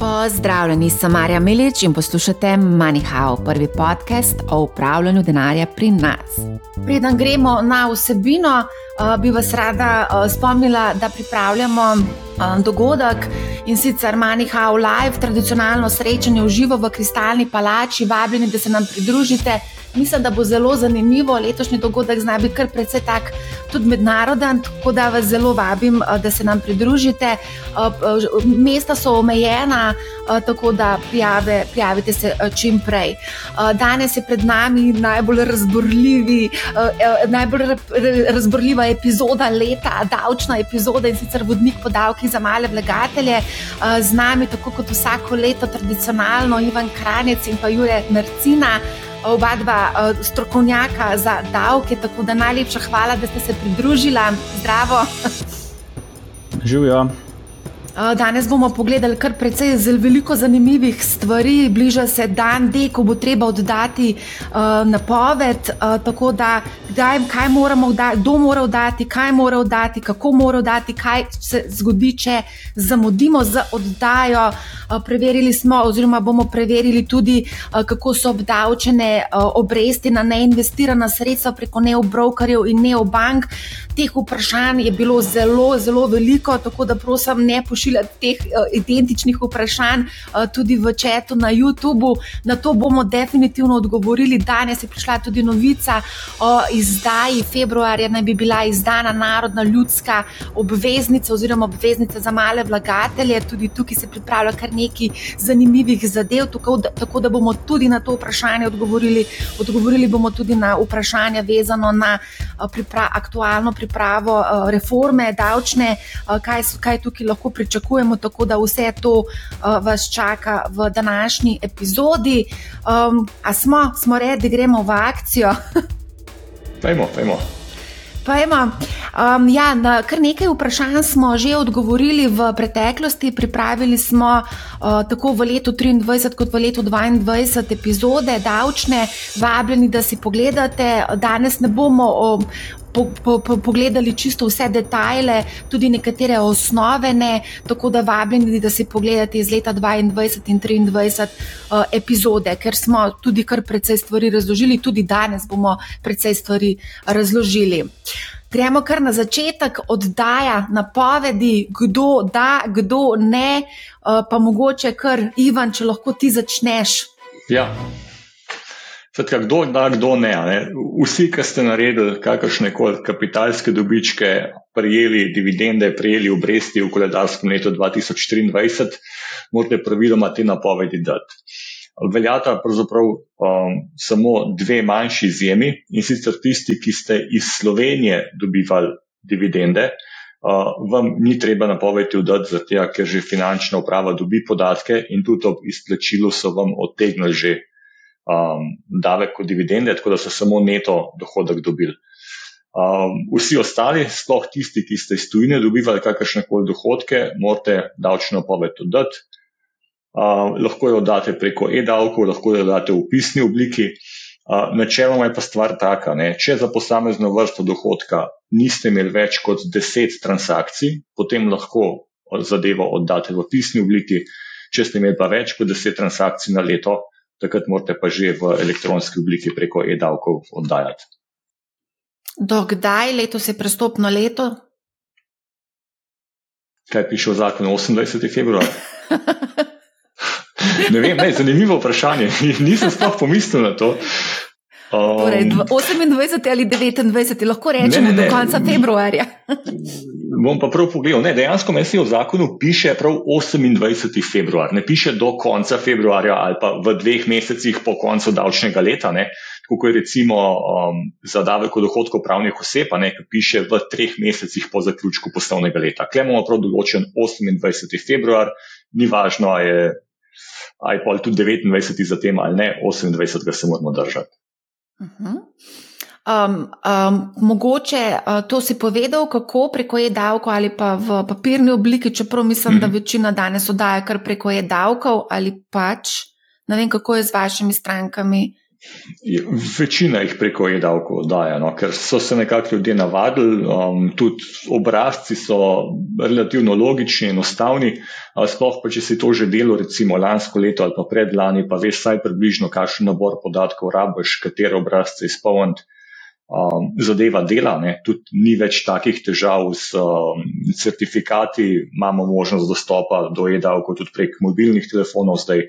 Pozdravljeni, sem Marja Milič in poslušate MoneyHow, prvi podcast o upravljanju denarja pri nas. Preden gremo na vsebino, bi vas rada spomnila, da pripravljamo dogodek in sicer MoneyHow Live, tradicionalno srečanje v živo v Kristalni palači. Vabljeni, da se nam pridružite. Mislim, da bo zelo zanimivo. Letošnji dogodek zna biti kar precej tak, tudi mednaroden, tako da vas zelo vabim, eh, da se nam pridružite. Eh, eh, mesta so omejena, tako da prijave, prijavite se čim prej. Danes je pred nami najbolj, najbolj razborljiva epizoda leta, davčna epizoda in sicer vodnik podavki za male vlagatelje. Z nami, tako kot vsako leto, tradicionalno Ivan Kranjec in pa Jure Mercina oba dva uh, strokovnjaka za davke. Tako da najlepša hvala, da ste se pridružili. Zdravo. Živijo. Danes bomo pogledali kar precej zelo veliko zanimivih stvari. Bliža se dan, D, ko bo treba oddati uh, napoved. Uh, tako da, kdaj, kaj moramo oddati, kdo mora oddati, kaj mora oddati, kako mora oddati, kaj se zgodi, če zamudimo z oddajo. Uh, preverili smo, oziroma bomo preverili tudi, uh, kako so obdavčene uh, obresti na neinvestirana sredstva preko neobrokerjev in neobank. Teh vprašanj je bilo zelo, zelo veliko, tako da prosim, ne pošiljajte pošiljati teh uh, identičnih vprašanj uh, tudi v četu na YouTubu. Na to bomo definitivno odgovorili. Danes je prišla tudi novica o izdaji februarja, naj bi bila izdana narodna ljudska obveznica oziroma obveznica za male vlagatelje. Tudi tukaj se pripravlja kar nekaj zanimivih zadev, tako da, tako da bomo tudi na to vprašanje odgovorili. Odgovorili bomo tudi na vprašanja vezano na uh, pripra aktualno pripravo reforme davčne, kaj, kaj tukaj lahko pričakujemo pričakujemo, tako da vse to uh, vas čaka v današnji epizodi. Um, a smo, smo redi, gremo v akcijo? Pejmo, pejmo. Um, ja, na kar nekaj vprašanj smo že odgovorili v preteklosti. Pripravili smo uh, tako v letu 2023 kot v letu 2022 epizode davčne, vabljeni, da si pogledate. Danes ne bomo um, po, po, po, pogledali čisto vse detajle, tudi nekatere osnove, ne, tako da vabljeni, da si pogledate iz leta 2022 in 2023 uh, epizode, ker smo tudi kar precej stvari razložili, tudi danes bomo precej stvari razložili. Gremo kar na začetek, oddaja napovedi, kdo da, kdo ne, uh, pa mogoče kar Ivan, če lahko ti začneš. Ja, Skratka, kdo da, kdo ne, ne. Vsi, ki ste naredili kakršne koli kapitalske dobičke, prijeli dividende, prijeli obresti v koledarskem letu 2023, morate praviloma te napovedi dati. Veljata pravzaprav um, samo dve manjši izjemi in sicer tisti, ki ste iz Slovenije dobivali dividende, uh, vam ni treba napovedi dati, zato ker že finančna uprava dobi podatke in tudi ob izplačilu so vam odtegnili že um, davek od dividende, tako da so samo neto dohodek dobili. Um, vsi ostali, sploh tisti, ki ste iz tujine dobivali kakršne koli dohodke, morate davčno poved oddati. Uh, lahko jo oddate preko e-davkov, lahko jo oddate v pisni obliki. Uh, načeloma je pa stvar taka, ne? če za posamezno vrsto dohodka niste imeli več kot 10 transakcij, potem lahko zadevo oddate v pisni obliki. Če ste imeli pa več kot 10 transakcij na leto, takrat morate pa že v elektronski obliki preko e-davkov oddajati. Dokdaj letos je prestopno leto? Kaj piše v zakonu 28. februar? ne vem, ne, zanimivo vprašanje. Nisem sploh pomislil na to. Um, torej, 28 ali 29, lahko rečemo do konca februarja. bom pa prav pogledal. Ne, dejansko meni v zakonu piše prav 28. februar, ne piše do konca februarja ali pa v dveh mesecih po koncu davčnega leta. Ne. Tako je recimo um, za davek od dohodkov pravnih oseb, ki piše v treh mesecih po zaključku poslovnega leta. Klej imamo prav določen 28. februar, ni važno, ali je, pa tudi 29. za tem ali ne, 28. ga se moramo držati. Uh -huh. Um, um, mogoče uh, to si povedal, kako preko e-davkov ali pa v papirni obliki, čeprav mislim, mm da mhm. večina danes oddaja kar preko e-davkov ali pač. Ne vem, kako je z vašimi strankami. Večina jih preko e-davkov oddaja, no, ker so se nekako ljudje navadili, um, tudi obrazci so relativno logični enostavni. Sploh pa, če si to že delo, recimo lansko leto ali pa predlani, pa veš vsaj približno, kakšen nabor podatkov rabiš, katere obrazce izpolniti. Um, zadeva dela, ne. tudi ni več takih težav s um, certifikati, imamo možnost dostopa do e-davkov tudi prek mobilnih telefonov zdaj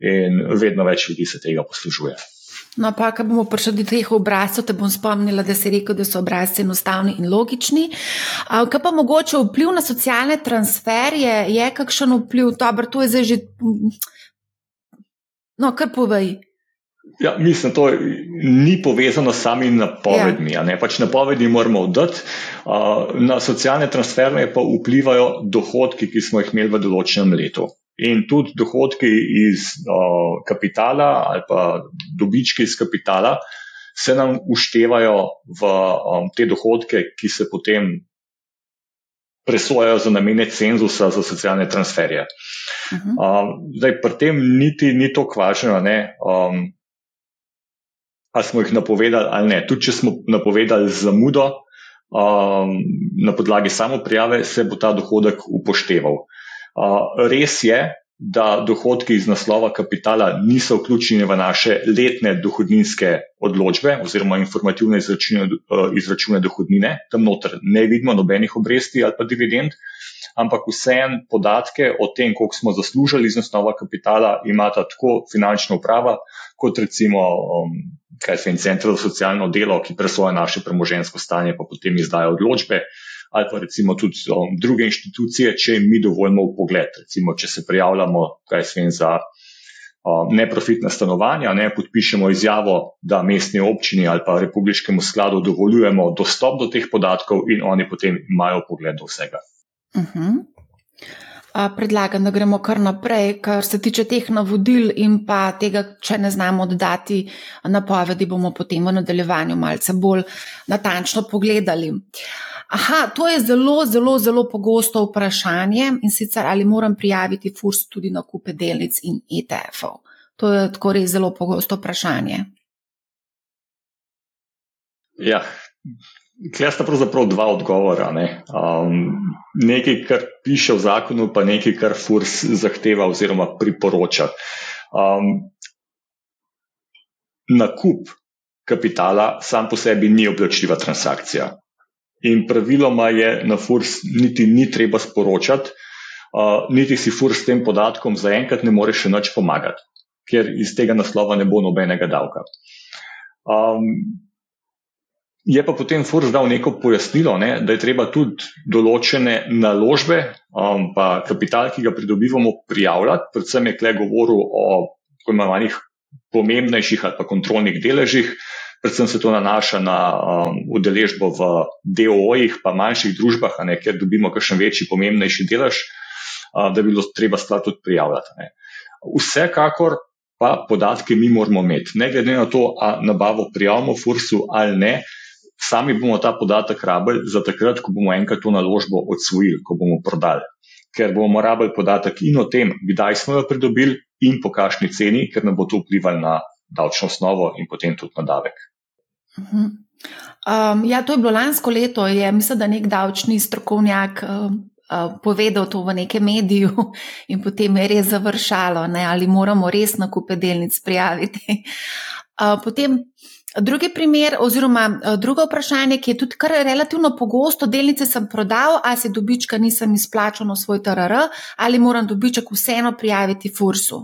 in vedno več ljudi se tega poslužuje. No, pa, ko bomo prišli do teh obrazcev, te bom spomnila, da si rekel, da so obrazci enostavni in logični. Kaj pa mogoče vpliv na socialne transferje, je kakšen vpliv, dobro, to je zdaj že. No, kar povej. Ja, mislim, to ni povezano s samimi napovedmi. Ja. Pač napovedi moramo oddati, na socialne transferne pa vplivajo dohodki, ki smo jih imeli v določenem letu. In tudi dohodki iz o, kapitala ali pa dobički iz kapitala se nam uštevajo v o, te dohodke, ki se potem presojajo za namene cenzusa za socialne transferje. Uh -huh. o, zdaj, pri tem niti ni to kvaženo, um, ali smo jih napovedali ali ne. Tudi če smo napovedali zamudo um, na podlagi samo prijave, se bo ta dohodek upošteval. Res je, da dohodki iz naslova kapitala niso vključeni v naše letne dohodninske odločbe oziroma informativne izračune, izračune dohodnine. Tam noter ne vidimo nobenih obresti ali pa dividend, ampak vseeno podatke o tem, koliko smo zaslužili iz naslova kapitala, imata tako finančna uprava, kot recimo. Um, kaj se jim centra za socialno delo, ki presoja naše premožensko stanje, pa potem izdaja odločbe, ali pa recimo tudi um, druge inštitucije, če jim mi dovolimo v pogled. Recimo, če se prijavljamo, kaj jim za um, neprofitna stanovanja, ne podpišemo izjavo, da mestni občini ali pa republiškemu skladu dovoljujemo dostop do teh podatkov in oni potem imajo pogled do vsega. Uh mhm. -huh. Predlagam, da gremo kar naprej, kar se tiče teh navodil in pa tega, če ne znamo oddati napovedi, bomo potem v nadaljevanju malce bolj natančno pogledali. Aha, to je zelo, zelo, zelo pogosto vprašanje in sicer ali moram prijaviti FURS tudi na kupe delnic in ETF-ov. To je tako res zelo pogosto vprašanje. Ja, Klej sta pravzaprav dva odgovora. Ne? Um, nekaj, kar piše v zakonu, pa nekaj, kar FURS zahteva oziroma priporoča. Um, nakup kapitala sam po sebi ni oblačljiva transakcija. In praviloma je na FURS niti ni treba sporočati, uh, niti si FURS s tem podatkom zaenkrat ne more še nič pomagati, ker iz tega naslova ne bo nobenega davka. Um, Je pa potem Furs dal neko pojasnilo, ne, da je treba tudi določene naložbe, um, pa kapital, ki ga pridobivamo, prijavljati. Predvsem je kle govoril o tako imenovanih pomembnejših ali pa kontrolnih deležih. Predvsem se to nanaša na um, udeležbo v DOO-jih, pa manjših družbah, ne, kjer dobimo kakšen večji, pomembnejši delež, uh, da bi bilo treba stvar tudi prijavljati. Ne. Vsekakor pa podatke mi moramo imeti, ne glede na to, ali nabavo prijavimo Fursu ali ne sami bomo ta podatek rabili za takrat, ko bomo enkrat to naložbo odsvojili, ko bomo prodali. Ker bomo rabili podatek in o tem, kdaj smo jo pridobili, in po kakšni ceni, ker nam bo to vplivalo na davčno osnovo in potem tudi na davek. Um, ja, to je bilo lansko leto. Je, mislim, da nek davčni strokovnjak um, uh, povedal to v nekem mediju, in potem je res završalo, ne, ali moramo res na kupe delnic prijaviti. Uh, potem Drugi primer, oziroma eh, drugo vprašanje, ki je tudi kar relativno pogosto, delnice sem prodal, a se dobička nisem izplačal na svoj TRR, ali moram dobiček vseeno prijaviti FURS-u.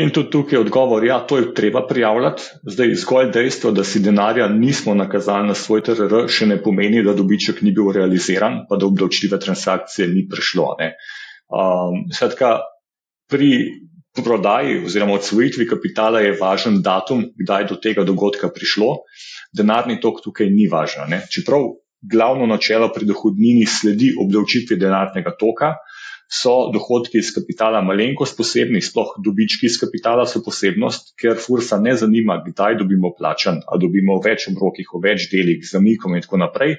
In tudi tukaj je odgovor, ja, to je treba prijavljati. Zdaj, zgolj dejstvo, da si denarja nismo nakazali na svoj TRR, še ne pomeni, da dobiček ni bil realiziran, pa da obdavčljive transakcije ni prišlo. Um, skratka, pri prodaji oziroma odsvojitvi kapitala je važen datum, kdaj do tega dogodka prišlo. Denarni tok tukaj ni važen. Ne? Čeprav glavno načelo pri dohodnini sledi obdavčitvi denarnega toka, so dohodki iz kapitala malenkost posebni, sploh dobički iz kapitala so posebnost, ker fursa ne zanima, kdaj dobimo plačan, a dobimo v več obrokih, v več delih, zamikom in tako naprej.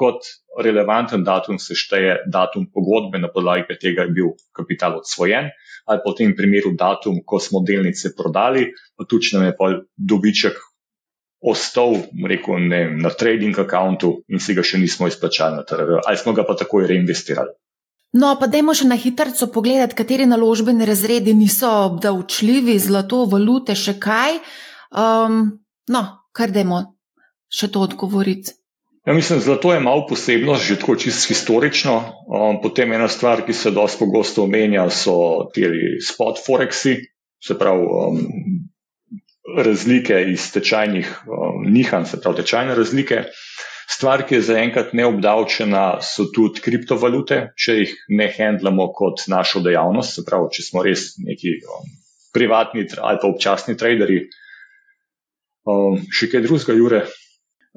Kot relevanten datum se šteje datum pogodbe, na podlagi katerega je bil kapital odsvojen, ali pa v tem primeru datum, ko smo delnice prodali, pa tudi nam je pa dobiček ostal rekel, ne, na trading računu in si ga še nismo izplačali na trg, ali smo ga pa takoj reinvestirali. No, pa dajmo še na hitro pogledati, kateri naložbeni razredi niso obdavčljivi, zlato, valute, še kaj. Um, no, kar dajmo še to odgovoriti. Ja, mislim, zlato je malo posebno, že tako čisto historično. Um, potem ena stvar, ki se dosti pogosto omenja, so ti spot forexi, se pravi um, razlike iz tečajnih um, nihanj, se pravi tečajne razlike. Stvar, ki je zaenkrat neobdavčena, so tudi kriptovalute, če jih ne handlamo kot našo dejavnost, se pravi, če smo res neki um, privatni ali pa občasni traderi. Um, še kaj drugega, Jure?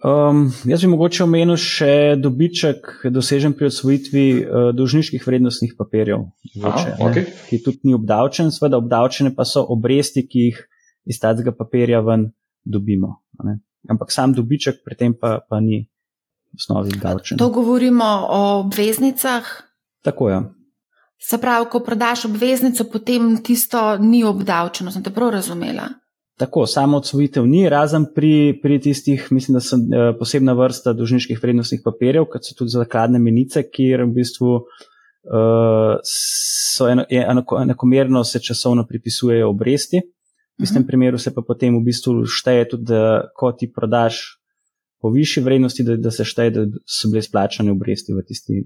Um, jaz bi mogoče omenil še dobiček, dosežen pri odsvojitvi uh, dolžniških vrednostnih papirjev, Aha, okay. ki tudi ni obdavčen, seveda obdavčene pa so obresti, ki jih iz tega papirja ven dobimo. Ampak sam dobiček pri tem pa, pa ni v osnovi obdavčen. To govorimo o obveznicah. Tako je. Ja. Se pravi, ko prodaš obveznico, potem tisto ni obdavčeno. Sem te prav razumela? Tako, samo odsvojitev ni, razen pri, pri tistih, mislim, da so eh, posebna vrsta dolžniških vrednostnih papirjev, kot so tudi zakladne menice, kjer v bistvu uh, so eno, enako, enakomerno se časovno pripisujejo obresti. V istem uh mhm. -huh. primeru se pa potem v bistvu šteje tudi, da ko ti prodaš po višji vrednosti, da, da se šteje, da so bile splačane obresti v tisti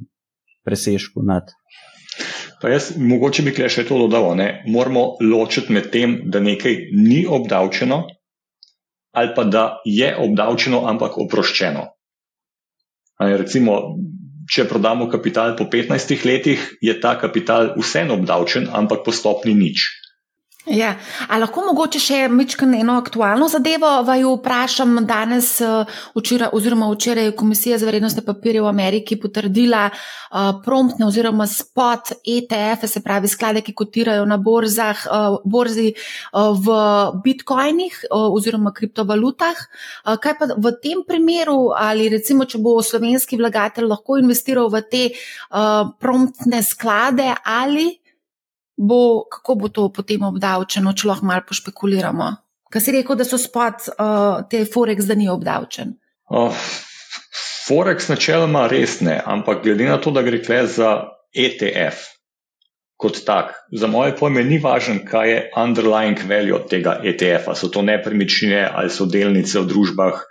presežku nad Pa jaz, mogoče bi še to dodal, ne? moramo ločiti med tem, da nekaj ni obdavčeno, ali pa da je obdavčeno, ampak oproščeno. Recimo, če prodamo kapital po 15 letih, je ta kapital vseeno obdavčen, ampak po stopni nič. Ja. A lahko mogoče še eno aktualno zadevo vaju vprašam. Danes, eh, včeraj, oziroma včeraj je Komisija za vrednostne papirje v Ameriki potrdila uh, promptne oziroma spot ETF, se pravi sklade, ki kotirajo na borzah, uh, borzi uh, v bitcoinih uh, oziroma kriptovalutah. Uh, kaj pa v tem primeru, ali recimo, če bo slovenski vlagatelj lahko investiral v te uh, promptne sklade ali bo, kako bo to potem obdavčeno, če lahko malo pošpekuliramo? Kaj si rekel, da so spot uh, te Forex, da ni obdavčen? Uh, Forex načeloma res ne, ampak glede na to, da gre tukaj za ETF kot tak, za moje pojme ni važno, kaj je underlying value tega ETF-a. So to nepremičnine ali so delnice v družbah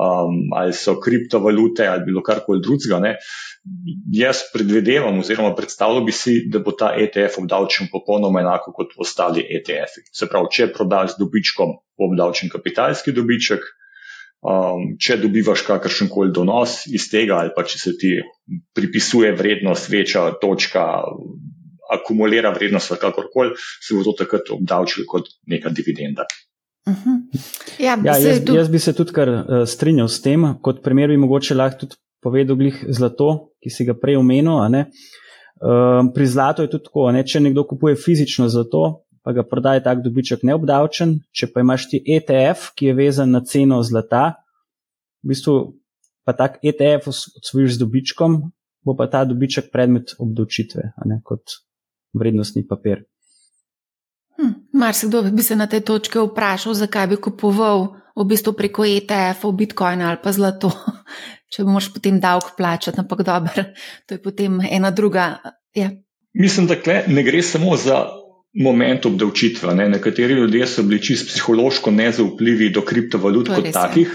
um, ali so kriptovalute ali bilo karkoli drugega. Jaz predvidevam, oziroma predstavljal bi si, da bo ta ETF obdavčen popolnoma enako kot ostali ETF-i. Se pravi, če prodaš z dobičkom, bo obdavčen kapitalski dobiček. Um, če dobivaš kakršen koli donos iz tega, ali pa če se ti pripisuje vrednost, večja točka, akumulira vrednost, kakorkoli, se bo to takrat obdavčilo kot neka dividenda. Uh mhm. -huh. ja, ja, jaz, tu... jaz bi se tudi kar uh, strinjal s tem. Kot primer bi mogoče lahko tudi povedal glih zlato, ki si ga prej omenil. Uh, pri zlatu je tudi tako, ne? če nekdo kupuje fizično zlato, pa ga prodaje tak dobiček neobdavčen, če pa imaš ti ETF, ki je vezan na ceno zlata, v bistvu pa tak ETF odsvojiš z dobičkom, bo pa ta dobiček predmet obdavčitve, kot vrednostni papir. Hm, Marsikdo bi se na tej točki vprašal, zakaj bi kupoval v bistvu preko ETF-ov Bitcoin ali pa zlato, če moš potem davek plačati, ampak dobro, to je potem ena druga. Ja. Mislim, da ne gre samo za moment obdavčitve. Ne? Nekateri ljudje so bili čisto psihološko nezaupljivi do kriptovalut kot takih,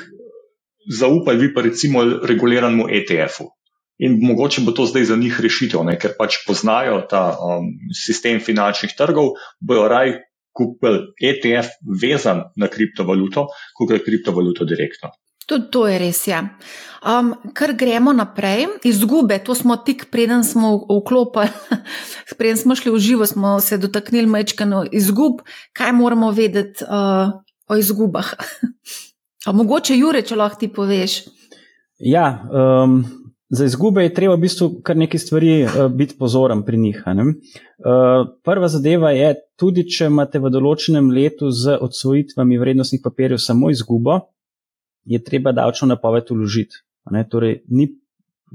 zaupaj vi pa recimo reguliranemu ETF-u. In mogoče bo to zdaj za njih rešitev, ne? ker pač poznajo ta um, sistem finančnih trgov, bojo raj kupili ETF vezan na kriptovaluto, kot je kriptovaluto direktno. Tudi to je res. Ja. Um, kar gremo naprej, izgube, to smo tik preden smo vklopili, preden smo šli v živo, smo se dotaknili mečkano izgub, kaj moramo vedeti uh, o izgubah. mogoče, Jure, če lahko ti poveš. Ja, um, Za izgube je treba v bistvu kar nekaj stvari uh, biti pozoren pri njih. Uh, prva zadeva je, tudi če imate v določenem letu z odsvojitvami vrednostnih papirjev samo izgubo, je treba davčno napoved uložiti. Torej, ni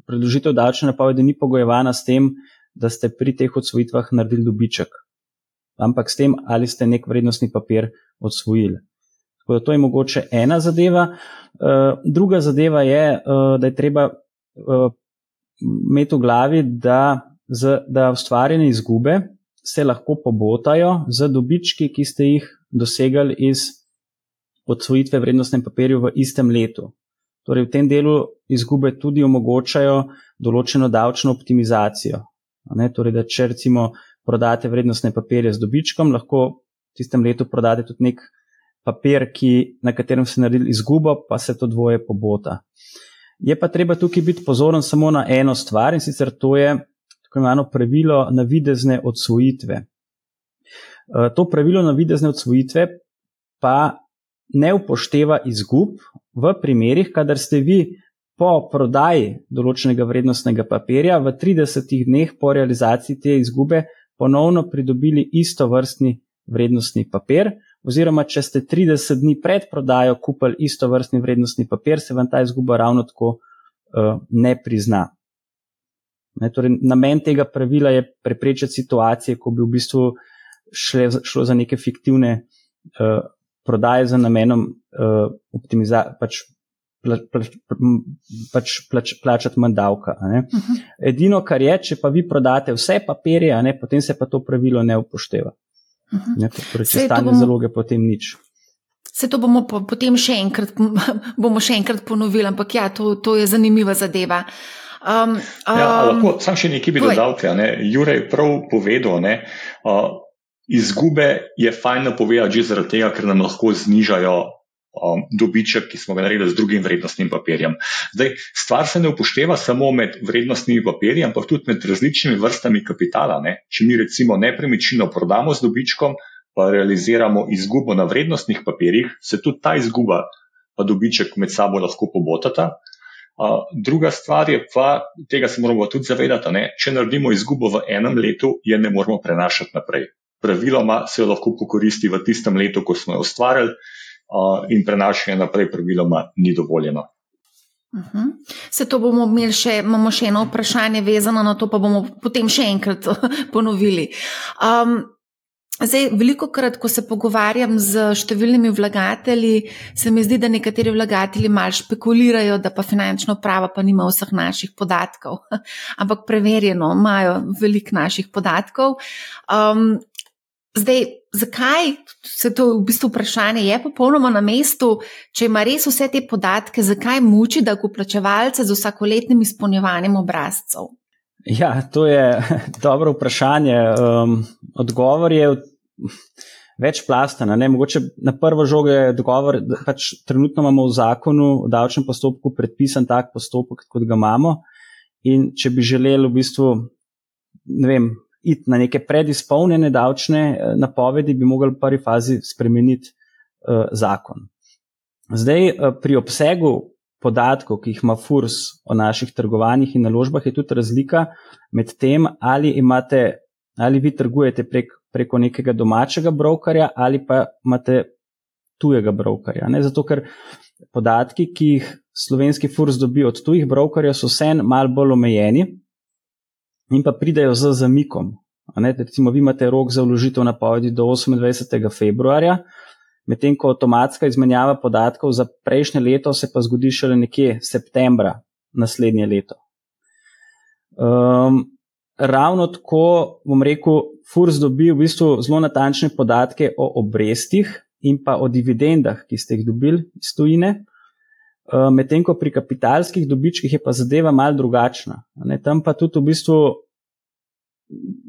predložitev davčne napovedi ni pogojevana s tem, da ste pri teh odsvojitvah naredili dobiček, ampak s tem, ali ste nek vrednostni papir odsvojili. Tako da to je mogoče ena zadeva. Uh, druga zadeva je, uh, da je treba uh, imeti v glavi, da, z, da ustvarjene izgube se lahko pobotajo z dobički, ki ste jih dosegali iz odsvojitve vrednostnem papirju v istem letu. Torej, v tem delu izgube tudi omogočajo določeno davčno optimizacijo. Torej, da če recimo prodate vrednostne papirje z dobičkom, lahko v tistem letu prodate tudi nek papir, ki, na katerem ste naredili izgubo, pa se to dvoje pobota. Je pa treba tukaj biti pozoren samo na eno stvar in sicer to je tako imenovano pravilo navidezne odsvojitve. E, to pravilo navidezne odsvojitve pa ne upošteva izgub v primerih, kadar ste vi po prodaji določenega vrednostnega papirja v 30 dneh po realizaciji te izgube ponovno pridobili isto vrstni vrednostni papir, oziroma če ste 30 dni pred prodajo kupili isto vrstni vrednostni papir, se vam ta izguba ravno tako uh, ne prizna. Ne, torej, namen tega pravila je preprečiti situacije, ko bi v bistvu šle, šlo za neke fiktivne uh, prodaje za namenom uh, optimizacije, pač, pla, pla, pač plač, plačati manj davka. Uh mhm. -huh. Edino, kar je, če pa vi prodate vse papirje, ne, potem se pa to pravilo ne upošteva. Uh -huh. ne, torej, če stane bomo... zaloge, potem nič. Se to bomo po, potem še enkrat, bomo še enkrat ponovili, ampak ja, to, to je zanimiva zadeva. Um, um, ja, lahko sam še nekaj bi dodal. Ja, Jurek je prav povedal, ne, uh, izgube je fajn povedati že zaradi tega, ker nam lahko znižajo um, dobiček, ki smo ga naredili z drugim vrednostnim papirjem. Zdaj, stvar se ne upošteva samo med vrednostnimi papirji, ampak tudi med različnimi vrstami kapitala. Ne? Če mi recimo nepremičnino prodamo z dobičkom, pa realiziramo izgubo na vrednostnih papirjih, se tudi ta izguba pa dobiček med sabo lahko pobotata. Uh, druga stvar je pa, tega se moramo tudi zavedati, ne? če naredimo izgubo v enem letu, je ne moramo prenašati naprej praviloma se jo lahko pokoristi v tistem letu, ko smo jo ustvarjali, in prenašanje naprej praviloma ni dovoljeno. Uh -huh. Se to bomo imeli še, imamo še eno vprašanje vezano na to, pa bomo potem še enkrat ponovili. Um, zdaj, veliko krat, ko se pogovarjam z številnimi vlagatelji, se mi zdi, da nekateri vlagatelji mal špekulirajo, da pa finančna uprava pa nima vseh naših podatkov. Ampak preverjeno, imajo veliko naših podatkov. Um, Zdaj, zakaj se to v bistvu vprašanje je popolnoma na mestu, če ima res vse te podatke, zakaj muči, da kuplačevalce z vsakoletnim izpolnjevanjem obrazcev? Ja, to je dobro vprašanje. Um, odgovor je večplasten. Mogoče na prvo žogo je odgovor, da pač trenutno imamo v zakonu o davčnem postopku predpisan tak postopek, kot ga imamo. In če bi želeli v bistvu, ne vem, iti na neke predizpolnjene davčne eh, napovedi, bi mogli v prvi fazi spremeniti uh, zakon. Zdaj, uh, pri obsegu podatkov, ki jih ima FURS o naših trgovanjih in naložbah, je tudi razlika med tem, ali, imate, ali vi trgujete prek, preko nekega domačega brokerja ali pa imate tujega brokerja. Ne? Zato, ker podatki, ki jih slovenski FURS dobi od tujih brokerjev, so vsem mal bolj omejeni in pa pridejo z zamikom. Recimo, vi imate rok za vložitev napovedi do 28. februarja, medtem ko avtomatska izmenjava podatkov za prejšnje leto se pa zgodi šele nekje septembra naslednje leto. Um, ravno tako, bom rekel, FURS dobi v bistvu zelo natančne podatke o obrestih in pa o dividendah, ki ste jih dobili iz tujine. Eh, medtem ko pri kapitalskih dobičkih je pa zadeva mal drugačna. Ne, tam pa tudi v bistvu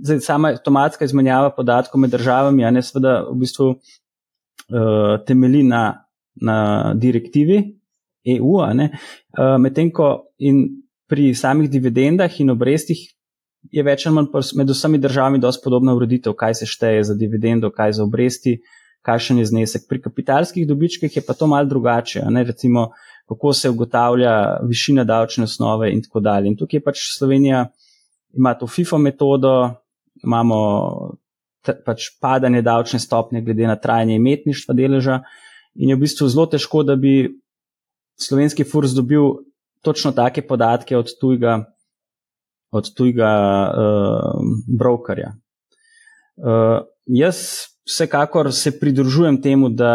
zdaj, sama avtomatska izmenjava podatkov med državami, a ne seveda v bistvu uh, eh, temeli na, na direktivi EU, uh, medtem ko in pri samih dividendah in obrestih je več ali manj med vsemi državami dosti podobna ureditev, kaj se šteje za dividendo, kaj za obresti, kakšen je znesek. Pri kapitalskih dobičkih je pa to mal drugače. Recimo, kako se ugotavlja višina davčne osnove in tako dalje. In tukaj pač Slovenija, ima to FIFO metodo, imamo pač padanje davčne stopnje glede na trajanje imetništva deleža in je v bistvu zelo težko, da bi slovenski furs dobil točno take podatke od tujega, od tujega uh, brokerja. Uh, jaz vsekakor se pridružujem temu, da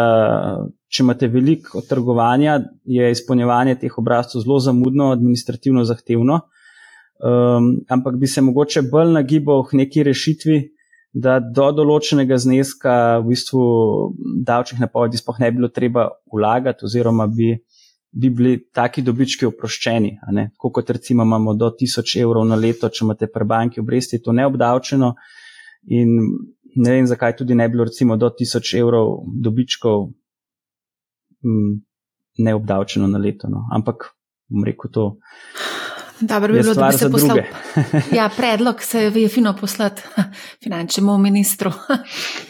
če imate veliko trgovanja, je izpolnjevanje teh obrazcev zelo zamudno, administrativno zahtevno. Um, ampak bi se mogoče bolj nagibal k neki rešitvi, da do določenega zneska v bistvu davčnih napovedi sploh ne bi bilo treba vlagati, oziroma bi, bi bili taki dobički oproščeni. Tako kot recimo imamo do 1000 evrov na leto, če imate pri banki obresti, to neobdavčeno. In ne vem, zakaj tudi ne bi bilo recimo do 1000 evrov dobičkov m, neobdavčeno na leto. No. Ampak bom rekel to. Dobro bi bilo, da bi se poslal. ja, predlog se je fino poslati finančnemu ministru.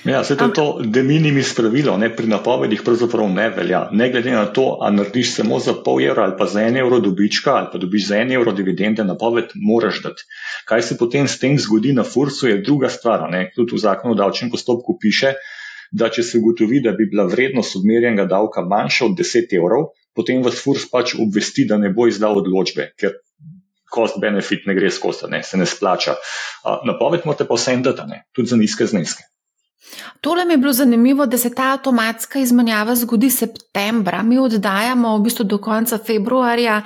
ja, se to je to de minimis pravilo, ne pri napovedih pravzaprav ne velja. Ne glede na to, a narediš samo za pol evra ali pa za en evro dobička ali pa dobiš za en evro dividende, napoved moraš dati. Kaj se potem s tem zgodi na fursu, je druga stvar. Ne? Tudi v zakonu o davčnem postopku piše, da če se ugotovi, da bi bila vrednost odmerjenega davka manjša od 10 evrov, potem vas furs pač obvesti, da ne bo izdal odločbe, ker cost-benefit ne gre skozi, ne, se ne splača. Napoved morate pa vsem dati, tudi za nizke zneske. Tole mi je bilo zanimivo, da se ta avtomatska izmenjava zgodi septembra. Mi oddajamo v bistvu do konca februarja,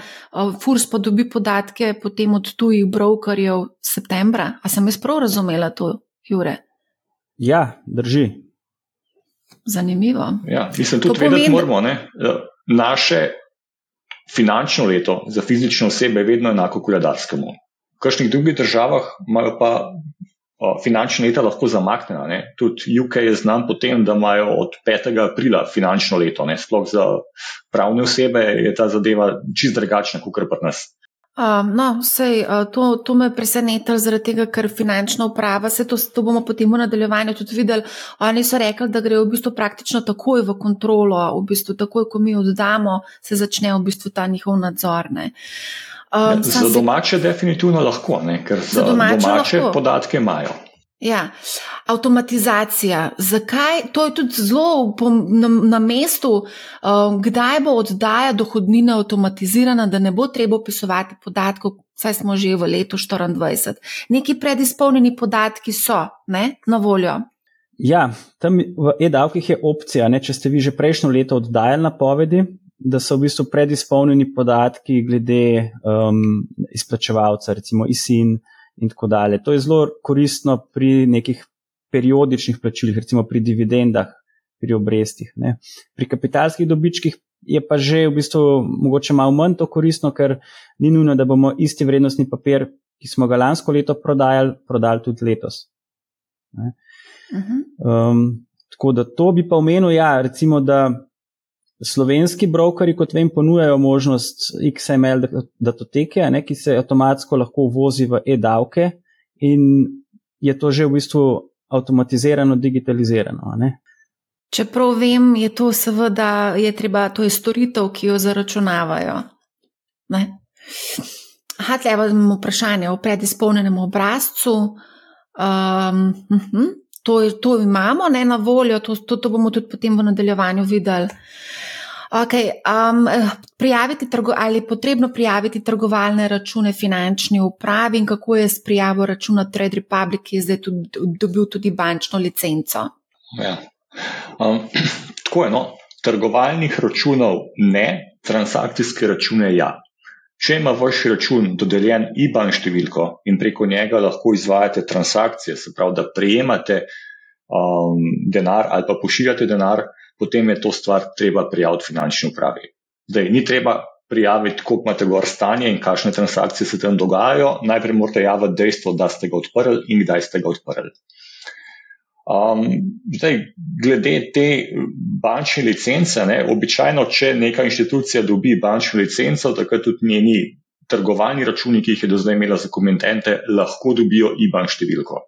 FURS pa dobi podatke potem od tujih brokerjev septembra. A sem jaz prav razumela to, Jure? Ja, drži. Zanimivo. Ja, mislim, tudi vedeti moramo, ne? naše finančno leto za fizične osebe je vedno enako koledarskemu. V kakšnih drugih državah imajo pa o, finančne leta lahko zamaknjena. Ne? Tudi UK je znan potem, da imajo od 5. aprila finančno leto. Ne? Sploh za pravne osebe je ta zadeva čist drugačna, kot pri nas. Um, no, sej, to, to me preseneča, zaradi tega, ker finančna uprava, se to, to bomo potem v nadaljevanju tudi videli. Oni so rekli, da grejo v bistvu praktično takoj v kontrolo, v bistvu takoj, ko mi oddamo, se začne v bistvu ta njihov nadzor. Um, za domače se... definitivno lahko, ne? ker za, za domače, domače lahko. podatke imajo. Ja, avtomatizacija. Zakaj? To je tudi zelo na, na mestu, uh, kdaj bo oddaja dohodnine avtomatizirana, da ne bo treba opisovati podatkov, saj smo že v letu 2024. Neki predizpolnjeni podatki so ne, na voljo. Ja, tam v e-davkih je opcija, ne, če ste vi že prejšnjo leto oddajali napovedi, da so v bistvu predizpolnjeni podatki glede um, izplačevalca, recimo ISIN in tako dalje. To je zelo koristno pri nekih periodičnih plačilih, recimo pri dividendah, pri obrestih. Ne. Pri kapitalskih dobičkih je pa že v bistvu mogoče malo manj to koristno, ker ni nujno, da bomo isti vrednostni papir, ki smo ga lansko leto prodajali, prodali tudi letos. Um, tako da to bi pa omenil, ja, recimo, da slovenski brokeri, kot vem, ponujajo možnost XML datoteke, ne, ki se avtomatsko lahko vozi v e-davke in je to že v bistvu avtomatizirano, digitalizirano. Ne. Čeprav vem, je to seveda, je treba, to je storitev, ki jo zaračunavajo. Aha, tle imamo vprašanje o predizpolnjenem obrazcu. Um, uh -huh, to, to imamo ne, na voljo, to, to, to bomo tudi potem v nadaljevanju videli. Okay, um, prijaviti trgo, ali je potrebno prijaviti trgovalne račune finančni upravi in kako je s prijavo računa Trade Republic, ki je zdaj tudi, dobil tudi bančno licenco? Ja. Um, tako je, no, trgovalnih računov ne, transakcijske račune ja. Če ima vaš račun dodeljen IBAN številko in preko njega lahko izvajate transakcije, se pravi, da prejemate um, denar ali pa pošiljate denar, potem je to stvar treba prijaviti finančni upravi. Zdaj, ni treba prijaviti, koliko imate gor stanje in kakšne transakcije se tam dogajajo, najprej morate javiti dejstvo, da ste ga odprli in kdaj ste ga odprli. Um, zdaj, glede te bančne licence, ne, običajno, če neka inštitucija dobi bančno licenco, takrat tudi njeni trgovalni računi, ki jih je do zdaj imela za komentente, lahko dobijo IBAN številko.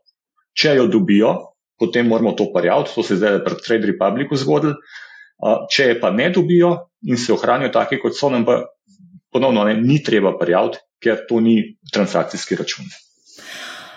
Če jo dobijo, potem moramo to prijaviti, to se je zdaj pred Trade Republicom zgodilo. Če je pa ne dobijo in se ohranijo take, kot so, nam pa ponovno ne, ni treba prijaviti, ker to ni transakcijski račun.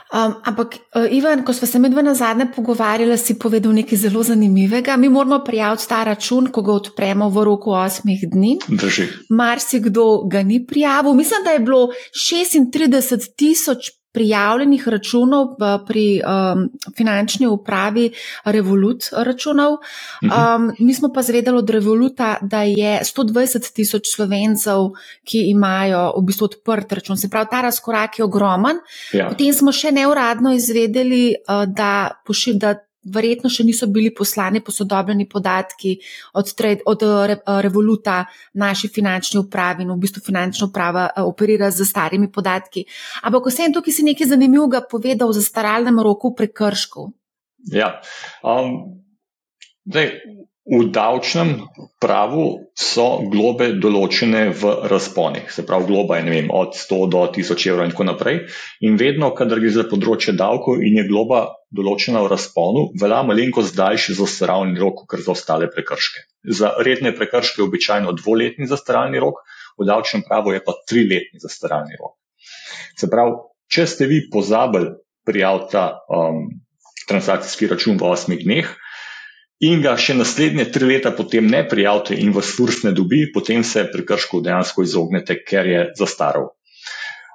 Um, ampak, uh, Ivan, ko smo se med na zadnje pogovarjali, si povedal nekaj zelo zanimivega. Mi moramo prijaviti ta račun, ko ga odpremo v roku osmih dni. Drži. Marsikdo ga ni prijavil. Mislim, da je bilo 36 tisoč prijavljenih računov pri um, finančni upravi Revolut računov. Mhm. Um, mi smo pa zvedeli od Revoluta, da je 120 tisoč slovencev, ki imajo v bistvu odprt račun. Se pravi, ta razkorak je ogromen. Ja. Potem smo še neuradno izvedeli, uh, da, pošil, da verjetno še niso bili poslani posodobljeni podatki od, od re, Revoluta naši finančni upravi in v bistvu finančna uprava eh, operira z starimi podatki. Ampak vsem tukaj si nekaj zanimivega povedal o zastaralnem roku prekrškov. Ja, um, zdaj, V davčnem pravu so globe določene v razponih, se pravi, globa je vem, od 100 do 1000 evrov in tako naprej. In vedno, kadar gre za področje davkov in je globa določena v razponu, velja malenkost daljši zastaralni rok, kot za ostale prekrške. Za redne prekrške je običajno dvoletni zastaralni rok, v davčnem pravu je pa triletni zastaralni rok. Se pravi, če ste vi pozabili prijaviti ta um, transakcijski račun v osmih dneh, in ga še naslednje tri leta potem ne prijavite in vas furs ne dobi, potem se prekršku dejansko izognete, ker je zastaral.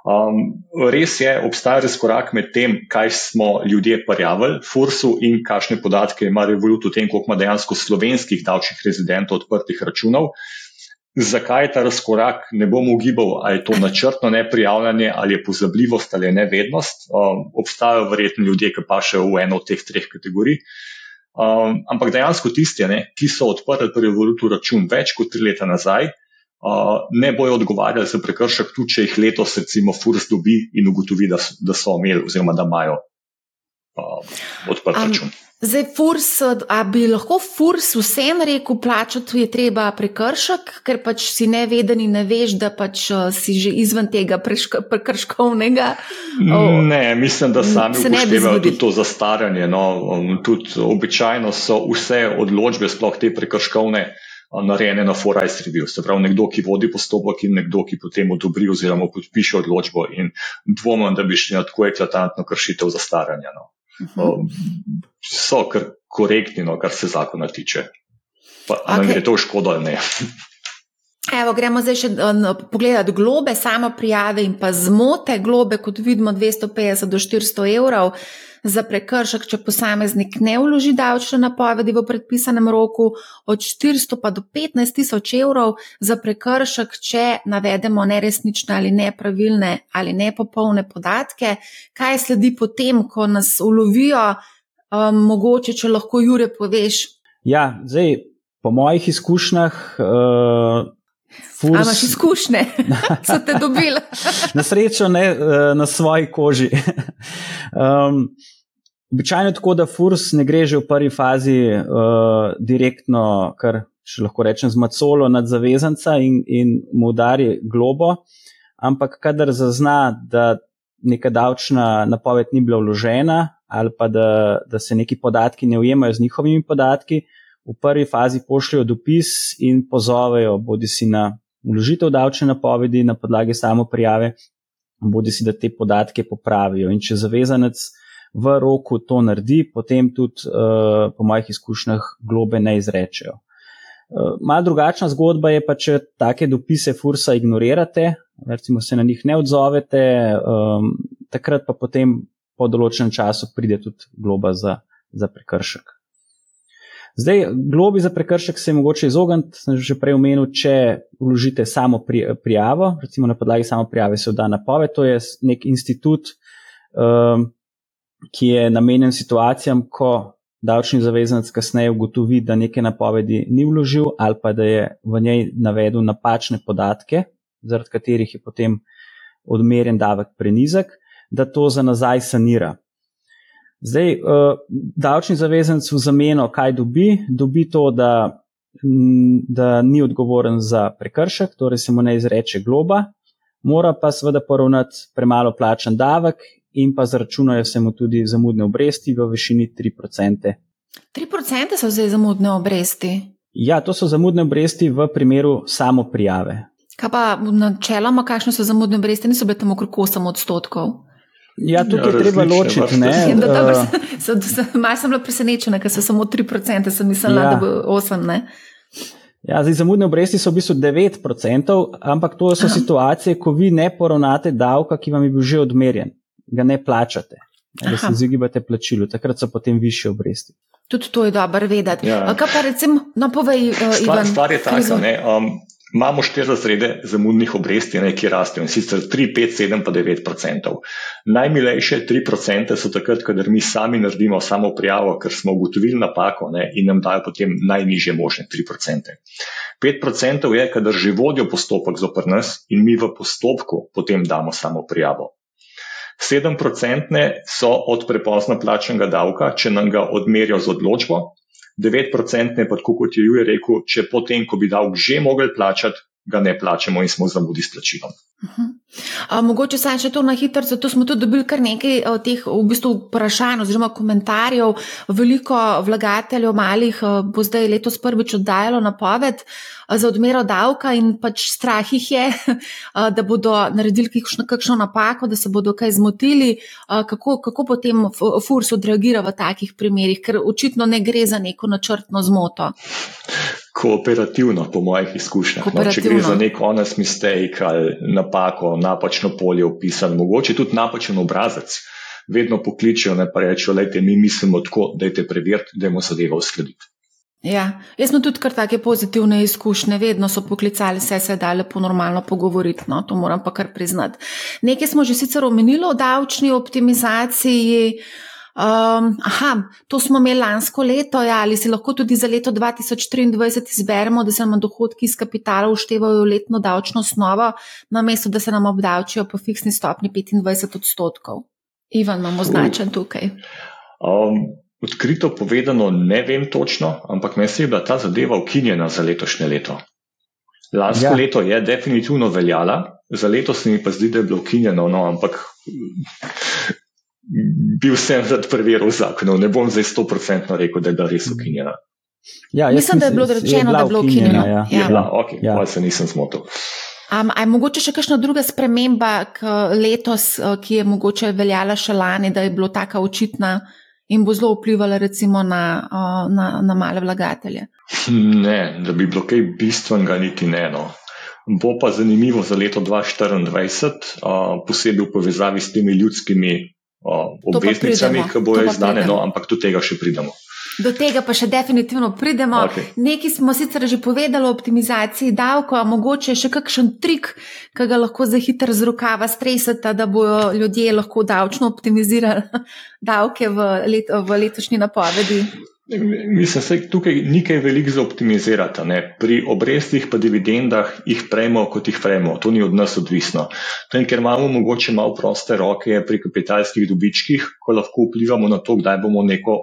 Um, res je, obstaja razkorak med tem, kaj smo ljudje prijavili fursu in kakšne podatke ima Revolut o tem, koliko ima dejansko slovenskih davčnih rezidentov odprtih računov. Zakaj je ta razkorak, ne bom ugibal, ali je to načrtno neprijavljanje, ali je pozabljivost ali je nevednost. Um, obstajajo verjetno ljudje, ki pa še v eno od teh treh kategorij. Um, ampak dejansko tisti, ne, ki so odprli pri Revolutu račun več kot tri leta nazaj, uh, ne bojo odgovarjali za prekršek, tudi če jih letos, recimo, Furs dobi in ugotovi, da so, da so imeli oziroma da imajo uh, odprt um, račun. Zdaj, furs, a bi lahko furs vsem rekel, plačati je treba prekršek, ker pač si neveden in ne veš, da pač si že izven tega prekrškovnega. Ne, mislim, da sami upoštevajo tudi to zastaranje. No, um, tudi običajno so vse odločbe, sploh te prekrškovne, narejene na Forajs review. Se pravi, nekdo, ki vodi postopek in nekdo, ki potem odobri oziroma podpiše odločbo in dvomim, da bi šli na tako eklatantno kršitev zastaranja. No. Um, so kar korektni, no, kar se zakona tiče. Pa, okay. Ali je to škoda ali ne? Evo, gremo zdaj še pogledati globe, samo prijave in pa zmote. Globe, kot vidimo, 250 do 400 evrov za prekršek, če posameznik ne vloži davčne napovedi v predpisanem roku, od 400 pa do 15 tisoč evrov za prekršek, če navedemo neresnične ali nepravilne ali nepopolne podatke. Kaj sledi potem, ko nas ulovijo, um, mogoče, če lahko Jure poveš? Ja, zdaj, po mojih izkušnjah. Uh... Furs... Ali imaš izkušnje, so te dobili? na srečo, ne eh, na svoji koži. um, običajno je tako, da furs ne gre že v prvi fazi uh, direktno, kar še lahko rečem, z macolo nad zavezanca in, in mu udari globo, ampak kadar zazna, da neka davčna napoved ni bila vložena ali pa da, da se neki podatki ne ujemajo z njihovimi podatki v prvi fazi pošljajo dopis in pozovejo bodi si na uložitev davčne napovedi na podlagi samo prijave, bodi si da te podatke popravijo. In če zavezanec v roku to naredi, potem tudi, uh, po mojih izkušnjah, globe ne izrečejo. Uh, Mal drugačna zgodba je pa, če take dopise Fursa ignorirate, recimo se na njih ne odzovete, um, takrat pa potem po določenem času pride tudi globa za, za prekršek. Zdaj, globi za prekršek se je mogoče izogniti, sem že prej omenil, če vložite samo prijavo, recimo na podlagi samo prijave se vda napoved, to je nek institut, um, ki je namenjen situacijam, ko davčni zavezanec kasneje ugotovi, da neke napovedi ni vložil ali pa da je v njej navedel napačne podatke, zaradi katerih je potem odmerjen davek prenizek, da to za nazaj sanira. Zdaj, uh, davčni zavezanec v zameno kaj dobi? Dobi to, da, da ni odgovoren za prekršek, torej se mu ne izreče globa, mora pa seveda poravnati premalo plačen davek in pa zaračunajo se mu tudi zamudne obresti v višini 3%. 3% so zdaj zamudne obresti. Ja, to so zamudne obresti v primeru samo prijave. Kaj pa načeloma, kakšne so zamudne obresti, niso bile tam okrog 8 odstotkov? Ja, tukaj je treba ločiti. Ja, uh, Malo sem bila presenečena, ker so samo 3%, sem mislila, ja. da bo 8%. Ja, zdaj, zamudne obresti so v bistvu 9%, ampak to so Aha. situacije, ko vi ne poravnate davka, ki vam je bil že odmerjen, ga ne plačate, da se izogibate plačilu, takrat so potem više obresti. Tudi to je dobro vedeti. Ja. Kaj pa recimo, no povej, uh, Ivan? Stvar je taka, ne. Um, Imamo štiri razrede zamudnih obresti, ne, ki rastejo in sicer 3, 5, 7, pa 9 odstotkov. Najmilejše 3 odstotke so takrat, kadar mi sami naredimo samo prijavo, ker smo ugotovili napako ne, in nam dajo potem najnižje možne 3 odstotke. 5 odstotkov je, kadar že vodijo postopek zopr nas in mi v postopku potem damo samo prijavo. 7 odstotke so od prepozno plačenega davka, če nam ga odmerijo z odločbo, 9-procentne, pa tako kot je Jure rekel, če potem, ko bi davek že mogli plačati, ga ne plačemo in smo zamudi s plačilom. Uh -huh. A, mogoče saj še to na hitro, zato smo tudi dobili kar nekaj eh, teh v bistvu vprašanj oziroma komentarjev. Veliko vlagateljev malih eh, bo zdaj letos prvič oddajalo napoved eh, za odmero davka in pač strah jih je, da bodo naredili kakšno, kakšno napako, da se bodo kaj zmotili. Kako, kako potem FURS odreagira v takih primerih, ker očitno ne gre za neko načrtno zmoto kooperativno, po mojih izkušnjah. No, če gre za nek honest mistake ali napako, napačno polje opisano, mogoče tudi napačen obrazec, vedno pokličijo in rečejo: Lejte, mi mislimo tako, da je te preveriti, da je zadevo uskladiti. Ja, jaz sem tudi kar take pozitivne izkušnje, vedno so poklicali, vse se je da lepo normalno pogovoriti, no, to moram pa kar priznati. Nekaj smo že sicer omenili o davčni optimizaciji. Um, aha, to smo imeli lansko leto, ja, ali si lahko tudi za leto 2023 izberemo, da se nam dohodki iz kapitala uštevajo v letno davčno osnovo, namesto da se nam obdavčijo po fiksni stopni 25 odstotkov. Ivan, imamo značen tukaj. Um, odkrito povedano, ne vem točno, ampak meni se je bila ta zadeva ukinjena za letošnje leto. Lansko ja. leto je definitivno veljala, za leto se mi pa zdi, da je bilo ukinjeno, no, ampak bil sem rad preveril zakon. Ne bom zdaj 100% rekel, da je bila res ukinjena. Ja, mislim, da je bilo rečeno, da je bilo ukinjeno. Ja, ja. ja. ok, ja. pa se nisem zmotil. Um, je mogoče še kakšna druga sprememba letos, ki je mogoče veljala še lani, da je bila tako očitna in bo zelo vplivala recimo na, na, na male vlagatelje? Ne, da bi bilo kaj bistvenega, niti ne. No. Bo pa zanimivo za leto 2024, posebej v povezavi s temi ljudskimi obveznicami, ki bojo izdane, no, ampak do tega še pridemo. Do tega pa še definitivno pridemo. Okay. Nekaj smo sicer že povedali o optimizaciji davkov, a mogoče še kakšen trik, ki ga lahko za hitro z rokava stresete, da bodo ljudje lahko davčno optimizirali davke v, let, v letošnji napovedi. Mislim, da tukaj ni kaj veliko za optimizirati. Ne? Pri obrestih pa dividendah jih prejmo, kot jih prejmo. To ni od nas odvisno. Tem, ker imamo mogoče malo proste roke pri kapitalskih dobičkih, ko lahko vplivamo na to, kdaj bomo neko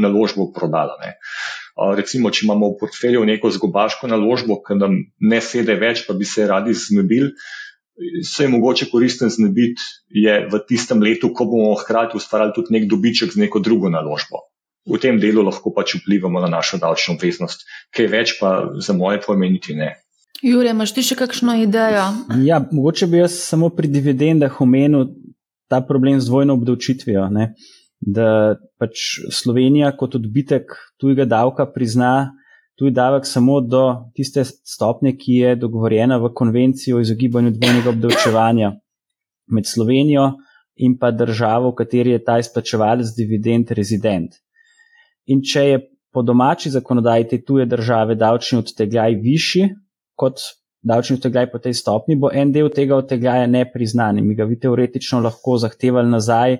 naložbo prodali. Ne? Recimo, če imamo v portfelju neko zgobaško naložbo, ki nam ne sede več, pa bi se radi znebili. Se je mogoče koristen znebiti v tistem letu, ko bomo hkrati ustvarjali tudi nek dobiček z neko drugo naložbo v tem delu lahko pač vplivamo na našo davčno obveznost. Kaj več pa za moje pojme niti ne. Jure, imaš ti še kakšno idejo? Ja, mogoče bi jaz samo pri dividendah omenil ta problem z dvojno obdavčitvijo. Ne? Da pač Slovenija kot odbitek tujega davka prizna tuj davek samo do tiste stopnje, ki je dogovorjena v konvenciji o izogibanju dvojnega obdavčevanja med Slovenijo in pa državo, v kateri je ta izplačevalec dividend rezident. In če je po domači zakonodaji te tuje države davčni odtegljaj višji kot davčni odtegljaj po tej stopni, bo en del tega odtegljaja nepriznan mi ga vi teoretično lahko zahtevali nazaj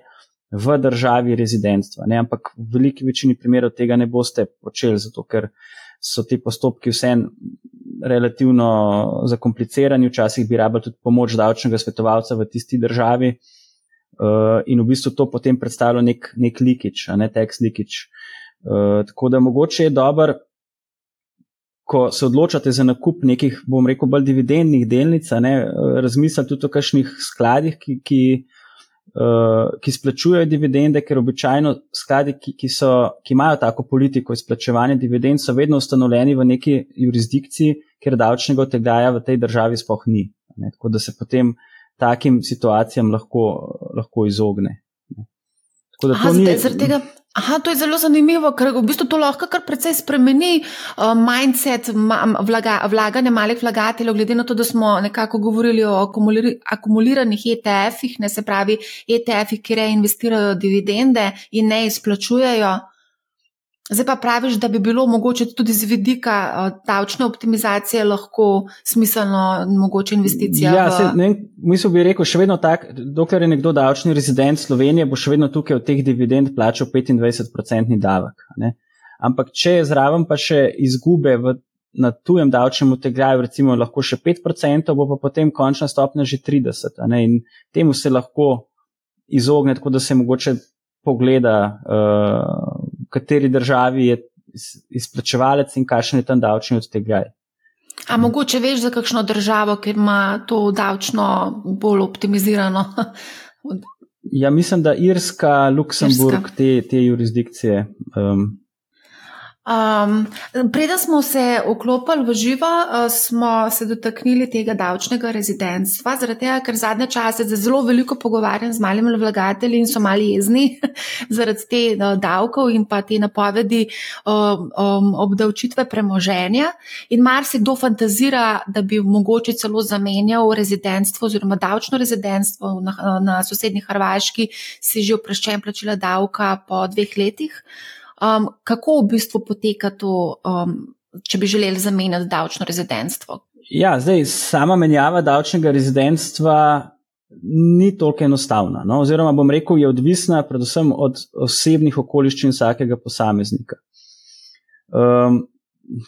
v državi rezidentstva. Ne? Ampak v veliki večini primerov tega ne boste počeli, zato ker so ti postopki vsem relativno zakomplicirani, včasih bi rabili tudi pomoč davčnega svetovalca v tisti državi. Uh, in v bistvu to potem predstavlja nek, nek likič, a ne tekst likič. Uh, Eh, tako da mogoče je dobro, ko se odločate za nakup nekih, bom rekel, bolj dividendnih delnic, ne, eh, razmisliti tudi o kakšnih skladih, ki, ki, uh, ki splačujejo dividende, ker običajno skladi, ki, ki, so, ki imajo tako politiko izplačevanja dividend, so vedno ustanovljeni v neki jurisdikciji, ker davčnega otegaja v tej državi sploh ni. Ne, tako da se potem takim situacijam lahko, lahko izogne. Tako da to Aha, ni. Zaradi tega. Aha, to je zelo zanimivo, ker v bistvu to lahko kar precej spremeni uh, mindset ma, vlaga, vlaganja malih vlagateljev, glede na to, da smo nekako govorili o akumuliri, akumuliranih ETF-ih, ne se pravi ETF-ih, ki reinvestirajo dividende in ne izplačujejo. Zdaj pa praviš, da bi bilo mogoče tudi z vidika uh, davčne optimizacije lahko smiselno mogoče investicija. Ja, v... se, ne, mislim bi rekel, še vedno tak, dokler je nekdo davčni rezident Slovenije, bo še vedno tukaj od teh dividend plačal 25-procentni davek. Ne? Ampak če je zraven pa še izgube v, na tujem davčnem utegljaju, recimo lahko še 5%, bo pa potem končna stopnja že 30%. In temu se lahko izogne, tako da se mogoče pogleda. Uh, kateri državi je izplačevalec in kakšen je tam davčni odtegaj. A mogoče veš za kakšno državo, ker ima to davčno bolj optimizirano? ja, mislim, da Irska, Luksemburg, Irska. Te, te jurisdikcije. Um, Um, preden smo se vklopili v živo, uh, smo se dotaknili tega davčnega rezidentstva, zaradi tega, ker zadnje čase se zelo veliko pogovarjam z malimi vlagatelji in so mali jezni zaradi te uh, davkov in pa te napovedi um, um, obdavčitve premoženja. In mar se kdo fantazira, da bi mogoče celo zamenjal rezidentstvo oziroma davčno rezidentstvo na, na sosednji Hrvaški, si že oproščen plačila davka po dveh letih. Um, kako v bistvu poteka to, um, če bi želeli zamenjati davčno rezidentstvo? Ja, zdaj sama menjava davčnega rezidentstva ni toliko enostavna. No? Oziroma, bom rekel, je odvisna predvsem od osebnih okoliščin vsakega posameznika. Um,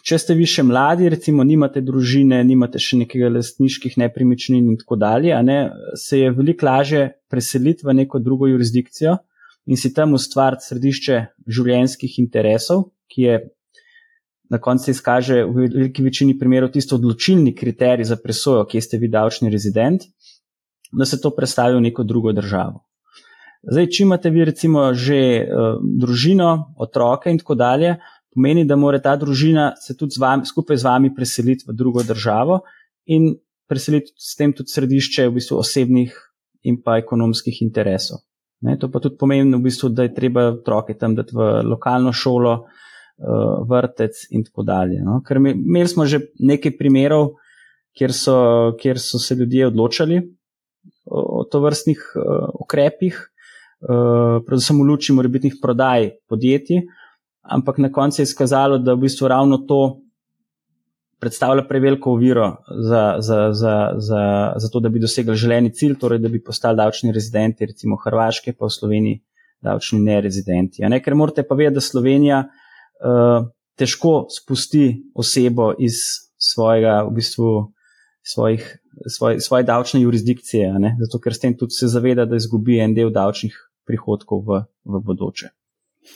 če ste vi še mladi, recimo, nimate družine, nimate še nekega lastniških nepremičnin in tako dalje, ne, se je veliko lažje preseliti v neko drugo jurisdikcijo in si tam ustvariti središče življenjskih interesov, ki je na koncu izkaže v veliki večini primerov tisto odločilni kriterij za presojo, kje ste vi davčni rezident, da se to predstavi v neko drugo državo. Zdaj, če imate vi recimo že uh, družino, otroke in tako dalje, pomeni, da mora ta družina se tudi z vami, skupaj z vami preseliti v drugo državo in preseliti s tem tudi središče v bistvu osebnih in pa ekonomskih interesov. Ne, to pa tudi pomeni, v bistvu, da je treba otroke tam dati v lokalno šolo, uh, vrtec in tako dalje. No. Ker imeli smo že nekaj primerov, kjer so, kjer so se ljudje odločali o, o to vrstnih uh, ukrepih, uh, predvsem v luči morebitnih prodaj podjetij, ampak na koncu je izkazalo, da v bistvu ravno to predstavlja preveliko oviro za, za, za, za, za to, da bi dosegli želeni cilj, torej da bi postali davčni rezidenti, recimo Hrvaške, pa v Sloveniji davčni nerezidenti. Ne? Ker morate pa vedeti, da Slovenija uh, težko spusti osebo iz svojega, v bistvu, svojih, svoj, svoje davčne jurisdikcije, zato ker s tem tudi se zaveda, da izgubi en del davčnih prihodkov v, v bodoče.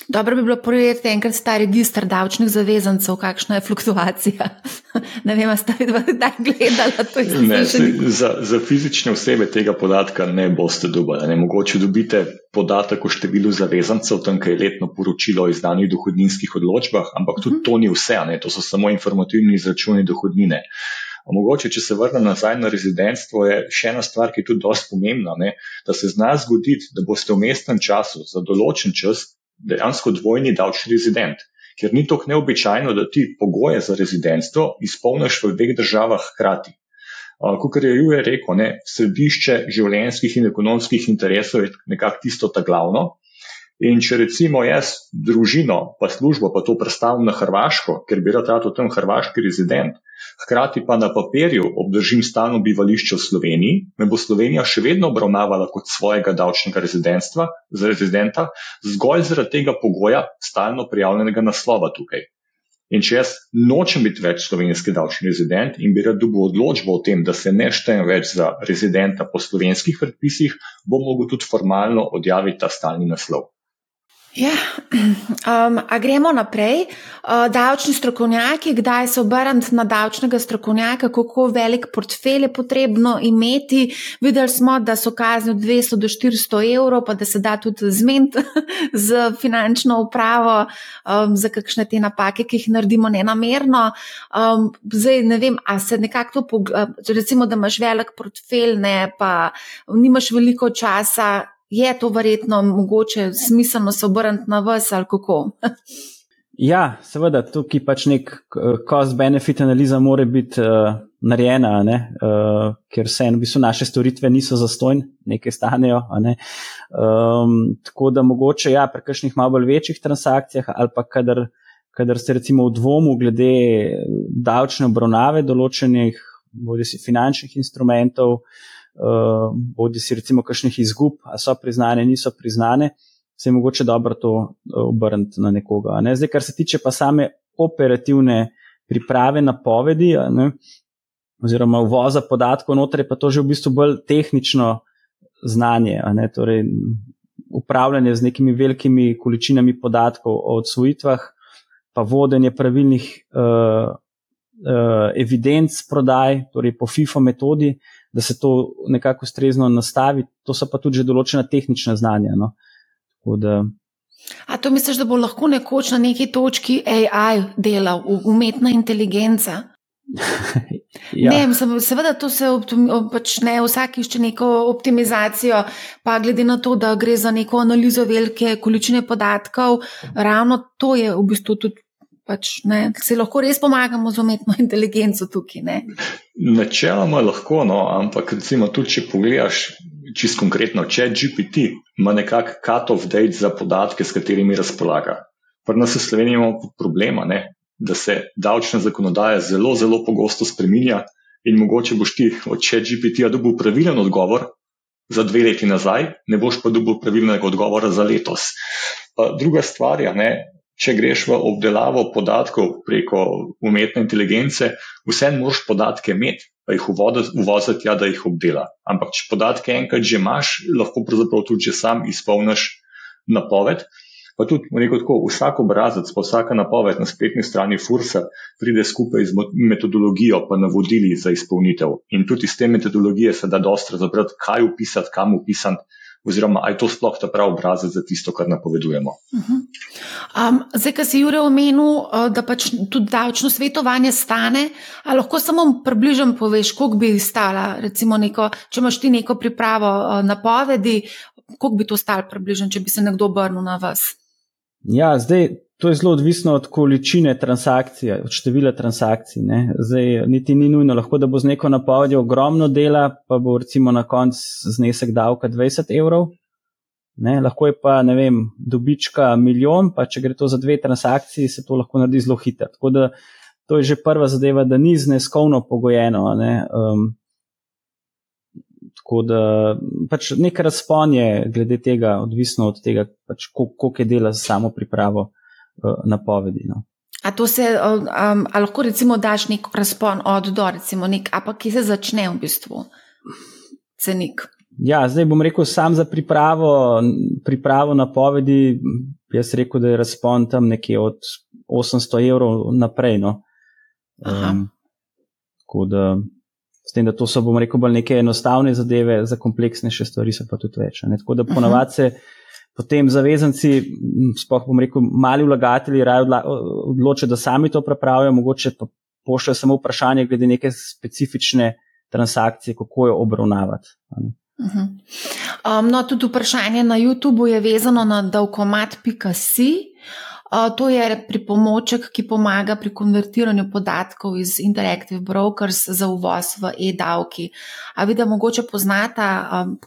Dobro bi bilo pogledati enkrat ta registr davčnih zavezancev, kakšna je fluktuacija. ne vem, ste kdaj gledali to? Za, za fizične osebe tega podatka ne boste dobili. Mogoče dobite podatek o številu zavezancev, tam je letno poročilo o izdanih dohodninskih odločbah, ampak tudi mhm. to ni vse, ne? to so samo informativni izračuni dohodnine. Mogoče, če se vrnem nazaj na rezidentstvo, je še ena stvar, ki je tudi dosti pomembna, ne? da se zna zgoditi, da boste v mestnem času za določen čas dejansko dvojni davčni rezident. Ker ni tako neobičajno, da ti pogoje za rezidentstvo izpolniš v dveh državah hkrati. Kot je Juje rekel, ne, središče življenjskih in ekonomskih interesov je nekako tisto ta glavno. In če recimo jaz družino, pa službo, pa to predstavim na Hrvaško, ker bi rad rado tam hrvaški rezident, hkrati pa na papirju obdržim stalno bivališče v Sloveniji, me bo Slovenija še vedno obravnavala kot svojega davčnega rezidentstva, za rezidenta, zgolj zaradi tega pogoja stalno prijavljenega naslova tukaj. In če jaz nočem biti več slovenski davčni rezident in bi rad dobil odločbo o tem, da se ne štejem več za rezidenta po slovenskih predpisih, bom mogel tudi formalno odjaviti ta stalni naslov. Ja, um, gremo naprej. Uh, davčni strokovnjaki, kdaj se obrniti na davčnega strokovnjaka, kako velik portfelj je potrebno imeti. Videli smo, da so kazni od 200 do 400 evrov, pa da se da tudi zmeniti z finančno upravo um, za kakšne te napake, ki jih naredimo nenamerno. Um, zdaj ne vem, a se nekako to, recimo, da imaš velik portfelj, ne pa nimaš veliko časa je to verjetno mogoče smiselno se obrniti na vas ali kako? ja, seveda, tukaj pač nek cost-benefit analiza mora biti uh, narejena, uh, ker se v bistvu naše storitve niso zastojne, nekaj stanejo. Ne? Um, tako da mogoče ja, pri kakšnih malo bolj večjih transakcijah ali pa kadar. Kadar ste recimo v dvomu glede davčne obravnave določenih, bodi si finančnih instrumentov, uh, bodi si recimo kakšnih izgub, a so priznane, niso priznane, se je mogoče dobro to eh, obrniti na nekoga. Ne? Zdaj, kar se tiče pa same operativne priprave na povedi, ne? oziroma uvoza podatkov noter, pa to že v bistvu bolj tehnično znanje, torej upravljanje z nekimi velikimi količinami podatkov o odsvojitvah, pa vodenje pravilnih uh, uh, evidenc prodaj, torej po FIFO metodi, uh, da se to nekako ustrezno nastavi, to so pa tudi določena tehnična znanja. No. Da, A to misliš, da bo lahko nekoč na neki točki AI delal, umetna inteligenca? ja. Ne, seveda to se počne, vsak išče neko optimizacijo, pa glede na to, da gre za neko analizo velike količine podatkov, ravno to je v bistvu tudi pač, ne, se lahko res pomagamo z umetno inteligenco tukaj. Ne. Načeloma lahko, no, ampak recimo tudi, če pogledaš čisto konkretno, če GPT ima nekakšen cut-off date za podatke, s katerimi razpolaga. Pri nas v Sloveniji imamo problema, ne, da se davčna zakonodaja zelo, zelo pogosto spreminja in mogoče boš ti od GPT-ja dobil pravilen odgovor. Za dve leti nazaj, ne boš pa dobil pravilnega odgovora za letos. Druga stvar je, če greš v obdelavo podatkov preko umetne inteligence, vseeno moraš podatke imeti, pa jih uvoziti, ja, da jih obdela. Ampak, če podatke enkrat že imaš, lahko pravzaprav tudi sam izpolniš napoved. Pa tudi, rekel tako, vsak obrazec, pa vsaka napoved na spletni strani Fursa pride skupaj z metodologijo, pa navodili za izpolnitev. In tudi iz te metodologije se da dosti razbrati, kaj upisati, kam upisati oziroma ali je to sploh ta pravi obrazec za tisto, kar napovedujemo. Uh -huh. um, zdaj, ki si Jure omenil, uh, da pač tudi davčno svetovanje stane, ali lahko samo približno poveš, koliko bi stala, recimo, neko, če imaš ti neko pripravo uh, napovedi, koliko bi to stalo približno, če bi se nekdo obrnil na vas. Ja, zdaj To je zelo odvisno od količine transakcij, od števila transakcij. Ne. Zdaj, niti ni nujno, lahko da bo z neko napovedjo ogromno dela, pa bo recimo na koncu znesek davka 20 evrov. Ne. Lahko je pa, ne vem, dobička milijon, pa če gre to za dve transakciji, se to lahko naredi zelo hitro. Tako da to je že prva zadeva, da ni zneskovno pogojeno. Ne. Um, tako da pač nek razpon je glede tega, odvisno od tega, pač, koliko je dela za samo pripravo. Eh, napovedi. No. A to se, um, a lahko recimo daš nek razpon od do, recimo nek, a pa ki se začne v bistvu cenik? Ja, zdaj bom rekel sam za pripravo, pripravo napovedi. Jaz rekel, da je razpon tam nekje od 800 evrov naprej. No. Um, tako da, s tem, da to so, bom rekel, bolj neke enostavne zadeve, za kompleksnejše stvari so pa tudi več. Ne. Tako da ponavadi se. Potem zavezanci, spoh bom rekel, mali vlagatelji, raje odločijo, da sami to prepravijo, mogoče pa pošljajo samo vprašanje glede neke specifične transakcije, kako jo obravnavati. Uh -huh. um, no, tudi vprašanje na YouTubu je vezano na davkomat.com. To je pripomoček, ki pomaga pri konvertiranju podatkov iz Interactive Brokers za uvoz v e-davki. A vi, da mogoče poznate,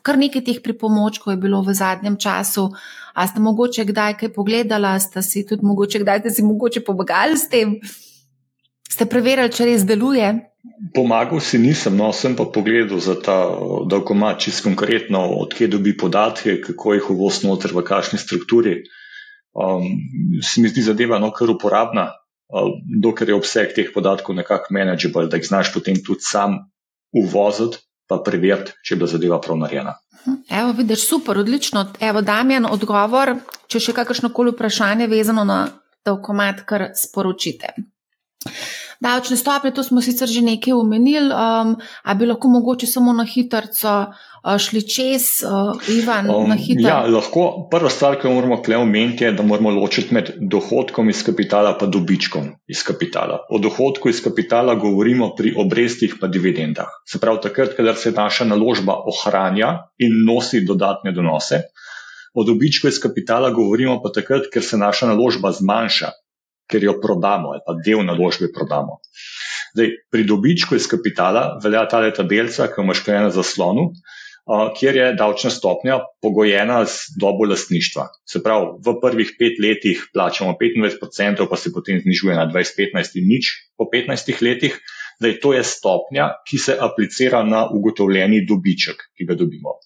kar nekaj teh pripomočkov je bilo v zadnjem času. A ste mogoče kdaj kaj pogledali, ste si tudi mogoče kdaj ste si mogoče pomagali s tem? Ste preverili, če res deluje? Pomagal si nisem, no, sem pa pogledal za ta davkomat, čisto konkretno, odkje dobi podatke, kako jih uvoz noter, v kakšni strukturi um, se mi zdi zadeva no, kar uporabna, uh, dokler je obseg teh podatkov nekako manageable, da jih znaš potem tudi sam uvoziti, pa preveriti, če je bila zadeva prav narejena. Evo, vidiš, super, odlično. Evo, Damjan, odgovor če še kakršno koli vprašanje vezano na davkomat, kar sporočite. Davčne stopnje, to smo sicer že nekaj omenili, um, a bi lahko mogoče samo na hitro uh, šli čez, uh, Ivan, um, na hitro. Ja, lahko. Prva stvar, ki jo moramo klej omeniti, je, da moramo ločiti med dohodkom iz kapitala in dobičkom iz kapitala. O dohodku iz kapitala govorimo pri obrestih in dividendah. Se pravi, takrat, kadar se naša naložba ohranja in nosi dodatne donose. O dobičku iz kapitala govorimo pa takrat, ker se naša naložba zmanjša ker jo prodamo ali pa del naložbe prodamo. Zdaj, pri dobičku iz kapitala velja ta leta delca, ki imaš kaj na zaslonu, kjer je davčna stopnja pogojena z dobo lastništva. Se pravi, v prvih pet letih plačamo 25%, pa se potem znižuje na 20-15 in nič po 15 letih. Zdaj, to je stopnja, ki se aplicira na ugotovljeni dobiček, ki ga dobimo.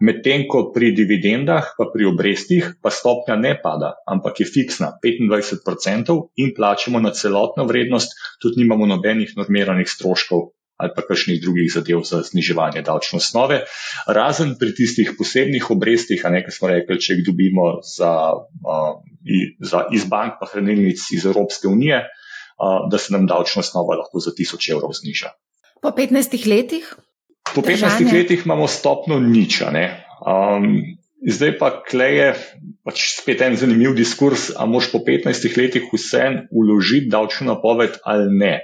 Medtem ko pri dividendah, pa pri obrestih, pa stopnja ne pada, ampak je fiksna 25% in plačemo na celotno vrednost, tudi nimamo nobenih normiranih stroškov ali pa kakšnih drugih zadev za zniževanje davčne osnove, razen pri tistih posebnih obrestih, a nekaj smo rekli, če jih dobimo za, za iz bank pa hranilnic iz Evropske unije, da se nam davčna osnova lahko za 1000 evrov zniža. Po 15 letih? Po 15 držanje. letih imamo stopno nič. Um, zdaj pa kleje pač spet en zanimiv diskurs, ali moš po 15 letih vse uložiti davčno napoved ali ne.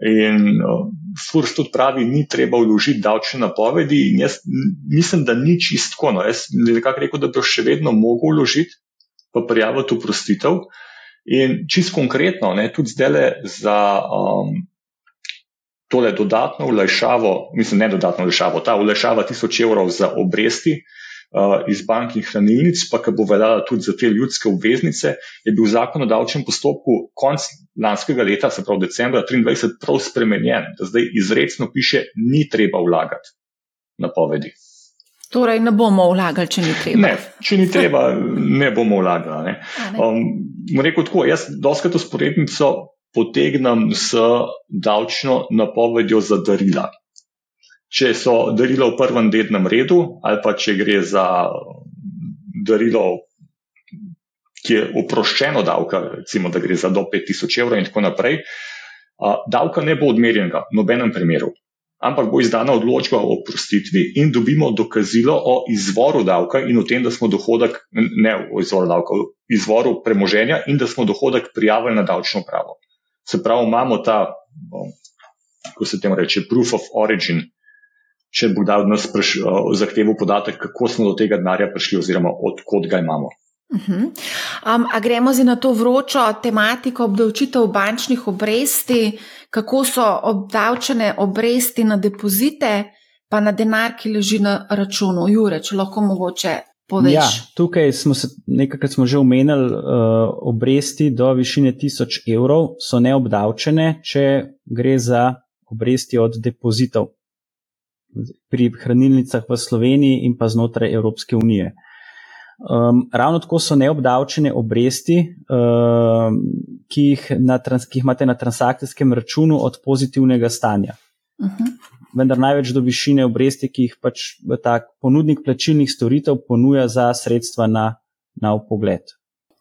In uh, Furs tudi pravi, ni treba vložiti davčne napovedi. In jaz mislim, da ni čistko. No. Jaz nekako rekel, da bi še vedno mogel vložiti, pa prijaviti uprostitev. In čist konkretno, ne, tudi zdaj za um, tole dodatno ulajšavo, mislim, ne dodatno ulajšavo, ta ulajšava 1000 evrov za obresti uh, iz bank in hranilnic, pa ki bo veljala tudi za te ljudske obveznice, je bil zakon o davčnem postopku konc lanskega leta, se pravi decembra 2023, prav spremenjen, da zdaj izredno piše, ni treba vlagati napovedi. Torej, ne bomo vlagali, če ni treba. Ne, če ni treba, ne bomo vlagali. Um, rekel tako, jaz doskrat usporednico potegnem s davčno napovedjo za darila. Če so darila v prvem dednem redu, ali pa če gre za darilo, ki je oproščeno davka, recimo, da gre za do 5000 evrov in tako naprej, davka ne bo odmerjenega v nobenem primeru. Ampak bo izdana odločba o oprostitvi in dobimo dokazilo o izvoru davka in o tem, da smo dohodek, ne o izvoru davka, o izvoru premoženja in da smo dohodek prijavili na davčno pravo. Se pravi, imamo ta, kako se temu reče, proof of origin, če bo dal nas zahtevo podatek, kako smo do tega denarja prišli, oziroma odkot ga imamo. Uh -huh. um, a gremo zdaj na to vročo tematiko obdavčitev bančnih obresti, kako so obdavčene obresti na depozite, pa na denar, ki leži na računu. Jure, če lahko mogoče poveš. Ja, tukaj smo se nekajkrat že omenili, uh, obresti do višine 1000 evrov so neobdavčene, če gre za obresti od depozitov pri hranilnicah v Sloveniji in pa znotraj Evropske unije. Um, ravno tako so neobdavčene obresti, um, ki, jih na, ki jih imate na transakcijskem računu od pozitivnega stanja. Uh mhm. -huh vendar največ do višine obresti, ki jih pač ta ponudnik plačilnih storitev ponuja za sredstva na, na upogled.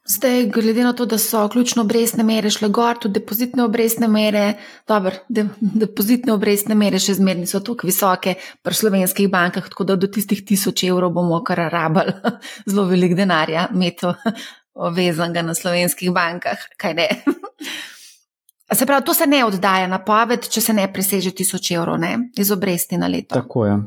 Zdaj, glede na to, da so ključno obrestne mere šle gor, tudi depozitne obrestne mere, dobro, de, depozitne obrestne mere še zmerni so tako visoke pri slovenskih bankah, tako da do tistih tisoč evrov bomo kar rabali zelo velik denarja, meto vezanga na slovenskih bankah, kaj ne. Se pravi, to se ne oddaja na poved, če se ne preseže 1000 evrov ne? iz obresti na leto. Tako je.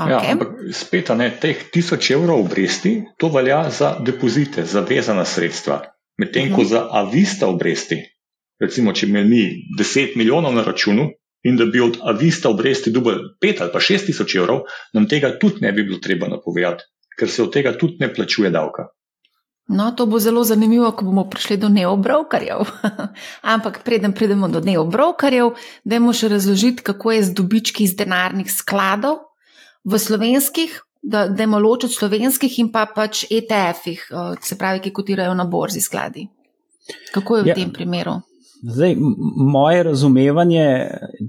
Okay. Ja, ampak spet, ne, teh 1000 evrov obresti, to velja za depozite, za vezana sredstva. Medtem uh -huh. ko mhm. za avista obresti, recimo, če imeli mi 10 milijonov na računu in da bi od avista obresti dobil 5 ali pa 6000 evrov, nam tega tudi ne bi bilo treba napovedati, ker se od tega tudi ne plačuje davka. No, to bo zelo zanimivo, ko bomo prišli do neobrokarjev. Ampak preden pridemo do neobrokarjev, dajmo še razložiti, kako je z dobički iz denarnih skladov v slovenskih, da dajmo ločiti slovenskih in pa pač ETF-ih, eh, se pravi, ki kotirajo na borzi skladi. Kako je v ja. tem primeru? Zdaj, moje razumevanje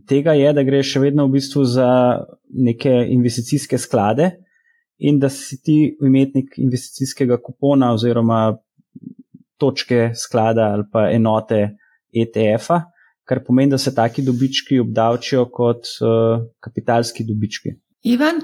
tega je, da gre še vedno v bistvu za neke investicijske sklade in da si ti imetnik investicijskega kupona oziroma točke sklada ali pa enote ETF-a, kar pomeni, da se taki dobički obdavčijo kot uh, kapitalski dobički. Ivan?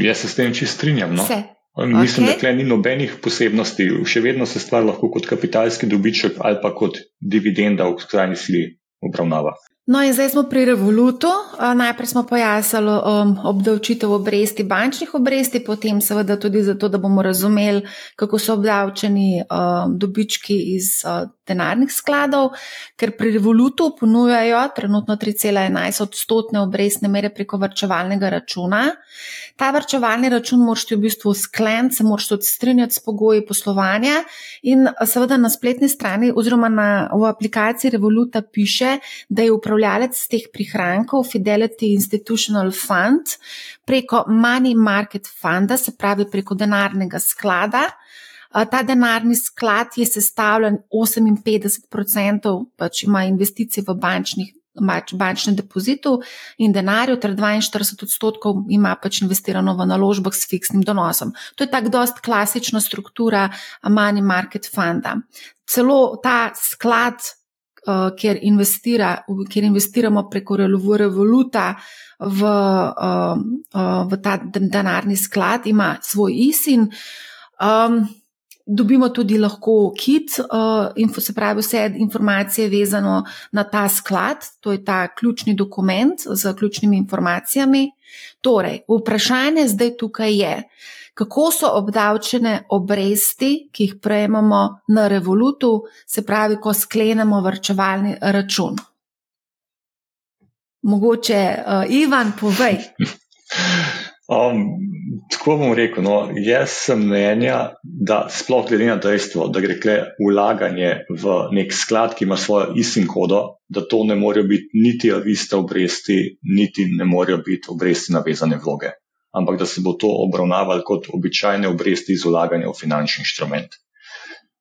Jaz se s tem čisto strinjam. No? Vse. Mislim, Okay. da tukaj ni nobenih posebnosti. Še vedno se stvar lahko kot kapitalski dobiček ali pa kot dividenda v skrajni sili obravnava. No, in zdaj smo pri revolutu. Najprej smo pojasnili um, obdavčitev obresti, bančnih obresti, potem seveda tudi zato, da bomo razumeli, kako so obdavčeni um, dobički iz uh, denarnih skladov, ker pri revolutu ponujajo trenutno 3,11 odstotne obrestne mere preko vrčevalnega računa. Ta vrčevalni račun moraš ti v bistvu skleniti, se moraš tudi strinjati s pogoji poslovanja in seveda na spletni strani oziroma na, v aplikaciji Revoluta piše, da je upravljalec teh prihrankov Fidelity Institutional Fund preko Money Market Funda, se pravi preko denarnega sklada. A, Ta denarni sklad je sestavljen 58% pač ima investicije v bančnih, bač, bančnem depozitu in denarju, ter 42 odstotkov ima pač investirano v naložbah s fiksnim donosom. To je tako dost klasična struktura a, money market funda. Celo ta sklad, uh, kjer, investira, kjer investiramo preko revoluta v, v ta den- denarni sklad, ima svoj ISIN. Um, Dobimo tudi lahko kit, uh, info, se pravi vse informacije vezano na ta sklad, to je ta ključni dokument z ključnimi informacijami. Torej, vprašanje zdaj tukaj je, kako so obdavčene obresti, ki jih prejemamo na revolutu, se pravi, ko sklenemo vrčevalni račun. Mogoče, uh, Ivan, povej. Um, tako bom rekel, no, jaz sem mnenja, da sploh glede na dejstvo, da gre kle vlaganje v nek sklad, ki ima svojo ISIN kodo, da to ne morejo biti niti aviste obresti, niti ne morejo biti obresti na vezane vloge, ampak da se bo to obravnavalo kot običajne obresti iz vlaganja v finančni inštrument.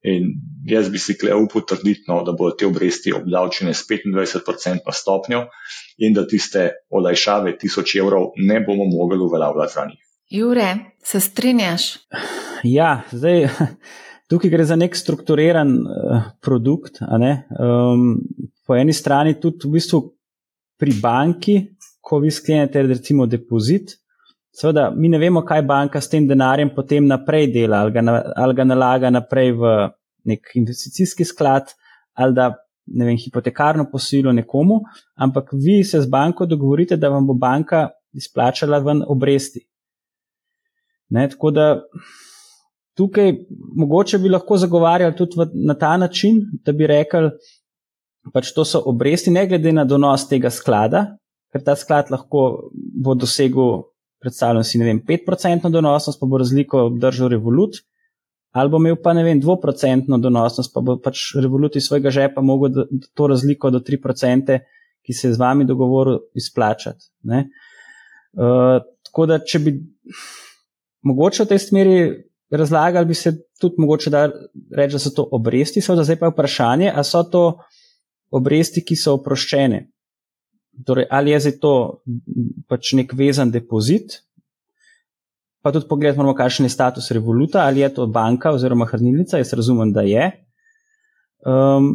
In jaz bi si kle upal trditi, no, da bodo te obresti obdavčene s 25% stopnjo in da tiste olajšave 1000 evrov ne bomo mogli uveljavljati za njih. Jure, se strinjaš? Ja, zdaj tukaj gre za nek strukturiran uh, produkt. a ne. Um, po eni strani tudi v bistvu pri banki, ko vi sklenete recimo depozit, seveda mi ne vemo, kaj banka s tem denarjem potem naprej dela, ali ga, na, ali ga nalaga naprej v nek investicijski sklad, ali da ne vem, hipotekarno posilo nekomu, ampak vi se z banko dogovorite, da vam bo banka izplačala ven obresti. Ne, tako da tukaj mogoče bi lahko zagovarjali tudi v, na ta način, da bi rekli, pač to so obresti, ne glede na donos tega sklada, ker ta sklad lahko bo dosegel, predstavljam si, ne vem, 5% donosnost, pa bo razliko obdržal revolut, ali bo imel pa ne vem, 2% donosnost, pa bo pač revolut iz svojega žepa mogel da, to razliko do 3%, ki se je z vami dogovoril, izplačati. Ne? Uh, tako da, če bi mogoče v tej smeri razlagali, bi se tudi mogoče da reči, da so to obresti, seveda zdaj pa je vprašanje, ali so to obresti, ki so oproščene. Torej, ali je zdaj to pač nek vezan depozit, pa tudi pogled moramo, kakšen je status revoluta, ali je to banka oziroma hranilnica, jaz razumem, da je. Um,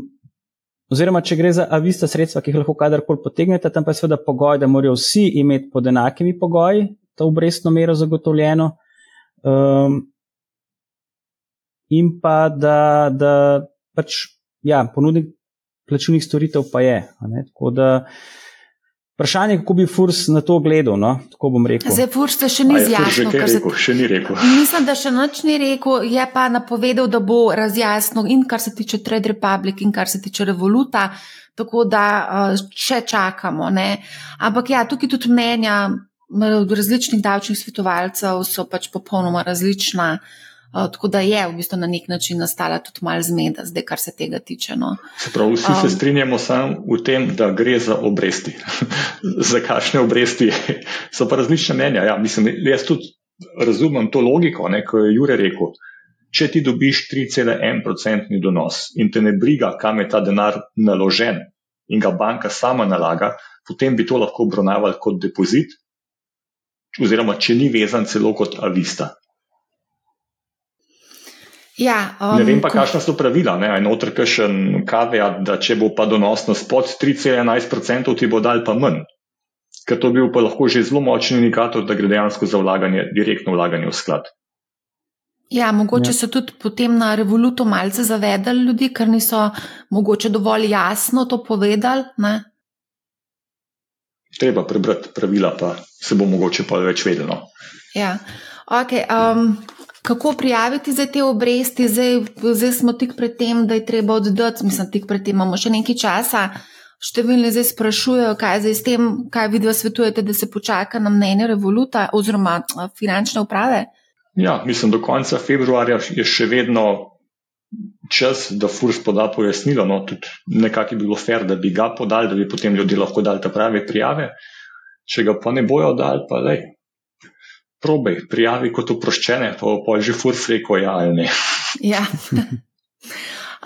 oziroma, če gre za avista sredstva, ki jih lahko kadarkoli potegnete, tam pa je seveda pogoj, da morajo vsi imeti pod enakimi pogoji to obrestno mero zagotovljeno. Um, in pa da, da pač, ja, ponudnik plačilnih storitev pa je. ne, Tako da vprašanje, je, kako bi Furs na to gledal, no, tako bom rekel. Zdaj, Furs še ni A je Furs že zjasnil, kaj kar se rekel? Še ni rekel. Mislim, da še nič ni rekel, je pa napovedal, da bo razjasnil in kar se tiče Trade Republic, in kar se tiče Revoluta, tako da še čakamo. Ne? Ampak ja, tukaj tudi mnenja različnih davčnih svetovalcev so pač popolnoma različna. Uh, tako da je v bistvu na nek način nastala tudi malo zmeda, zdaj, kar se tega tiče. No. Se pravi, vsi se Um. strinjamo samo v tem, da gre za obresti. za kakšne obresti so pa različne mnenja. Ja, mislim, jaz tudi razumem to logiko, ne, ko je Jure rekel. Če ti dobiš 3,1% donos in te ne briga, kam je ta denar naložen in ga banka sama nalaga, potem bi to lahko obravnavali kot depozit. oziroma če ni vezan celo kot avista. Ja, um, ne vem pa, kakšna so pravila. Ne, notr kakšen kaveat, da če bo pa donosnost pod 3,11%, ti bo dal pa manj. Ker to bi bil pa lahko že zelo močen indikator, da gre dejansko za vlaganje, direktno vlaganje v sklad. Ja, mogoče ja. so tudi potem na revolutu malce zavedali ljudi, ker niso mogoče dovolj jasno to povedali. Ne? Treba prebrati pravila, pa se bo mogoče pa več vedelo. Ja, ok. Um, kako prijaviti za te obresti, zdaj, zdaj smo tik pred tem, da je treba oddati, mislim, tik pred tem imamo še nekaj časa. Številni zdaj sprašujejo, kaj zdaj s tem, kaj vi svetujete, da se počaka na mnenje revoluta oziroma finančne uprave. Ja, mislim, do konca februarja je še vedno čas, da FURS poda pojasnilo. No, tudi nekako bi bilo fair, da bi ga podali, da bi potem ljudje lahko dali ta prave prijave. Če ga pa ne bojo dali, pa le, probej, prijavi kot oproščene, pa pa že furs reko ja ali ne. Ja.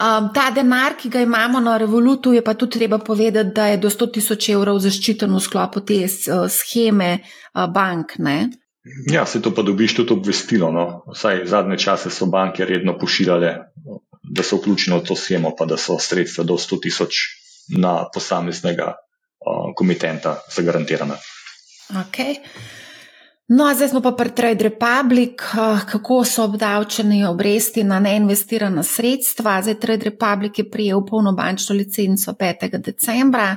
Um, ta denar, ki ga imamo na revolutu, je pa tudi treba povedati, da je do 100 tisoč evrov zaščiten v sklopu te uh, scheme uh, bank. Ne? Ja, se to pa dobiš tudi obvestilo. No? Vsaj zadnje čase so banke redno pošiljale, da so vključene v to schemo, pa da so sredstva do 100 tisoč na posameznega uh, komitenta zagarantirana. Okay. No, zdaj smo pa pri Trade Republic, eh, kako so obdavčeni obresti na neinvestirana sredstva. Zdaj Trade Republic je prijel polno bančno licenco 5. decembra.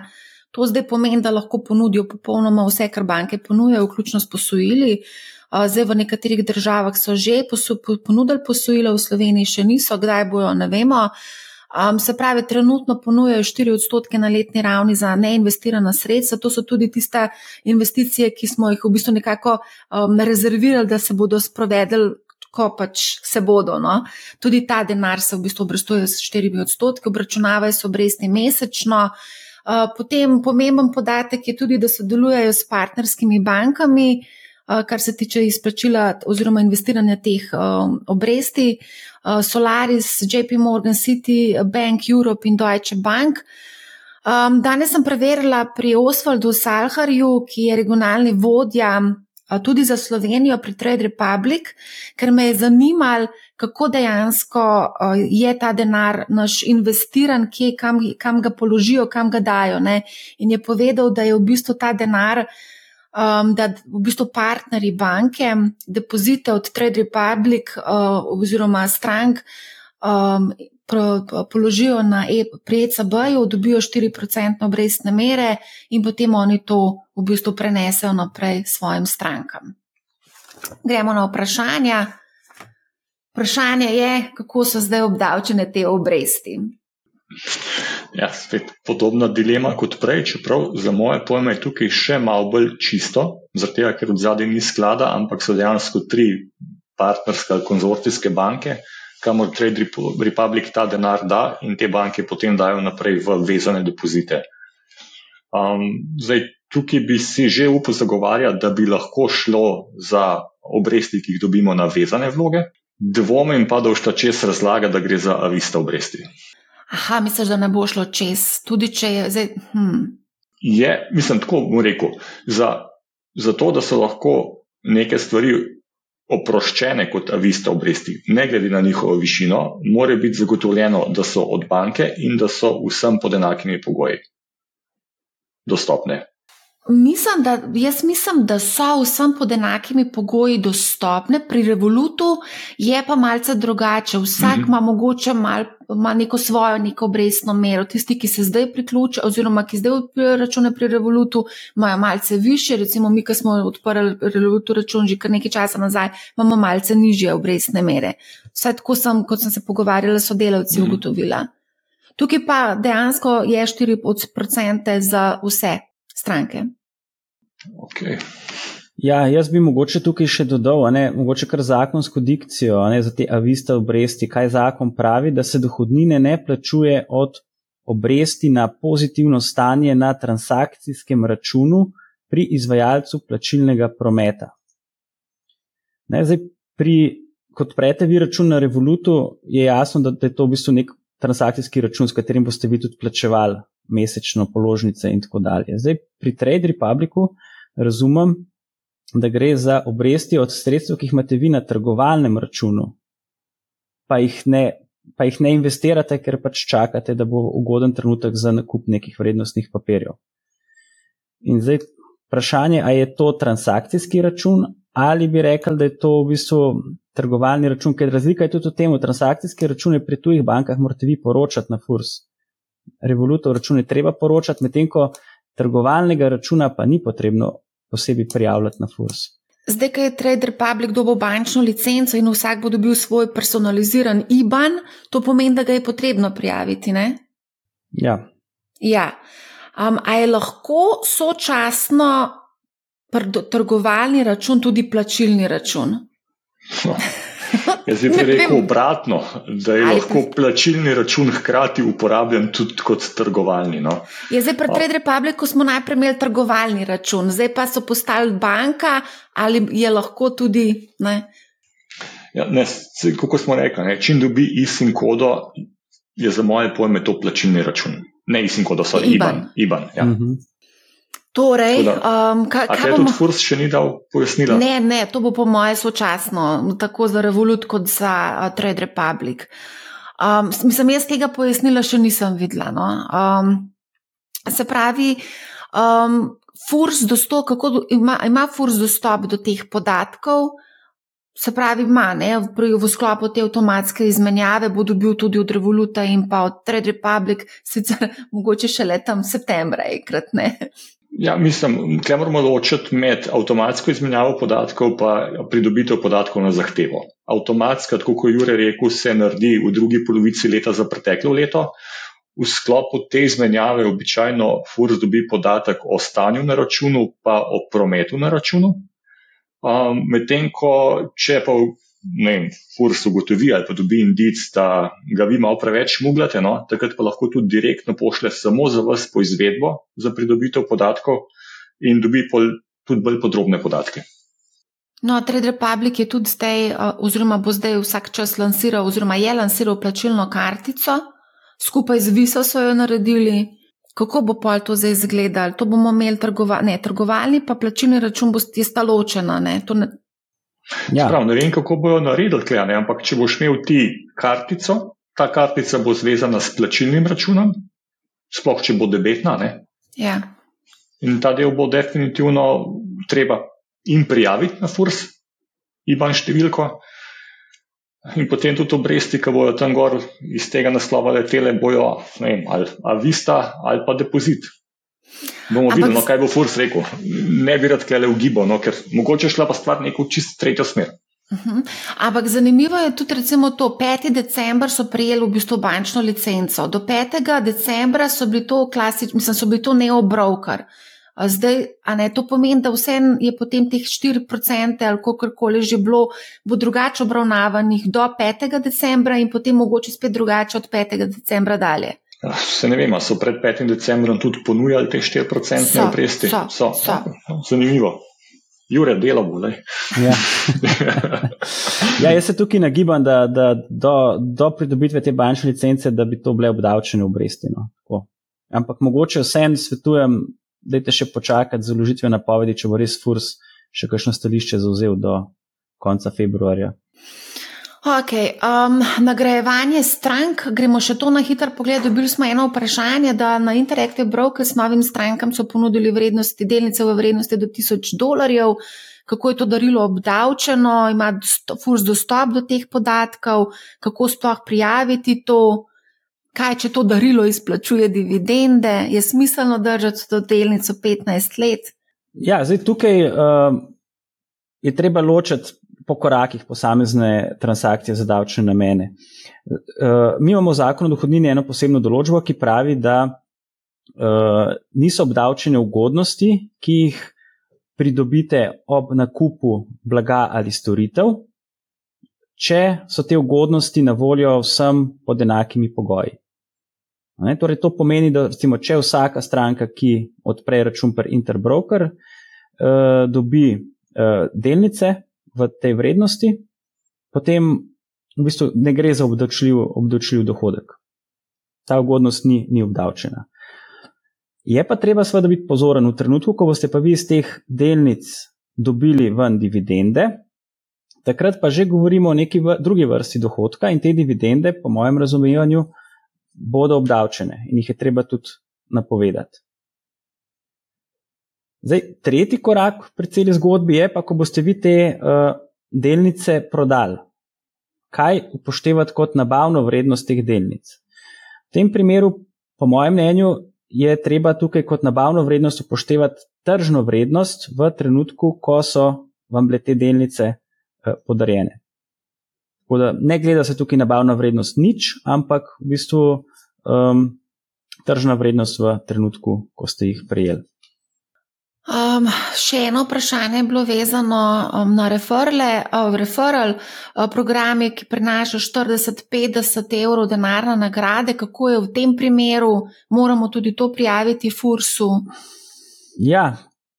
To zdaj pomeni, da lahko ponudijo popolnoma vse, kar banke ponujajo, vključno s posojili. Eh, zdaj v nekaterih državah so že ponudili posojila, v Sloveniji še niso, kdaj bojo, ne vemo. Um, se pravi, trenutno ponujajo 4 odstotke na letni ravni za neinvestirana sredstva. To so tudi tiste investicije, ki smo jih v bistvu nekako um, rezervirali, da se bodo sprovedeli, ko pač se bodo. No? Tudi ta denar se v bistvu obrestuje s 4 odstotki, obračunavajo se obresti mesečno. Uh, potem pomemben podatek je tudi, da sodelujejo s partnerskimi bankami. Eh, kar se tiče izplačila oziroma investiranja teh um, obresti. Uh, Solaris, JP Morgan City, Bank Europe in Deutsche Bank. Um, danes sem preverila pri Osvaldu Salharju, ki je regionalni vodja uh, tudi za Slovenijo pri Trade Republic, ker me je zanimalo, kako dejansko uh, je ta denar naš investiran, kje, kam, kam ga položijo, kam ga dajo. Ne? In je povedal, da je v bistvu ta denar um, da v bistvu partnerji banke depozite od Trade Republic uh, oziroma strank um, položijo na e, pri ECB-ju, dobijo 4% obrestne mere in potem oni to v bistvu prenesejo naprej svojim strankam. Gremo na vprašanja. Vprašanje je, kako so zdaj obdavčene te obresti. Ja, spet podobna dilema kot prej, čeprav za moje pojme je tukaj še malo bolj čisto, zato ker od zadaj ni sklada, ampak so dejansko tri partnerske ali konzorcijske banke, kamor Trade Republic ta denar da in te banke potem dajo naprej v vezane depozite. Um, zdaj, tukaj bi si že upal zagovarjati, da bi lahko šlo za obresti, ki jih dobimo na vezane vloge. Dvomim pa, da všta čez razlaga, da gre za avista obresti. Aha, misliš, da ne bo šlo čez, tudi če je zdaj. Hmm. Je, mislim, tako bom rekel. Za, za to, da so lahko neke stvari oproščene kot avista obresti, ne glede na njihovo višino, mora biti zagotovljeno, da so od banke in da so vsem pod enakimi pogoji dostopne. Mislim, da, jaz mislim, da so vsem pod enakimi pogoji dostopne, pri Revolutu je pa malce drugače. Vsak mm -hmm. ima mogoče mal, ima neko svojo neko obrestno mero. Tisti, ki se zdaj priključijo, oziroma ki zdaj odpirajo račune pri Revolutu, imajo malce više. Recimo, mi, ki smo odprli Revolutu račun že kar nekaj časa nazaj, imamo malce nižje obrestne mere. Vsaj tako sem, kot sem se pogovarjala s sodelavci, mm -hmm. ugotovila. Tukaj pa dejansko je 4% za vse stranke. Okay. Ja, jaz bi mogoče tukaj še dodal, ne, mogoče kar zakonsko dikcijo ne, za te aviste obresti, kaj zakon pravi, da se dohodnine ne plačuje od obresti na pozitivno stanje na transakcijskem računu pri izvajalcu plačilnega prometa. Ne, zdaj, pri, kot prete vi račun na Revolutu, je jasno, da, da je to v bistvu nek transakcijski račun, s katerim boste vi tudi plačevali mesečno položnice in tako dalje. Zdaj, pri Trade Republicu razumem, da gre za obresti od sredstev, ki jih imate vi na trgovalnem računu, pa jih ne, pa jih ne investirate, ker pač čakate, da bo ugoden trenutek za nakup nekih vrednostnih papirjev. In zdaj vprašanje, ali je to transakcijski račun ali bi rekli, da je to v bistvu trgovalni račun, ker razlika je tudi v tem, transakcijske račune pri tujih bankah morate vi poročati na FURS. Revolutov račune treba poročati, medtem ko trgovalnega računa pa ni potrebno posebej prijavljati na FURS. Zdaj, ko je Trade Republic dobil bančno licenco in vsak bo dobil svoj personaliziran IBAN, to pomeni, da ga je potrebno prijaviti. Ne? Ja. ja. Um, a je lahko sočasno trgovalni račun tudi plačilni račun? Jaz bi rekel obratno, da je lahko plačilni račun hkrati uporabljen tudi kot trgovalni. No. Je zdaj pri Trade Republicu smo najprej imeli trgovalni račun, zdaj pa so postali banka ali je lahko tudi. Ne? Ja, ne, kako smo rekli, ne, čim dobi ISIN kodo, je za moje pojme to plačilni račun. Ne ISIN kodo, so IBAN. IBAN, IBAN ja. uh mhm. -huh. Torej, um, kaj, kaj bomo... tudi Furs še ni dal pojasnila? Ne, ne, to bo po moje sočasno, tako za Revolut kot za uh, Trade Republic. Um, mislim, jaz tega pojasnila še nisem videla. No? Um, se pravi, um, Furs dostop, kako ima, ima Furs dostop do teh podatkov? Se pravi, ima, ne, v, v sklopu te avtomatske izmenjave bo dobil tudi od Revoluta in pa od Trade Republic, sicer mogoče še letam septembra, enkrat ne. Ja, mislim, da moramo ločiti med avtomatsko izmenjavo podatkov in pridobitev podatkov na zahtevo. Avtomatska, tako kot je Jure rekel, se naredi v drugi polovici leta za preteklo leto. V sklopu te izmenjave običajno FURS dobi podatek o stanju na računu, pa o prometu na računu. Um, Medtem ko, če pa vem, furs ugotovi ali pa dobi indic, da ga vi malo preveč muglate, no, takrat pa lahko tudi direktno pošle samo za vas po izvedbo za pridobitev podatkov in dobi pol, tudi bolj podrobne podatke. No, Trade Republic je tudi zdaj, oziroma bo zdaj vsak čas lansiral, oziroma je lansiral plačilno kartico, skupaj z Viso so jo naredili. Kako bo pol to zdaj izgledalo? To bomo imeli trgova, ne, trgovalni, pa plačilni račun bo sta ločena. Ne, ne, Ja. Prav, ne vem, kako bojo naredili tle, ne? ampak če boš imel ti kartico, ta kartica bo zvezana s plačilnim računom, sploh če bo debetna. Ja. In ta del bo definitivno treba in prijaviti na FURS, IBAN številko. In potem tudi obresti, ki bojo tam gor iz tega naslova letele, bojo vem, ali avista ali pa depozit. Bomo Ampak... videli, no, kaj bo Furs rekel. Ne bi rad kele ugibal, no, ker mogoče šla pa stvar neko čisto tretjo smer. Uh mhm. -huh. Ampak zanimivo je tudi, recimo, to 5. decembra so prijeli v bistvu bančno licenco. Do 5. decembra so bili to klasični, mislim, so bili to neobroker. Zdaj, a ne to pomeni, da vse je potem teh 4% ali kako koli že bilo, bo drugače obravnavanih do 5. decembra in potem mogoče spet drugače od 5. decembra dalje. Se ne vem, so pred 5. decembrom tudi ponujali te 4% obresti. So, so, so. Zanimivo. Jure, delamo. Ja. ja, jaz se tukaj nagibam, da, da do, do pridobitve te bančne licence, da bi to bile obdavčene obresti. No. Ampak mogoče vsem svetujem, da je te še počakati z uložitvijo napovedi, če bo res furs še kakšno stališče zauzel do konca februarja. Ok, um, nagrajevanje strank, gremo še to na hiter pogled. Dobili smo eno vprašanje, da na Interactive Brokers novim strankam so ponudili vrednosti delnice v vrednosti do 1000 dolarjev. Kako je to darilo obdavčeno, ima FURS dostop do teh podatkov, kako sploh prijaviti to, kaj če to darilo izplačuje dividende, je smiselno držati to delnico 15 let. Ja, zdaj tukaj uh, je treba ločiti po korakih posamezne transakcije za davčne namene. Eh, mi imamo v zakonu o dohodnini eno posebno določbo, ki pravi, da eh, niso obdavčene ugodnosti, ki jih pridobite ob nakupu blaga ali storitev, če so te ugodnosti na voljo vsem pod enakimi pogoji. Ne, torej, to pomeni, da recimo, če vsaka stranka, ki odpre račun pri Interbroker, eh, dobi eh, delnice v tej vrednosti, potem v bistvu ne gre za obdavčljiv, obdavčljiv dohodek. Ta ugodnost ni, ni obdavčena. Je pa treba seveda biti pozoren v trenutku, ko boste pa vi iz teh delnic dobili ven dividende, takrat pa že govorimo o neki drugi vrsti dohodka in te dividende, po mojem razumevanju, bodo obdavčene in jih je treba tudi napovedati. Zdaj, tretji korak pri celi zgodbi je pa, ko boste vi te uh, delnice prodali. Kaj upoštevati kot nabavno vrednost teh delnic? V tem primeru, po mojem mnenju, je treba tukaj kot nabavno vrednost upoštevati tržno vrednost v trenutku, ko so vam bile te delnice uh, podarjene. Da, ne gleda se tukaj nabavna vrednost nič, ampak v bistvu um, tržna vrednost v trenutku, ko ste jih prejeli. Um, še eno vprašanje je bilo vezano um, na referle, uh, referral uh, programe, ki prinašajo 40-50 evrov denarne nagrade. Kako je v tem primeru, moramo tudi to prijaviti FURS-u? Ja,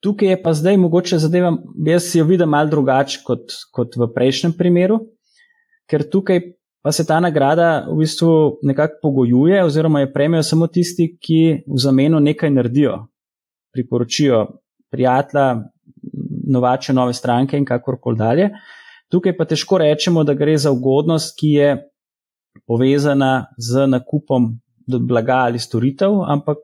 tukaj je pa zdaj mogoče zadeva, jaz jo vidim malo drugače kot, kot v prejšnjem primeru, ker tukaj pa se ta nagrada v bistvu nekako pogojuje, oziroma je premijo samo tisti, ki v zameno nekaj naredijo, priporočijo prijatelja, novače nove stranke in kakorkoli dalje. Tukaj pa težko rečemo, da gre za ugodnost, ki je povezana z nakupom blaga ali storitev, ampak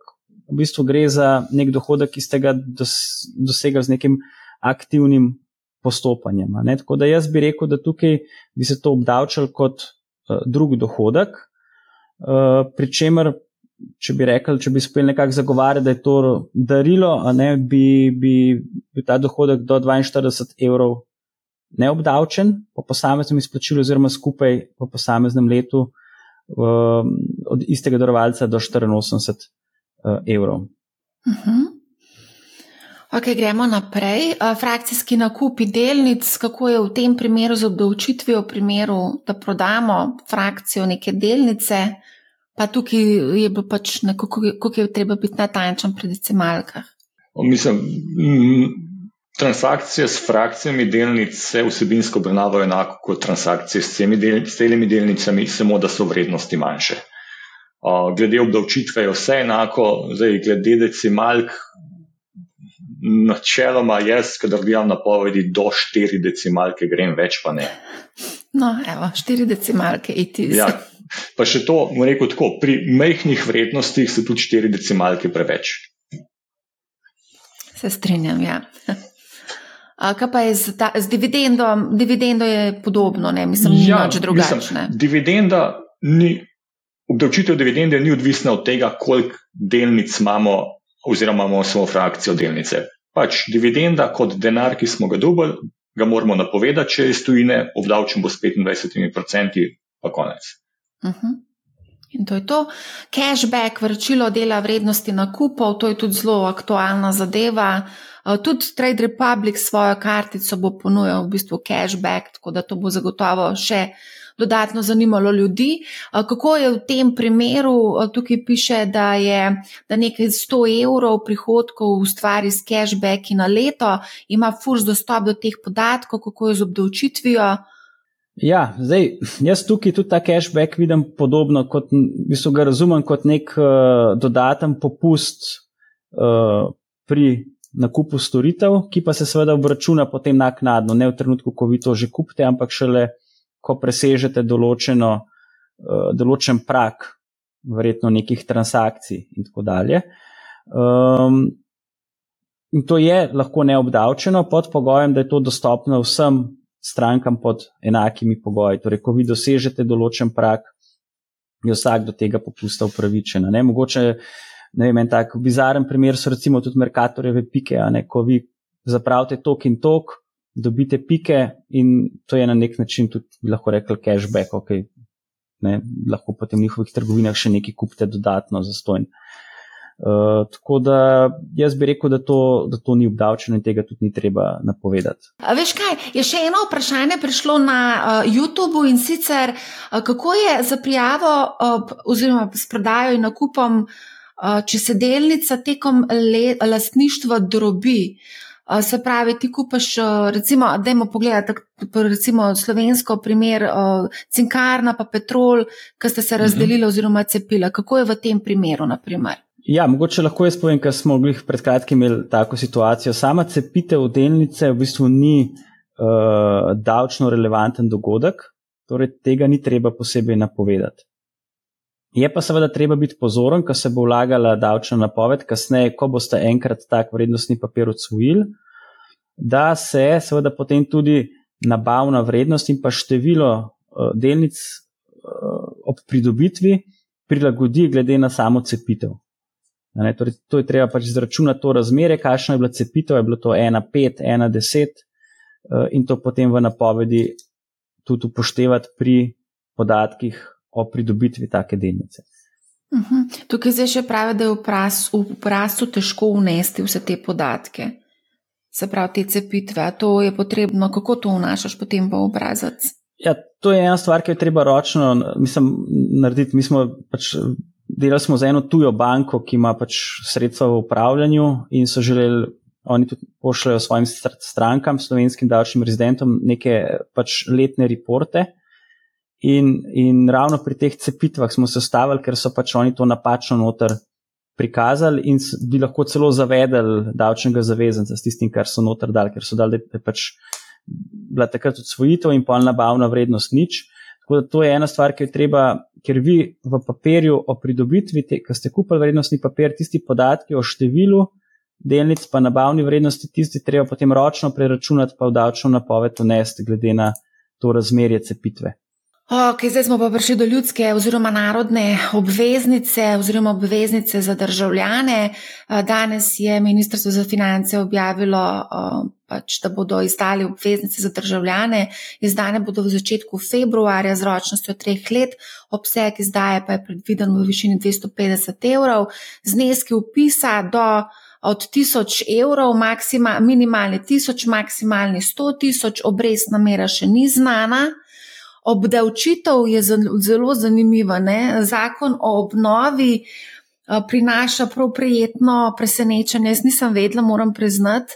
v bistvu gre za nek dohodek, ki ste ga dosegli z nekim aktivnim postopanjem. Ne? Tako da jaz bi rekel, da tukaj bi se to obdavčal kot uh, drug dohodek, uh, pri čemer če bi rekel, če bi spet nekako zagovarjali, da je to darilo, ne, bi, bi, bi ta dohodek do 42 evrov neobdavčen po posameznem izplačilu, oziroma skupaj po posameznem letu um, od istega darovalca do 84 uh, evrov. Uh mhm. -huh. Ok, gremo naprej. Uh, frakcijski nakupi delnic, kako je v tem primeru z obdavčitvijo, v primeru, da prodamo frakcijo neke delnice, Pa tukaj je bilo pač nekako, kako je treba biti natančen pri decimalkah. Mislim, transakcije s frakcijami delnic se vsebinsko obravnavajo enako kot transakcije s celimi delnicami, samo da so vrednosti manjše. Glede obdavčitve je vse enako, zdaj glede decimalk. Načeloma, jaz, kadar gledam napovedi do 4 decimalke, grem več, pa ne. No, evo, 4 decimalke, iti. Ja, Pa še to, mu rekel tako, pri mehkih vrednostih so tudi štiri decimalke preveč. Se strinjam, ja. Kaj pa je z, ta, z dividendo? Dividendo je podobno, ne mislim, da ja, je drugačne. Dividenda ni, obdavčitev dividende ni odvisna od tega, koliko delnic imamo, oziroma imamo samo frakcijo delnice. Pač dividenda kot denar, ki smo ga dobili, ga moramo napovedati, če je iz tujine, obdavčen bo s 25%, pa konec. Uh mhm. -huh. In to je to. Cashback, vračilo dela vrednosti nakupov, to je tudi zelo aktualna zadeva. Eh, tudi Trade Republic svojo kartico bo ponujal v bistvu cashback, tako da to bo zagotovo še dodatno zanimalo ljudi. Eh, kako je v tem primeru, eh, tukaj piše, da je da nekaj 100 evrov prihodkov ustvari s cashbacki na leto, ima FURS dostop do teh podatkov, kako je z obdavčitvijo. Ja, zdaj, jaz tukaj tudi ta cashback vidim podobno, kot v bistvu ga razumem kot nek uh, dodaten popust uh, pri nakupu storitev, ki pa se seveda obračuna potem naknadno, ne v trenutku, ko vi to že kupite, ampak šele, ko presežete določeno, uh, določen prak, verjetno nekih transakcij in tako dalje. Um, in to je lahko neobdavčeno pod pogojem, da je to dostopno vsem strankam pod enakimi pogoji. Torej, ko vi dosežete določen prak, je vsak do tega popusta upravičen. Ne? Mogoče ne vem, en tak bizaren primer so recimo tudi Merkatorjeve pike, ne? ko vi zapravite tok in tok, dobite pike in to je na nek način tudi, bi lahko rekli, cashback, ok. Ne? Lahko potem v njihovih trgovinah še nekaj kupite dodatno za stojn. Uh, tako da jaz bi rekel, da to, da to ni obdavčeno in tega tudi ni treba napovedati. A veš kaj, je še eno vprašanje prišlo na uh, YouTubu in sicer, uh, kako je za prijavo uh, oziroma s prodajo in nakupom, uh, če se delnica tekom let, lastništva drobi. Uh, se pravi, ti kupaš, uh, recimo, da imamo pogled, recimo slovensko primer, uh, cinkarna pa petrol, ki sta se razdelila oziroma cepila. Kako je v tem primeru, naprimer? Ja, mogoče lahko jaz povem, ker smo bili pred kratkim imeli tako situacijo. Sama cepitev delnice v bistvu ni uh, davčno relevanten dogodek, torej tega ni treba posebej napovedati. Je pa seveda treba biti pozoren, ko se bo vlagala davčna napoved, kasneje, ko boste enkrat tak vrednostni papir odsvojili, da se seveda potem tudi nabavna vrednost in pa število uh, delnic uh, ob pridobitvi prilagodi glede na samo cepitev. Ne, torej, to je treba pač izračunati to razmerje, kakšno je bila cepitev, je bilo to 1,5, 1,10 uh, in to potem v napovedi tudi upoštevati pri podatkih o pridobitvi take delnice. Uh mhm. -huh. Tukaj zdaj še pravi, da je v obrazcu težko unesti vse te podatke, se pravi te cepitve. To je potrebno, kako to vnašaš potem v obrazec. Ja, to je ena stvar, ki jo treba ročno mislim, narediti. Mi smo pač delali smo za eno tujo banko, ki ima pač sredstva v upravljanju in so želeli, oni tudi pošljajo svojim strankam, slovenskim davčnim rezidentom, neke pač letne reporte. In, in ravno pri teh cepitvah smo se ustavili, ker so pač oni to napačno noter prikazali in bi lahko celo zavedali davčnega zavezanca s tistim, kar so noter dali, ker so dali, da je pač bila takrat odsvojitev in polna nabavna vrednost nič. Tako da to je ena stvar, ki jo treba, ker vi v papirju o pridobitvi, ki ste kupili vrednostni papir, tisti podatki o številu delnic, pa nabavni vrednosti, tisti treba potem ročno preračunati, pa v davčno napoved unesti, glede na to razmerje cepitve. Ok, zdaj smo pa prišli do ljudske oziroma narodne obveznice oziroma obveznice za državljane. Danes je Ministrstvo za finance objavilo, pač, da bodo izdali obveznice za državljane. Izdane bodo v začetku februarja z ročnostjo treh let, obseg izdaje pa je predviden v višini 250 evrov. Zneski upisa do od 1000 evrov, maksima, minimalni 1000, maksimalni 100 tisoč, obrestna mera še ni znana. Obdavčitev je zelo zanimiva. Ne? Zakon o obnovi eh, prinaša prav prijetno presenečenje. Jaz nisem vedela, moram priznati.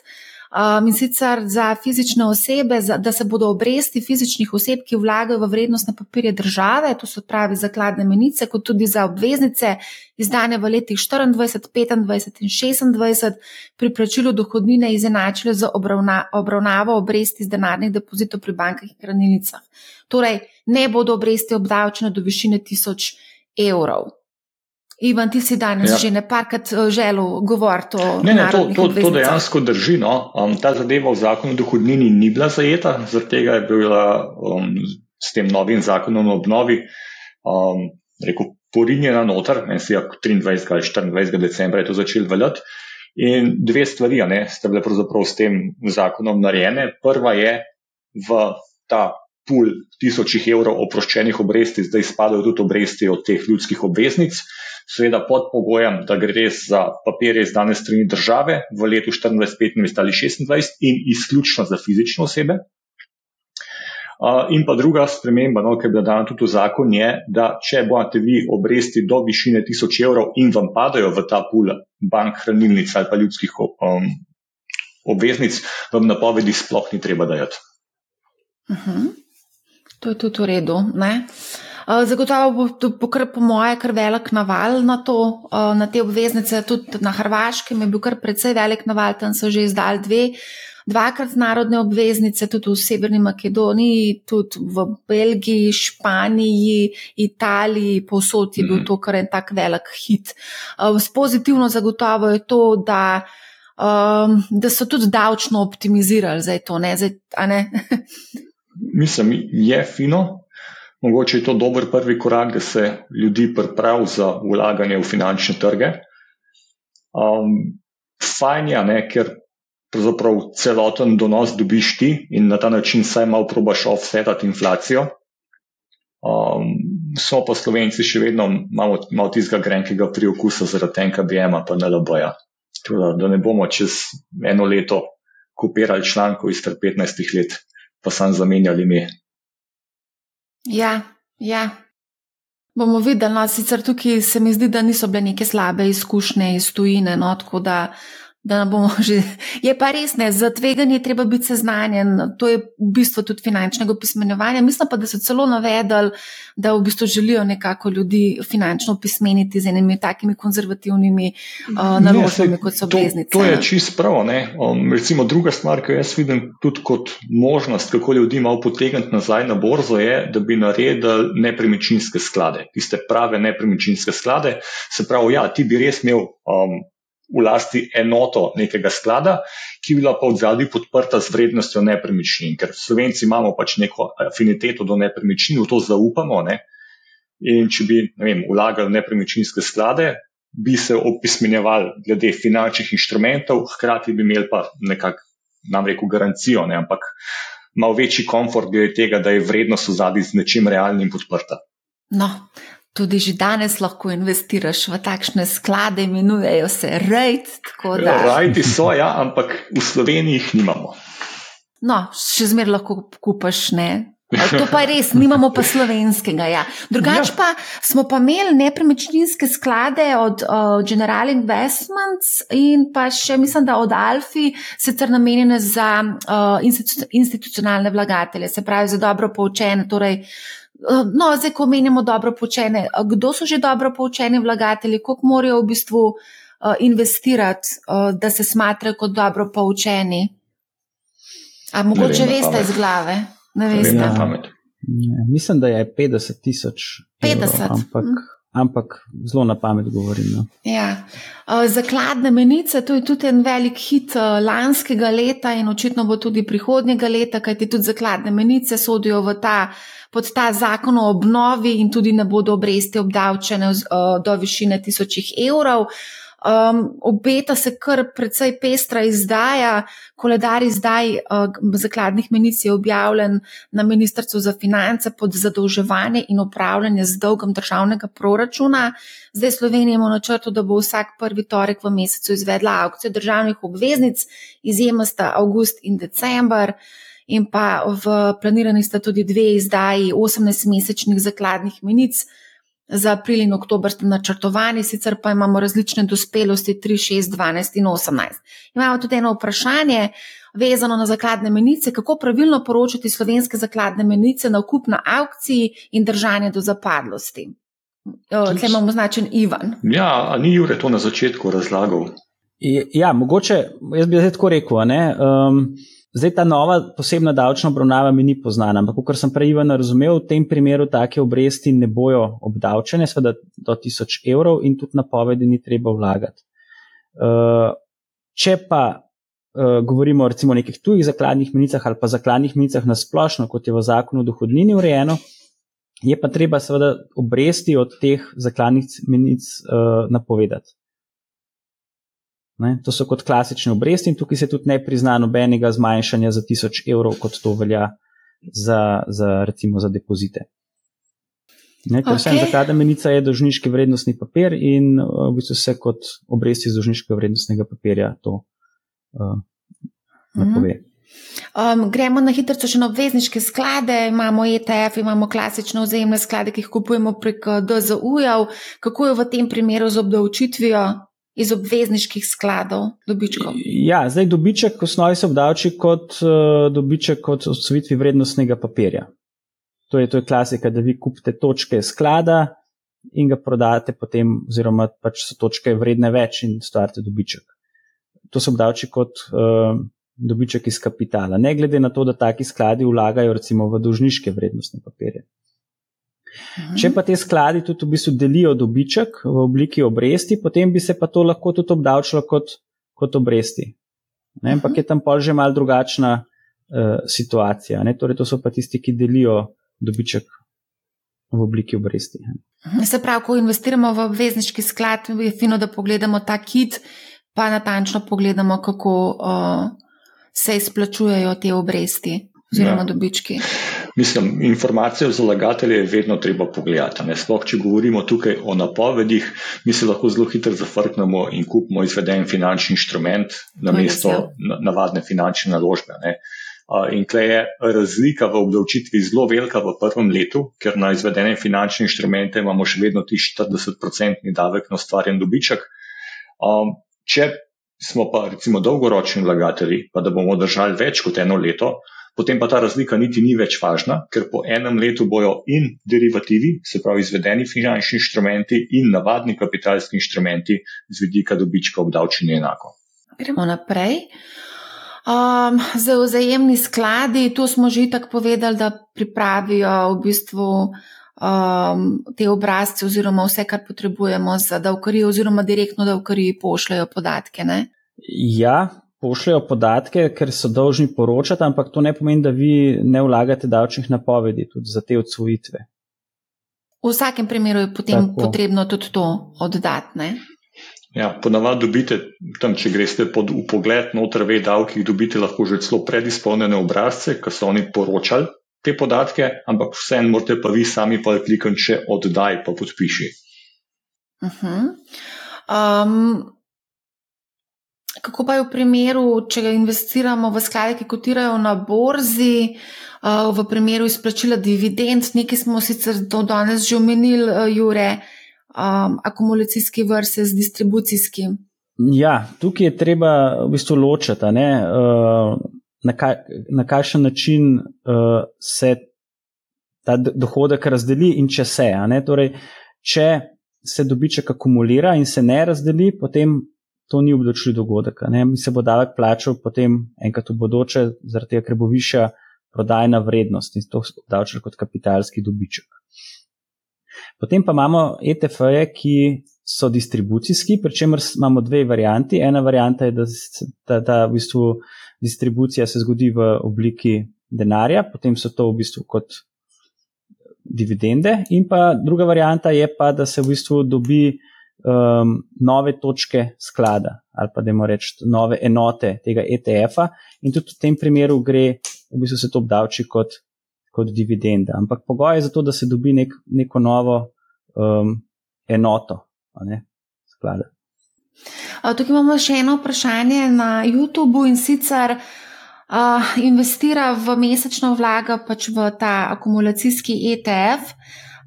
Um, in sicer za fizične osebe, za, da se bodo obresti fizičnih oseb, ki vlagajo v vrednostne papirje države, to so pravi zakladne menice, kot tudi za obveznice, izdane v letih 24, 25 in 26, pri plačilu dohodnine izenačile za obravna, obravnavo obresti iz denarnih depozitov pri bankah in hranilnicah. Torej, ne bodo obresti obdavčene do višine 1000 evrov. Ivan, ti si danes ja. že nekajkrat eh, želel govoriti o tem. To, to, to dejansko drži. No. Um, ta zadeva v zakonu o dohodnini ni bila zajeta, zaradi tega je bila um, s tem novim zakonom o obnovi um, rekel, porinjena noter, si 23. ali 24. decembra je to začel veljati. In dve stvari ne, sta bile pravzaprav s tem zakonom narejene. Prva je v ta pul tisočih evrov oproščenih obresti, zdaj spadajo tudi obresti od teh ljudskih obveznic seveda pod pogojem, da gre res za papirje izdane strani države v letu 24, 25 ali 26 in izključno za fizične osebe. In pa druga sprememba, no, ki je bila dana tudi v zakon, je, da če boste vi obresti do višine 1000 evrov in vam padajo v ta pul bank, hranilnic ali pa ljudskih um, obveznic, vam napovedi sploh ni treba dajati. Uh mhm. -huh. To je tudi v redu. Ne? Eh, zagotovo bo to, kar po moje, kar velik naval na, to, eh, na te obveznice. Tudi na Hrvaškem je bil kar precej velik naval, tam so že izdali dve. Dvakrat narodne obveznice, tudi v Severni Makedoniji, tudi v Belgiji, Španiji, Italiji, povsod je bil mhm. to kar en tak velik hit. Eh, s pozitivno zagotovo je to, da, um, da so tudi davčno optimizirali za to. Ne? Zdaj, ne? Mislim, je fino, Mogoče je to dober prvi korak, da se ljudi pripravi za vlaganje v finančne trge. Um, fajn je, ne, ker pravzaprav celoten donos dobiš ti in na ta način saj malo probaš offsetati inflacijo. Um, smo pa slovenci še vedno malo, malo tistega grenkega priokusa zaradi tega BM-a pa ne loboja. Da, da ne bomo čez eno leto kopirali člankov iz 15 let, pa sam zamenjali ime. Ja, ja. Bomo videli, no, sicer tukaj se mi zdi, da niso bile neke slabe izkušnje iz tujine, no, tako da da bomo že. Je pa res ne, za tveganje treba biti seznanjen, to je v bistvu tudi finančnega pismenjevanja. Mislim pa, da so celo navedali, da v bistvu želijo nekako ljudi finančno pismeniti z enimi takimi konzervativnimi uh, naložbami, kot so obveznice. To, to je čist prav. Um, recimo druga stvar, ki jo jaz vidim tudi kot možnost, kako ljudi malo potegniti nazaj na borzo, je, da bi naredili nepremičninske sklade, tiste prave nepremičninske sklade. Se pravi, ja, ti bi res imel. Um, v lasti enoto nekega sklada, ki je bila pa v zadnji podprta z vrednostjo nepremičnin, ker Slovenci imamo pač neko afiniteto do nepremičnin, v to zaupamo. Ne? In če bi vem, vlagali nepremičninske sklade, bi se opismenjevali glede finančnih inštrumentov, hkrati bi imeli pa nekako, nam reko, garancijo, ne? ampak malo večji komfort glede tega, da je vrednost v zadnji z nečim realnim podprta. No, Tudi že danes lahko investiraš v takšne sklade, imenujejo se RAID. RAID so, ja, ampak v Sloveniji jih nimamo. No, še zmeraj lahko kupaš, ne. To pa res, nimamo pa slovenskega. Ja. Drugač ja. pa smo pa imeli nepremičninske sklade od uh, General Investments in pa še mislim, da od Alfi, sicer namenjene za uh, institu institucionalne vlagatelje, se pravi za dobro poučene. Torej, no, zdaj, ko menimo dobro poučene, kdo so že dobro poučeni vlagatelji, koliko morajo v bistvu investirati, da se smatrajo kot dobro poučeni? A mogoče veste iz glave? Ne veste. Ne, mislim, da je 50 tisoč. 50. Ampak. Mm ampak zelo na pamet govorim. No. Ja. Zakladne menice, to je tudi en velik hit lanskega leta in očitno bo tudi prihodnjega leta, kajti tudi zakladne menice sodijo ta, pod ta zakon o obnovi in tudi ne bodo obresti obdavčene do višine tisočih evrov. Um, obeta se kar precej pestra izdaja. Koledar izdaj uh, zakladnih menic je objavljen na Ministrstvu za finance pod zadolževanje in upravljanje z dolgom državnega proračuna. Zdaj Slovenija ima načrto, da bo vsak prvi torek v mesecu izvedla aukcijo državnih obveznic, izjema sta avgust in december. In pa v planirani sta tudi dve izdaji 18-mesečnih zakladnih menic, Za april in oktober ste načrtovani, sicer pa imamo različne dospelosti 3, 6, 12 in 18. Imamo tudi eno vprašanje vezano na zakladne menice, kako pravilno poročati slovenske zakladne menice na okup na aukciji in držanje do zapadlosti. Tukaj imamo značen Ivan. Ja, a ni Jure to na začetku razlagal? Ja, mogoče, jaz bi zdaj tako rekel. Um, Zdaj ta nova posebna davčna obravnava mi ni poznana, ampak kar sem prej Ivan razumel, v tem primeru take obresti ne bojo obdavčene, seveda do 1000 evrov in tudi napovedi ni treba vlagati. Uh, če pa uh, govorimo recimo o nekih tujih zakladnih menicah ali pa zakladnih menicah na splošno, kot je v zakonu o dohodnini urejeno, je pa treba seveda obresti od teh zakladnih menic uh, napovedati. Ne? To so kot klasične obresti in tukaj se tudi ne prizna nobenega zmanjšanja za 1000 evrov, kot to velja za, za recimo za depozite. Ne, ker okay. vsem zakladna menica je dožniški vrednostni papir in uh, v bistvu se kot obresti iz dožniškega vrednostnega papirja to uh, napove. Mm. Um, gremo na hitro še na obvezniške sklade, imamo ETF, imamo klasične vzajemne sklade, ki jih kupujemo prek DZU-jev. Kako je v tem primeru z obdavčitvijo? Iz obvezniških skladov dobičkov? Ja, zdaj dobiček v osnovi se obdavči kot uh, dobiček kot odsvitvi vrednostnega papirja. To je, to je klasika, da vi kupite točke sklada in ga prodate potem, oziroma pač so točke vredne več in stvarite dobiček. To se obdavči kot uh, dobiček iz kapitala, ne glede na to, da taki skladi vlagajo recimo v dolžniške vrednostne papirje. Mhm. Če pa te skladi tudi v bistvu delijo dobiček v obliki obresti, potem bi se pa to lahko tudi obdavčilo kot, kot obresti. Ne, ampak mhm. je tam pa že mal drugačna uh, situacija. Ne, torej, to so pa tisti, ki delijo dobiček v obliki obresti. Se pravi, ko investiramo v obvezniški sklad, je fino, da pogledamo ta kit, pa natančno pogledamo, kako uh, se izplačujejo te obresti oziroma ja. dobički. Mislim, informacije za lagatelje je vedno treba pogledati. Sploh, če govorimo tukaj o napovedih, mi se lahko zelo hitro zafrknemo in kupimo izveden finančni inštrument na mesto navadne finančne naložbe. Ne. In tukaj je razlika v obdavčitvi zelo velika v prvem letu, ker na izvedene finančne inštrumente imamo še vedno ti 40-odstotni davek na ustvarjen dobiček. Če smo pa recimo dolgoročni vlagatelji, pa da bomo držali več kot eno leto, potem pa ta razlika niti ni več važna, ker po enem letu bojo in derivativi, se pravi izvedeni finančni inštrumenti in navadni kapitalski inštrumenti z vidika dobička obdavčeni enako. Gremo naprej. Um, za vzajemni skladi, to smo že tako povedali, da pripravijo v bistvu um, te obrazce oziroma vse, kar potrebujemo za davkarije oziroma direktno davkarije pošljajo podatke. Ne? Ja, pošljajo podatke, ker so dolžni poročati, ampak to ne pomeni, da vi ne vlagate davčnih napovedi tudi za te odsvojitve. V vsakem primeru je potem Tako. potrebno tudi to oddati. Ja, ponavadi dobite tam, če greste pod upogled noter ve davkih, dobite lahko že celo predizpolnjene obrazce, ki so oni poročali te podatke, ampak vseeno morate pa vi sami pa klikati, če oddaj pa podpiši. Uh -huh. um, kako pa je v primeru, če investiramo v sklade, ki kotirajo na borzi, uh, v primeru izplačila dividend, nekaj smo sicer do danes že omenili, uh, Jure, um, akumulacijski vrste z distribucijskim. Ja, tukaj je treba v bistvu ločiti. Uh, na, kaj, na kakšen način se ta dohodek razdeli in če se. Torej, če se dobiček akumulira in se ne razdeli, potem to ni obdočljiv dogodek. Mi se bo davek plačal potem enkrat v bodoče, zaradi tega, ker bo višja prodajna vrednost in to obdavčil kot kapitalski dobiček. Potem pa imamo ETF-je, ki so distribucijski, pri čemer imamo dve varianti. Ena varianta je, da, da, da v bistvu distribucija se zgodi v obliki denarja, potem so to v bistvu kot dividende, in pa druga varianta je pa, da se v bistvu dobi um, nove točke sklada ali pa da imamo reči nove enote tega ETF-a, in tudi v tem primeru gre, v bistvu se to obdavči kot, kot dividenda. Ampak pogoj je za to, da se dobi nek, neko novo um, enoto ne, sklada. Tukaj imamo še eno vprašanje na YouTubu in sicer uh, investira v mesečno vlaga pač v ta akumulacijski ETF.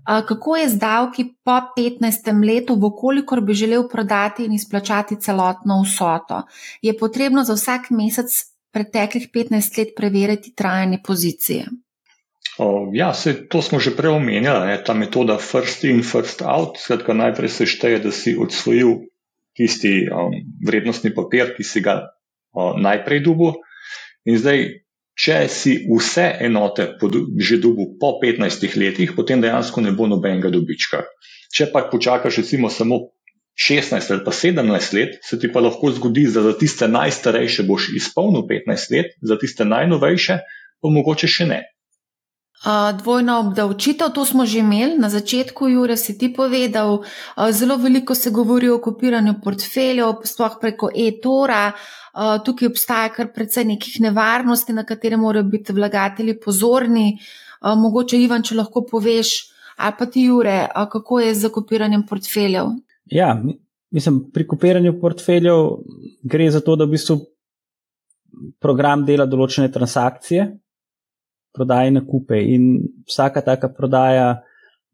Kako je z davki po 15. letu, vkolikor bi želel prodati in izplačati celotno vsoto? Je potrebno za vsak mesec preteklih 15 let preveriti trajanje pozicije? Ja, se, to smo že prej omenjali, ta metoda first in, first out. Skratka, najprej se šteje, da si odsvojil tisti um, vrednostni papir, ki si ga um, najprej dubu. In zdaj, če si vse enote že dubu po 15 letih, potem dejansko ne bo nobenega dobička. Če pa počakaš recimo samo 16 ali pa 17 let, se ti pa lahko zgodi, da za tiste najstarejše boš izpolnil 15 let, za tiste najnovejše pa mogoče še ne. Dvojna obdavčitev, to smo že imeli na začetku, Jure, si ti povedal. Zelo veliko se govori o kopiranju portfeljev, sploh preko e-tora. Tukaj obstaja kar precej nekih nevarnosti, na katere morajo biti vlagatelji pozorni. Mogoče, Ivan, če lahko poveš, ali pa ti, Jure, kako je z kopiranjem portfeljev? Ja, mislim, pri kopiranju portfeljev gre za to, da v bistvu program dela določene transakcije prodaje na kupe in vsaka taka prodaja,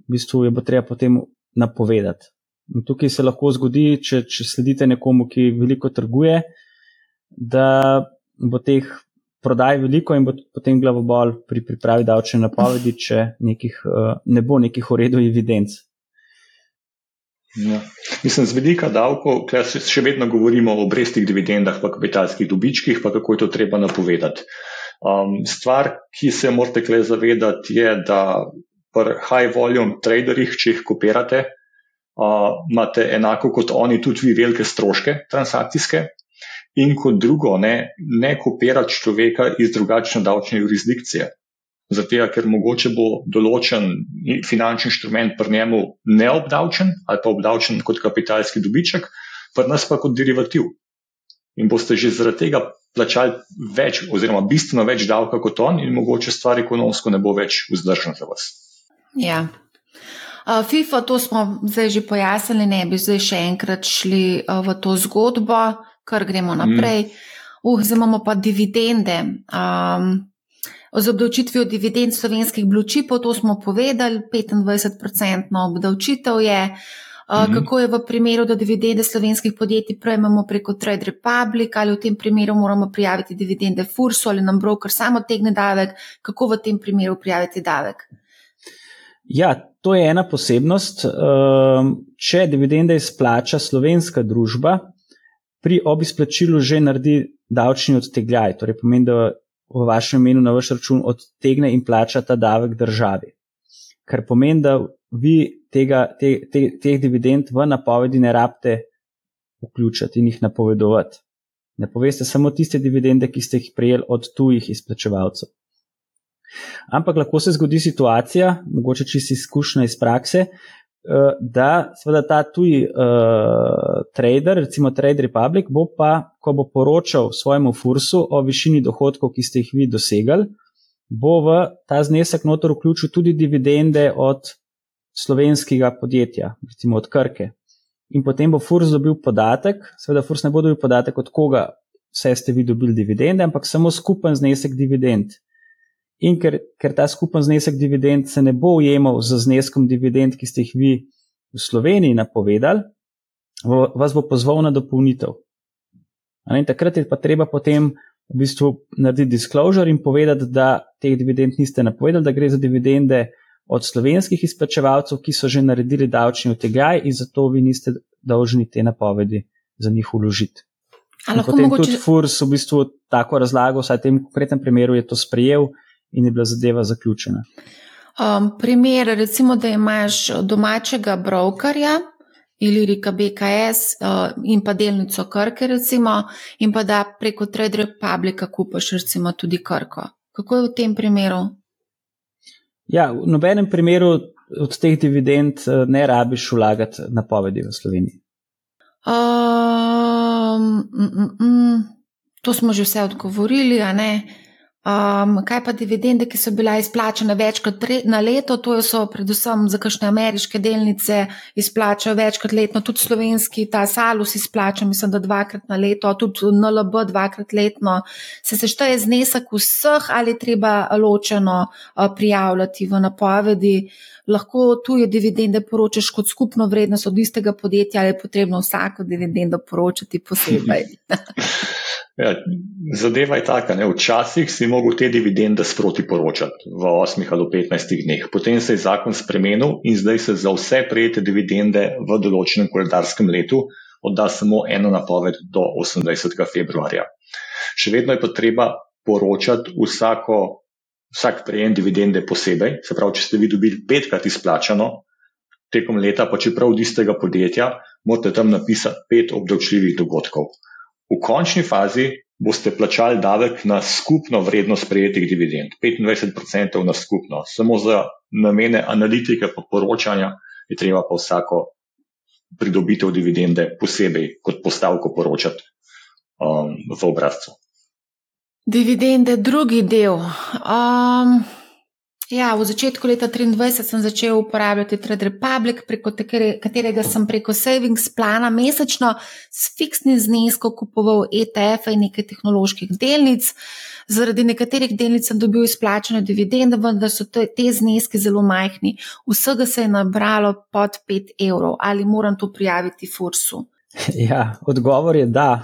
v bistvu, je bo treba potem napovedati. In tukaj se lahko zgodi, če, če sledite nekomu, ki veliko trguje, da bo teh prodaj veliko in bo potem glavobol pri pripravi davčne napovedi, če nekih, eh, ne bo nekih uredov evidenc. Ja. Mislim, z vidika davkov, še vedno govorimo o obrestih, dividendah, pa kapitalskih dobičkih, pa kako je to treba napovedati. Um, stvar, ki se morate kle zavedati, je, da pri high volume traderjih, če jih kopirate, uh, imate enako kot oni tudi vi velike stroške transakcijske. In kot drugo, ne, ne kopirati človeka iz drugačne davčne jurisdikcije. Zato, ker mogoče bo določen finančni inštrument pri njemu neobdavčen ali pa obdavčen kot kapitalski dobiček, pri nas pa kot derivativ. In boste že zaradi tega plačali več, oziroma bistveno več davka kot on, in mogoče stvar ekonomsko ne bo več vzdržna za vas. Ja. FIFA, to smo zdaj že pojasnili, ne bi zdaj še enkrat šli v to zgodbo, kar gremo naprej. Mm. Uh, zdaj imamo pa dividende. Um, z obdavčitvijo dividend slovenskih bločipov, to smo povedali, 25-odstotna obdavčitev je. -hmm. Kako je v primeru, da dividende slovenskih podjetij prejmemo preko Trade Republic, ali v tem primeru moramo prijaviti dividende Fursu, ali nam broker samo tegne davek, kako v tem primeru prijaviti davek? Ja, to je ena posebnost. Ehm, če dividende izplača slovenska družba, pri obisplačilu že naredi davčni odtegljaj, torej pomeni, da v vašem imenu na vaš račun odtegne in plača ta davek državi. Kar pomeni, da vi tega, te, te, teh dividend v napovedi ne rabite vključiti in jih napovedovati. Ne poveste samo tiste dividende, ki ste jih prejeli od tujih izplačevalcev. Ampak lahko se zgodi situacija, mogoče čisto izkušnja iz prakse, eh, da seveda ta tuji uh, trader, recimo Trade Republic, bo pa, ko bo poročal svojemu fursu o višini dohodkov, ki ste jih vi dosegali, bo v ta znesek notor vključil tudi dividende od slovenskega podjetja, recimo od Krke. In potem bo Furs dobil podatek, seveda Furs ne bo dobil podatek, od koga vse ste vi dobili dividende, ampak samo skupen znesek dividend. In ker, ker ta skupen znesek dividend se ne bo ujemal z zneskom dividend, ki ste jih vi v Sloveniji napovedali, vas bo pozval na dopolnitev. In takrat je pa treba potem v bistvu narediti disclosure in povedati, da teh dividend niste napovedali, da gre za dividende od slovenskih izplačevalcev, ki so že naredili davčni utegaj in zato vi niste dolžni te napovedi za njih uložiti. Potem mogoče... tudi FURS v bistvu tako razlago, vsaj v tem konkretnem primeru je to sprejel in je bila zadeva zaključena. Um, primer, recimo, da imaš domačega brokerja, Ilirika BKS uh, in pa delnico Krke, recimo, in pa da preko Trade Republika kupaš recimo tudi Krko. Kako je v tem primeru? Ja, v nobenem primeru od teh dividend eh, ne rabiš vlagati napovedi v Sloveniji. Um, mm, mm, to smo že vse odgovorili, a ne? Um, kaj pa dividende, ki so bile izplačene večkrat na leto, to so predvsem za kakšne ameriške delnice izplačajo večkrat letno, tudi slovenski, ta Salus izplača, mislim, da dvakrat na leto, tudi NLB dvakrat letno. Se sešteje znesek vseh ali treba ločeno uh, prijavljati v napovedi? Lahko tuje dividende poročaš kot skupno vrednost od istega podjetja ali je potrebno vsako dividendo poročati posebej? Ja, zadeva je taka, ne? včasih si mogel te dividende sproti poročati v 8 ali 15 dneh. Potem se je zakon spremenil in zdaj se za vse prejete dividende v določenem koledarskem letu odda samo eno napoved do 28. februarja. Še vedno je pa treba poročati vsako, vsak prejem dividende posebej. Se pravi, če ste vi dobili petkrat izplačano tekom leta, pa čeprav od istega podjetja, morate tam napisati pet obdavčljivih dogodkov. V končni fazi boste plačali davek na skupno vrednost prejetih dividend, 25% na skupno. Samo za namene analitike pa poročanja je treba pa vsako pridobitev dividende posebej kot postavko poročati um, v obrazcu. Dividende, drugi del. Um... Ja, v začetku leta 2023 sem začel uporabljati Trade Republic, preko katerega sem preko savings plana mesečno s fiksnim zneskom kupoval ETF in nekaj tehnoloških delnic. Zaradi nekaterih delnic sem dobil izplačene dividende, vendar so te, te zneski zelo majhni. Vsega se je nabralo pod 5 evrov. Ali moram to prijaviti Fursu? Ja, odgovor je da.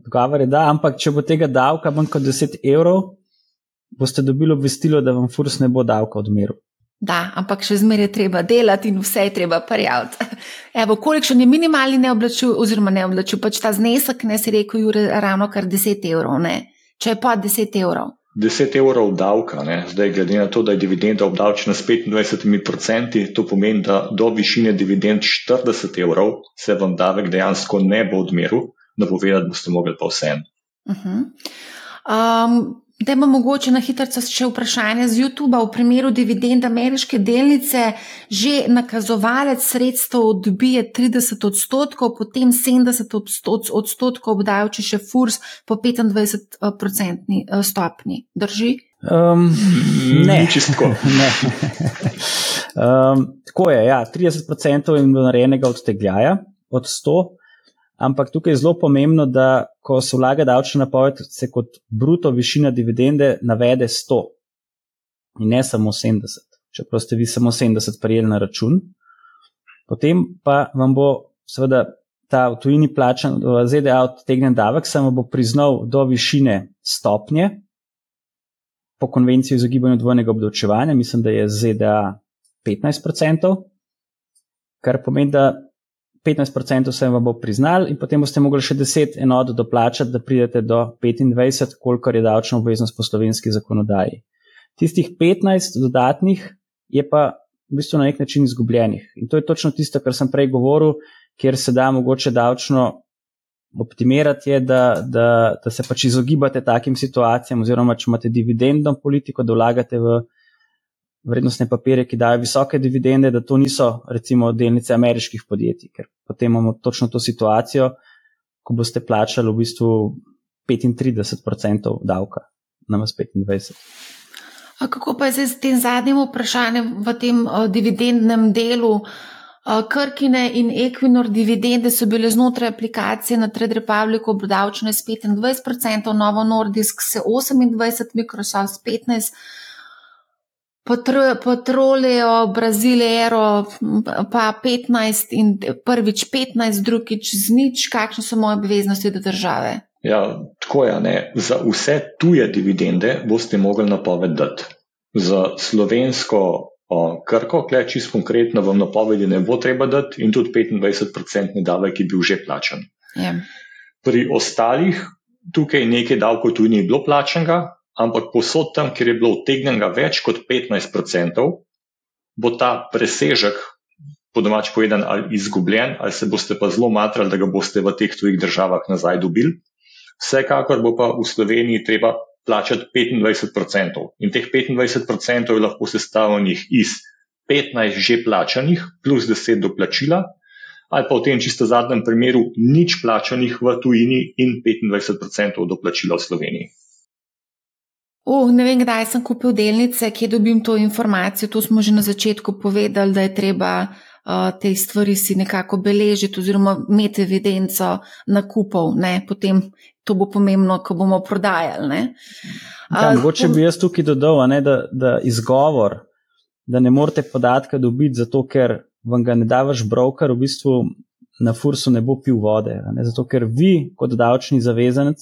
Odgovor je da, ampak če bo tega davka manj kot 10 evrov, boste dobili obvestilo, da vam furs ne bo davka odmeril. Da, ampak še zmeraj je treba delati in vse je treba prijaviti. Evo, kolikšen je minimalni neoblačil, oziroma neoblačil, pač ta znesek, ne si rekel, Jure, ravno kar 10 evrov, ne? če je pa 10 evrov. 10 evrov davka, ne? zdaj glede na to, da je dividenda obdavčena s 25%, to pomeni, da do višine dividend 40 evrov se vam davek dejansko ne bo odmeril, napovedati boste mogli pa vsem. Uh -huh. um, Da ima mogoče na hitro še vprašanje z YouTube. V primeru dividend ameriške delnice že nakazovalec sredstev odbije 30 odstotkov, potem 70 odstotkov obdavči še FURS po 25-odstotni eh, stopni. Drži? Um, ne, čisto. ne. um, tako je, ja, 30 odstotkov je narejenega od tegljaja, od 100. Ampak tukaj je zelo pomembno, da ko se vlaga davčna napoved, se kot bruto višina dividende navede 100 in ne samo 70. Čeprav ste vi samo 70 prijeli na račun, Potem pa vam bo seveda ta v tujini plačan v ZDA odtegnen davek, samo bo priznal do višine stopnje po konvenciji o izogibanju dvojnega obdavčevanja, mislim, da je ZDA 15%, kar pomeni, da 15% se vam bo priznal in potem boste mogli še 10 enot doplačati, da pridete do 25, kolikor je davčna obveznost po slovenski zakonodaji. Tistih 15 dodatnih je pa v bistvu na nek način izgubljenih. In to je točno tisto, kar sem prej govoril, kjer se da mogoče davčno optimirati, je, da, da, da se pač izogibate takim situacijam, oziroma če imate dividendno politiko, da vlagate v vrednostne papire, ki dajo visoke dividende, da to niso recimo delnice ameriških podjetij, ker potem imamo točno to situacijo, ko boste plačali v bistvu 35% davka, namas 25%. A kako pa je z tem zadnjim vprašanjem v tem uh, dividendnem delu? Krkine in Equinor dividende so bile znotraj aplikacije na Trade Republic obdavčene s 25%, Novo Nordisk se 28%, Microsoft 15%, Petroleo, Brazilero pa 15% in prvič 15%, drugič z nič, kakšne so moje obveznosti do države. Ja, tako je. Ne. Za vse tuje dividende boste mogli napoved dati. Za slovensko Krko, klej čisto konkretno, vam napovedi ne bo treba dati in tudi 25-odstotni davek je bil že plačen. Je. Ja. Pri ostalih tukaj nekaj davkov tudi ni bilo plačenega, ampak posod tam, kjer je bilo utegnjenega več kot 15%, bo ta presežek, po domač povedan, ali izgubljen, ali se boste pa zelo matrali, da ga boste v teh tujih državah nazaj dobili. Vsekakor bo pa v Sloveniji treba plačati 25%. In teh 25% je lahko sestavljenih iz 15 že plačanih plus 10 doplačila, ali pa v tem čisto zadnjem primeru nič plačanih v tujini in 25% doplačila v Sloveniji. Uh, ne vem, kdaj sem kupil delnice, kje dobim to informacijo. To smo že na začetku povedali, da je treba uh, te stvari si nekako beležiti, oziroma imeti evidenco nakupov. Ne? Potem to bo pomembno, ko bomo prodajali. Ja, mogoče bi jaz tukaj dodal, ne, da, da izgovor, da ne morete podatka dobiti, zato ker vam ga ne da vaš broker, v bistvu na fursu ne bo pil vode. Ne, zato ker vi, kot davčni zavezanec,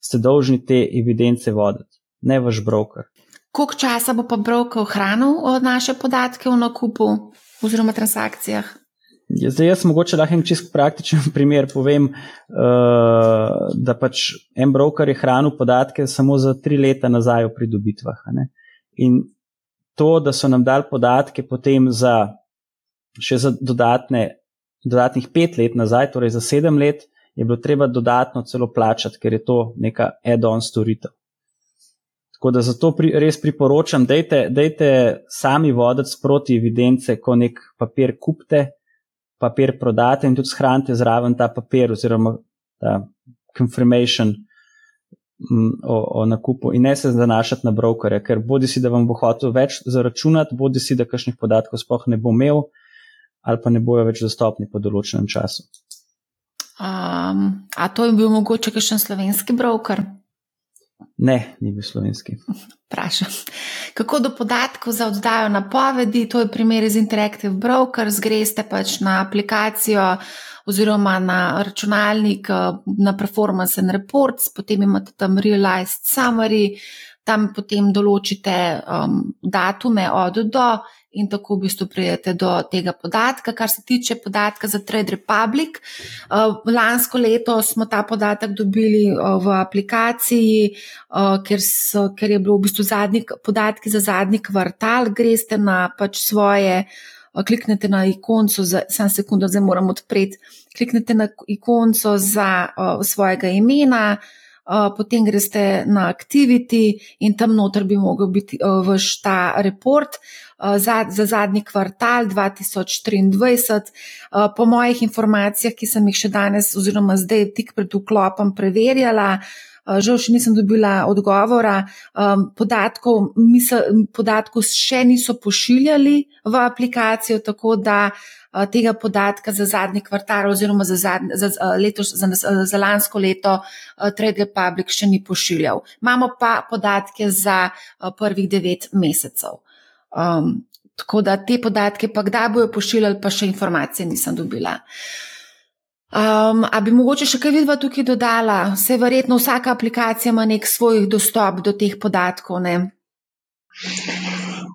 ste dolžni te evidence voditi, ne vaš broker. Koliko časa bo pa broker ohranil od naše podatke o nakupu oziroma transakcijah? Ja, zdaj, jaz mogoče lahko en čist praktičen primer povem, uh, da pač en broker je hranil podatke samo za tri leta nazaj o pridobitvah. In to, da so nam dali podatke potem za še za dodatne, dodatnih pet let nazaj, torej za sedem let, je bilo treba dodatno celo plačati, ker je to neka add-on storitev. Tako da zato pri, res priporočam, da je sami voditi sproti evidence, ko nek papir kupite papir prodate in tudi shranite zraven ta papir oziroma ta confirmation mm, o, o nakupu in ne se zanašati na brokerja, ker bodi si, da vam bo hotel več zaračunati, bodi si, da kakšnih podatkov sploh ne bo imel ali pa ne bojo več dostopni po določenem času. Um, a to je bil mogoče kakšen slovenski broker? Ne, ni bil slovenski. Vprašam. Kako do podatkov za oddajo napovedi, to je primer iz Interactive Brokers, greste pač na aplikacijo oziroma na računalnik, na Performance and Reports, potem imate tam Realized Summary, tam potem določite um, datume od do in tako v bistvu prijete do tega podatka. Kar se tiče podatka za Trade Republic, uh, lansko leto smo ta podatek dobili uh, v aplikaciji, uh, ker, so, ker je bilo v bistvu zadnji podatki za zadnji kvartal, greste na pač svoje. Kliknete na ikonco, samo sekundo, zdaj moram odpreti. Kliknete na ikonco za uh, svojega imena, uh, potem greste na Activity in tam noter bi mogel biti uh, vaš ta report uh, za, za zadnji kvartal 2023. Uh, po mojih informacijah, ki sem jih še danes oziroma zdaj tik pred vklopom preverjala, žal še nisem dobila odgovora, um, podatkov, misel, podatkov še niso pošiljali v aplikacijo, tako da uh, Eh, tega podatka za zadnji kvartal oziroma za, zadnji, za, eh, letos, za, za lansko leto eh, Trade Republic še ni pošiljal. Imamo pa podatke za prvih devet mesecev. Um, Tako da te podatke, pa kdaj bojo pošiljali, pa še informacije nisem dobila. Um, a bi mogoče še kaj vidva tukaj dodala? Vse verjetno vsaka aplikacija ima nek svoj dostop do teh podatkov. Ne?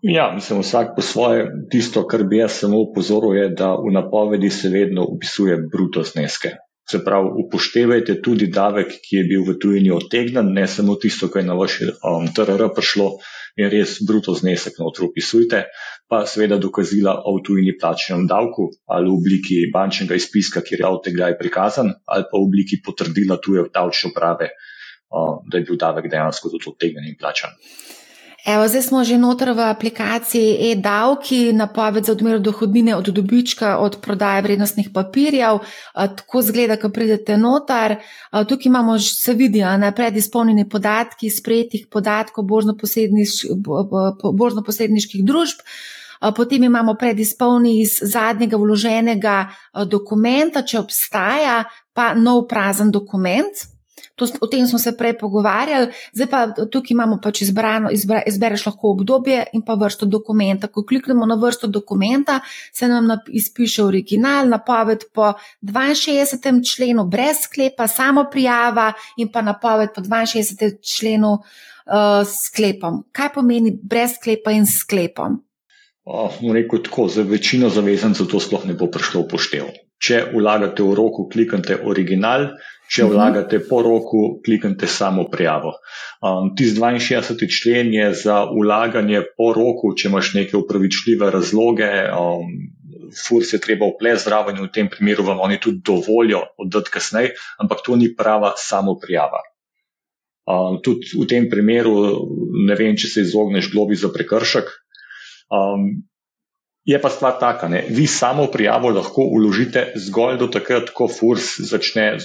Ja, mislim, vsak po svoje. Tisto, kar bi jaz samo upozoril, je, da v napovedi se vedno upisuje bruto zneske. Se pravi, upoštevajte tudi davek, ki je bil v tujini otegnen, ne samo tisto, kar je na vaš um, TRR prišlo in res bruto znesek na otrok upisujte, pa seveda dokazila o tujini plačenem davku ali v obliki bančnega izpiska, kjer je avtegaj prikazan, ali pa v obliki potrdila tuje davčne uprave, da je bil davek dejansko tudi otegnen in plačan. Evo, zdaj smo že noter v aplikaciji e-davki, napoved za odmero dohodnine od dobička od prodaje vrednostnih papirjev. Tako zgleda, ko pridete noter. Tukaj imamo, se vidi, na predizpolnjeni podatki, sprejetih podatkov božno-posredniških družb. Potem imamo predizpolni iz zadnjega vloženega dokumenta, če obstaja, pa nov prazen dokument. To, o tem smo se prej pogovarjali, zdaj pa tukaj imamo pač izbrano, izbra, izbereš lahko obdobje in pa vrsto dokumenta. Ko kliknemo na vrsto dokumenta, se nam izpiše original, napoved po 62. členu brez sklepa, samo prijava in pa napoved po 62. členu uh, sklepom. Kaj pomeni brez sklepa in sklepom? Oh, rekel tako, za večino zavezancev to sploh ne bo prišlo v poštev. Če vlagate v roku, kliknite original, Če mhm. vlagate po roku, kliknite samo prijavo. Um, Tisti 62. člen je za vlaganje po roku, če imaš neke upravičljive razloge, um, furs je treba vplesti zraven in v tem primeru vam oni tudi dovolijo oddati kasneje, ampak to ni prava samo prijava. Um, tudi v tem primeru ne vem, če se izogneš globi za prekršek. Um, je pa stvar taka, ne? vi samo prijavo lahko uložite zgolj do takrat, ko furs začne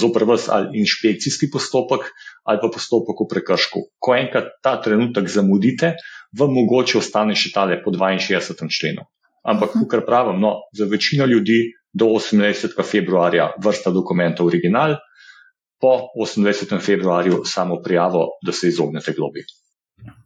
zoper vas ali inšpekcijski postopek ali pa postopek v prekršku. Ko enkrat ta trenutek zamudite, vam mogoče ostane še tale po 62. členu. Ampak, kar pravim, no, za večino ljudi do 28. februarja vrsta dokumentov original, po 28. februarju samo prijavo, da se izognete globi.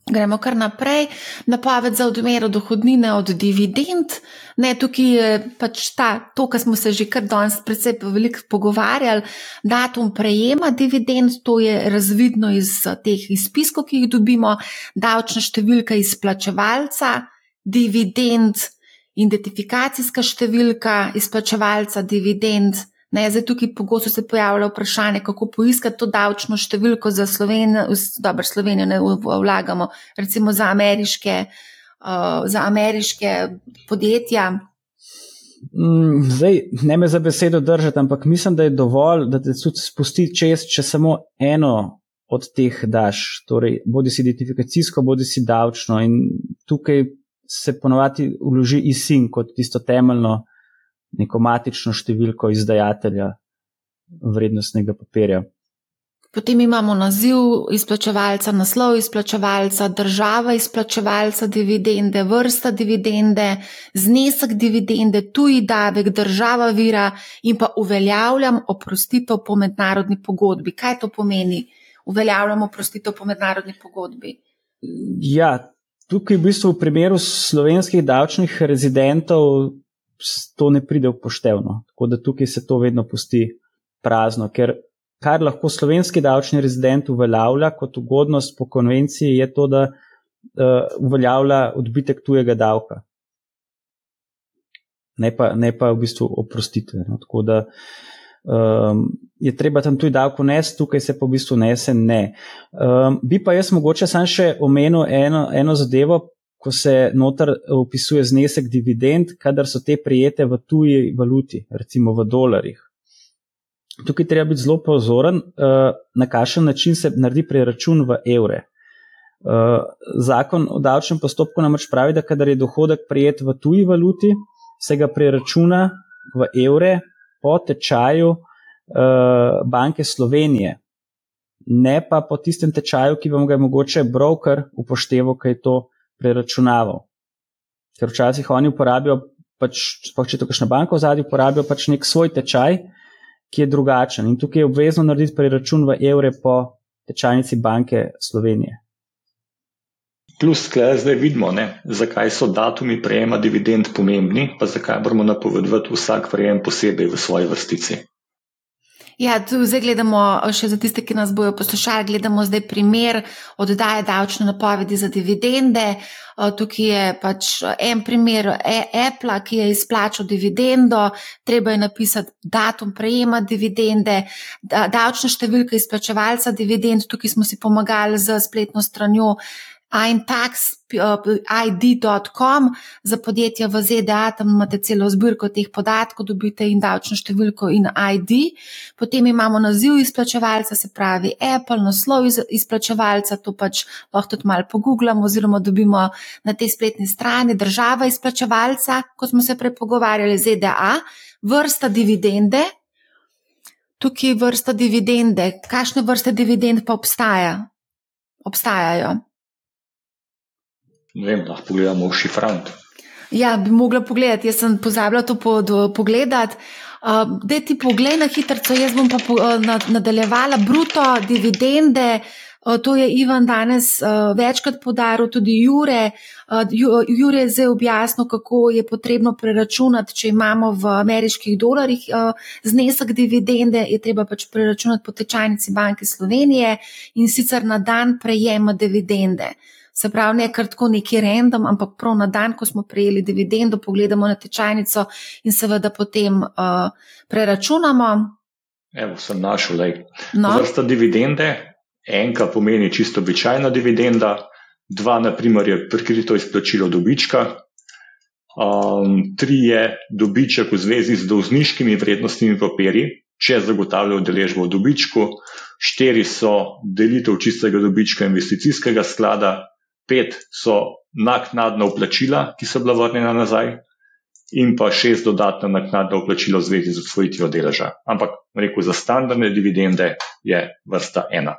Gremo kar naprej. Napoved za odmero dohodnine od dividend. Ne, tukaj je pač ta, to, kar smo se že kar danes predvsej veliko pogovarjali, datum prejema dividend, to je razvidno iz teh izpiskov, ki jih dobimo, davčna številka izplačevalca dividend, identifikacijska številka izplačevalca dividend. Ne, zdaj tukaj pogosto se pojavlja vprašanje, kako poiskati to davčno številko za Slovenijo, dobro, Slovenijo ne vlagamo, recimo za ameriške, uh, za ameriške podjetja. Mm, zdaj, ne me za besedo držati, ampak mislim, da je dovolj, da te tudi spusti čez, če samo eno od teh daš, torej bodi si identifikacijsko, bodi si davčno. In tukaj se ponovadi vloži ISIN kot tisto temeljno neko matično številko izdajatelja vrednostnega papirja. Potem imamo naziv izplačevalca, naslov izplačevalca, država izplačevalca dividende, vrsta dividende, znesek dividende, tuji davek, država vira in pa uveljavljam oprostitev po mednarodni pogodbi. Kaj to pomeni? Uveljavljam oprostitev po mednarodni pogodbi. Ja, tukaj v bistvu v primeru slovenskih davčnih rezidentov to ne pride v poštevno. Tako da tukaj se to vedno pusti prazno, ker kar lahko slovenski davčni rezident uveljavlja kot ugodnost po konvenciji, je to, da uh, uveljavlja odbitek tujega davka. Ne pa, ne pa v bistvu oprostitve. No. Tako da um, je treba tam tudi davko nesti, tukaj se pa v bistvu nese ne. Um, bi pa jaz mogoče sam še omenil eno, eno zadevo, ko se noter opisuje znesek dividend, kadar so te prijete v tuji valuti, recimo v dolarjih. Tukaj treba biti zelo pozoren, eh, na kakšen način se naredi preračun v evre. Eh, zakon o davčnem postopku namreč pravi, da kadar je dohodek prijet v tuji valuti, se ga preračuna v evre po tečaju eh, banke Slovenije, ne pa po tistem tečaju, ki vam ga je mogoče broker upošteval, kaj je to preračunaval. Ker včasih oni uporabijo, pač, če to kakšna banka v zadnji uporabijo, pač nek svoj tečaj, ki je drugačen. In tukaj je obvezno narediti preračun v evre po tečajnici banke Slovenije. Plus, zdaj vidimo, ne, zakaj so datumi prejema dividend pomembni, pa zakaj moramo napovedovati vsak prejem posebej v svoji vrstici. Ja, zdaj gledamo, še za tiste, ki nas bojo poslušali, gledamo zdaj primer oddaje davčne napovedi za dividende. Tukaj je pač en primer e-, Apple, ki je izplačal dividendo, treba je napisati datum prejema dividende, davčna številka izplačevalca dividend. Tukaj smo si pomagali z spletno stranjo imtax.id.com za podjetja v ZDA, tam imate celo zbirko teh podatkov, dobite in davčno številko in ID. Potem imamo naziv izplačevalca, se pravi Apple, naslov izplačevalca, to pač lahko tudi malo pogooglamo oziroma dobimo na tej spletni strani država izplačevalca, kot smo se prej pogovarjali, ZDA, vrsta dividende. Tukaj je vrsta dividende. Kakšne vrste dividend pa obstaja? obstajajo? Ne vem, lahko pogledamo v šifrant. Ja, bi mogla pogledati, jaz sem pozabila to pod, pogledati. Uh, da ti pogled na hitro, jaz bom pa po, uh, nadaljevala bruto dividende. Uh, to je Ivan danes uh, večkrat podaril, tudi Jure. Uh, Jure je zdaj objasnil, kako je potrebno preračunati, če imamo v ameriških dolarjih uh, znesek dividende, je treba pač preračunati po tečajnici Banke Slovenije in sicer na dan prejema dividende. Se pravi, ne kar tako neki random, ampak prav na dan, ko smo prejeli dividendo, pogledamo na tečajnico in seveda potem uh, preračunamo. Evo, sem našel, da no. vrsta dividende. Enka pomeni čisto običajna dividenda, dva, naprimer, je prikrito izplačilo dobička, um, tri je dobiček v zvezi z dolžniškimi vrednostnimi papirji, če zagotavljajo deležbo v dobičku, štiri so delitev čistega dobička investicijskega sklada, pet so naknadna vplačila, ki so bila vrnjena nazaj, in pa šest dodatna naknadna vplačila v zvezi z odsvojitvijo deleža. Ampak, rekel, za standardne dividende je vrsta ena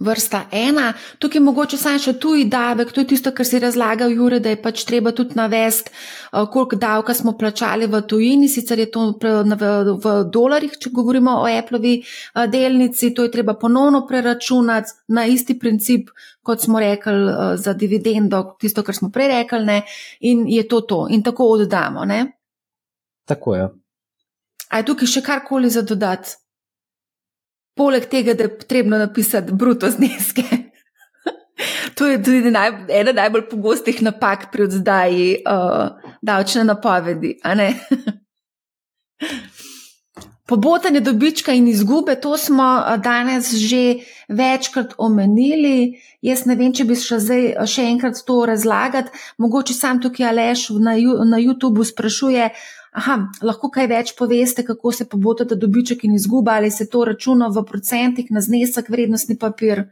vrsta ena. Tukaj mogoče samo še tuji davek, to je tisto, kar si razlagal, Jure, da je pač treba tudi navesti, eh, koliko davka smo plačali v tujini, sicer je to v dolarjih, če govorimo o Appleovi eh, delnici, to je treba ponovno preračunati na isti princip, kot smo rekli eh, za dividendo, tisto, kar smo prej rekli, ne? in je to to, in tako oddamo. Ne? Tako je. A je tukaj še karkoli za dodati? Poleg tega, da je potrebno napisati bruto zneske. to je tudi naj, ena najbolj pogostih napak pri oddaji uh, davčne napovedi. Pobotanje dobička in izgube, to smo uh, danes že večkrat omenili. Jaz ne vem, če bi šla zdaj uh, še enkrat to razlagati. Mogoče sam tukaj Aleš na, na YouTubu sprašuje, uh, Aha, lahko kaj več poveste, kako se pobotate dobiček in izguba, ali se to računa v procentih na znesek vrednostni papir.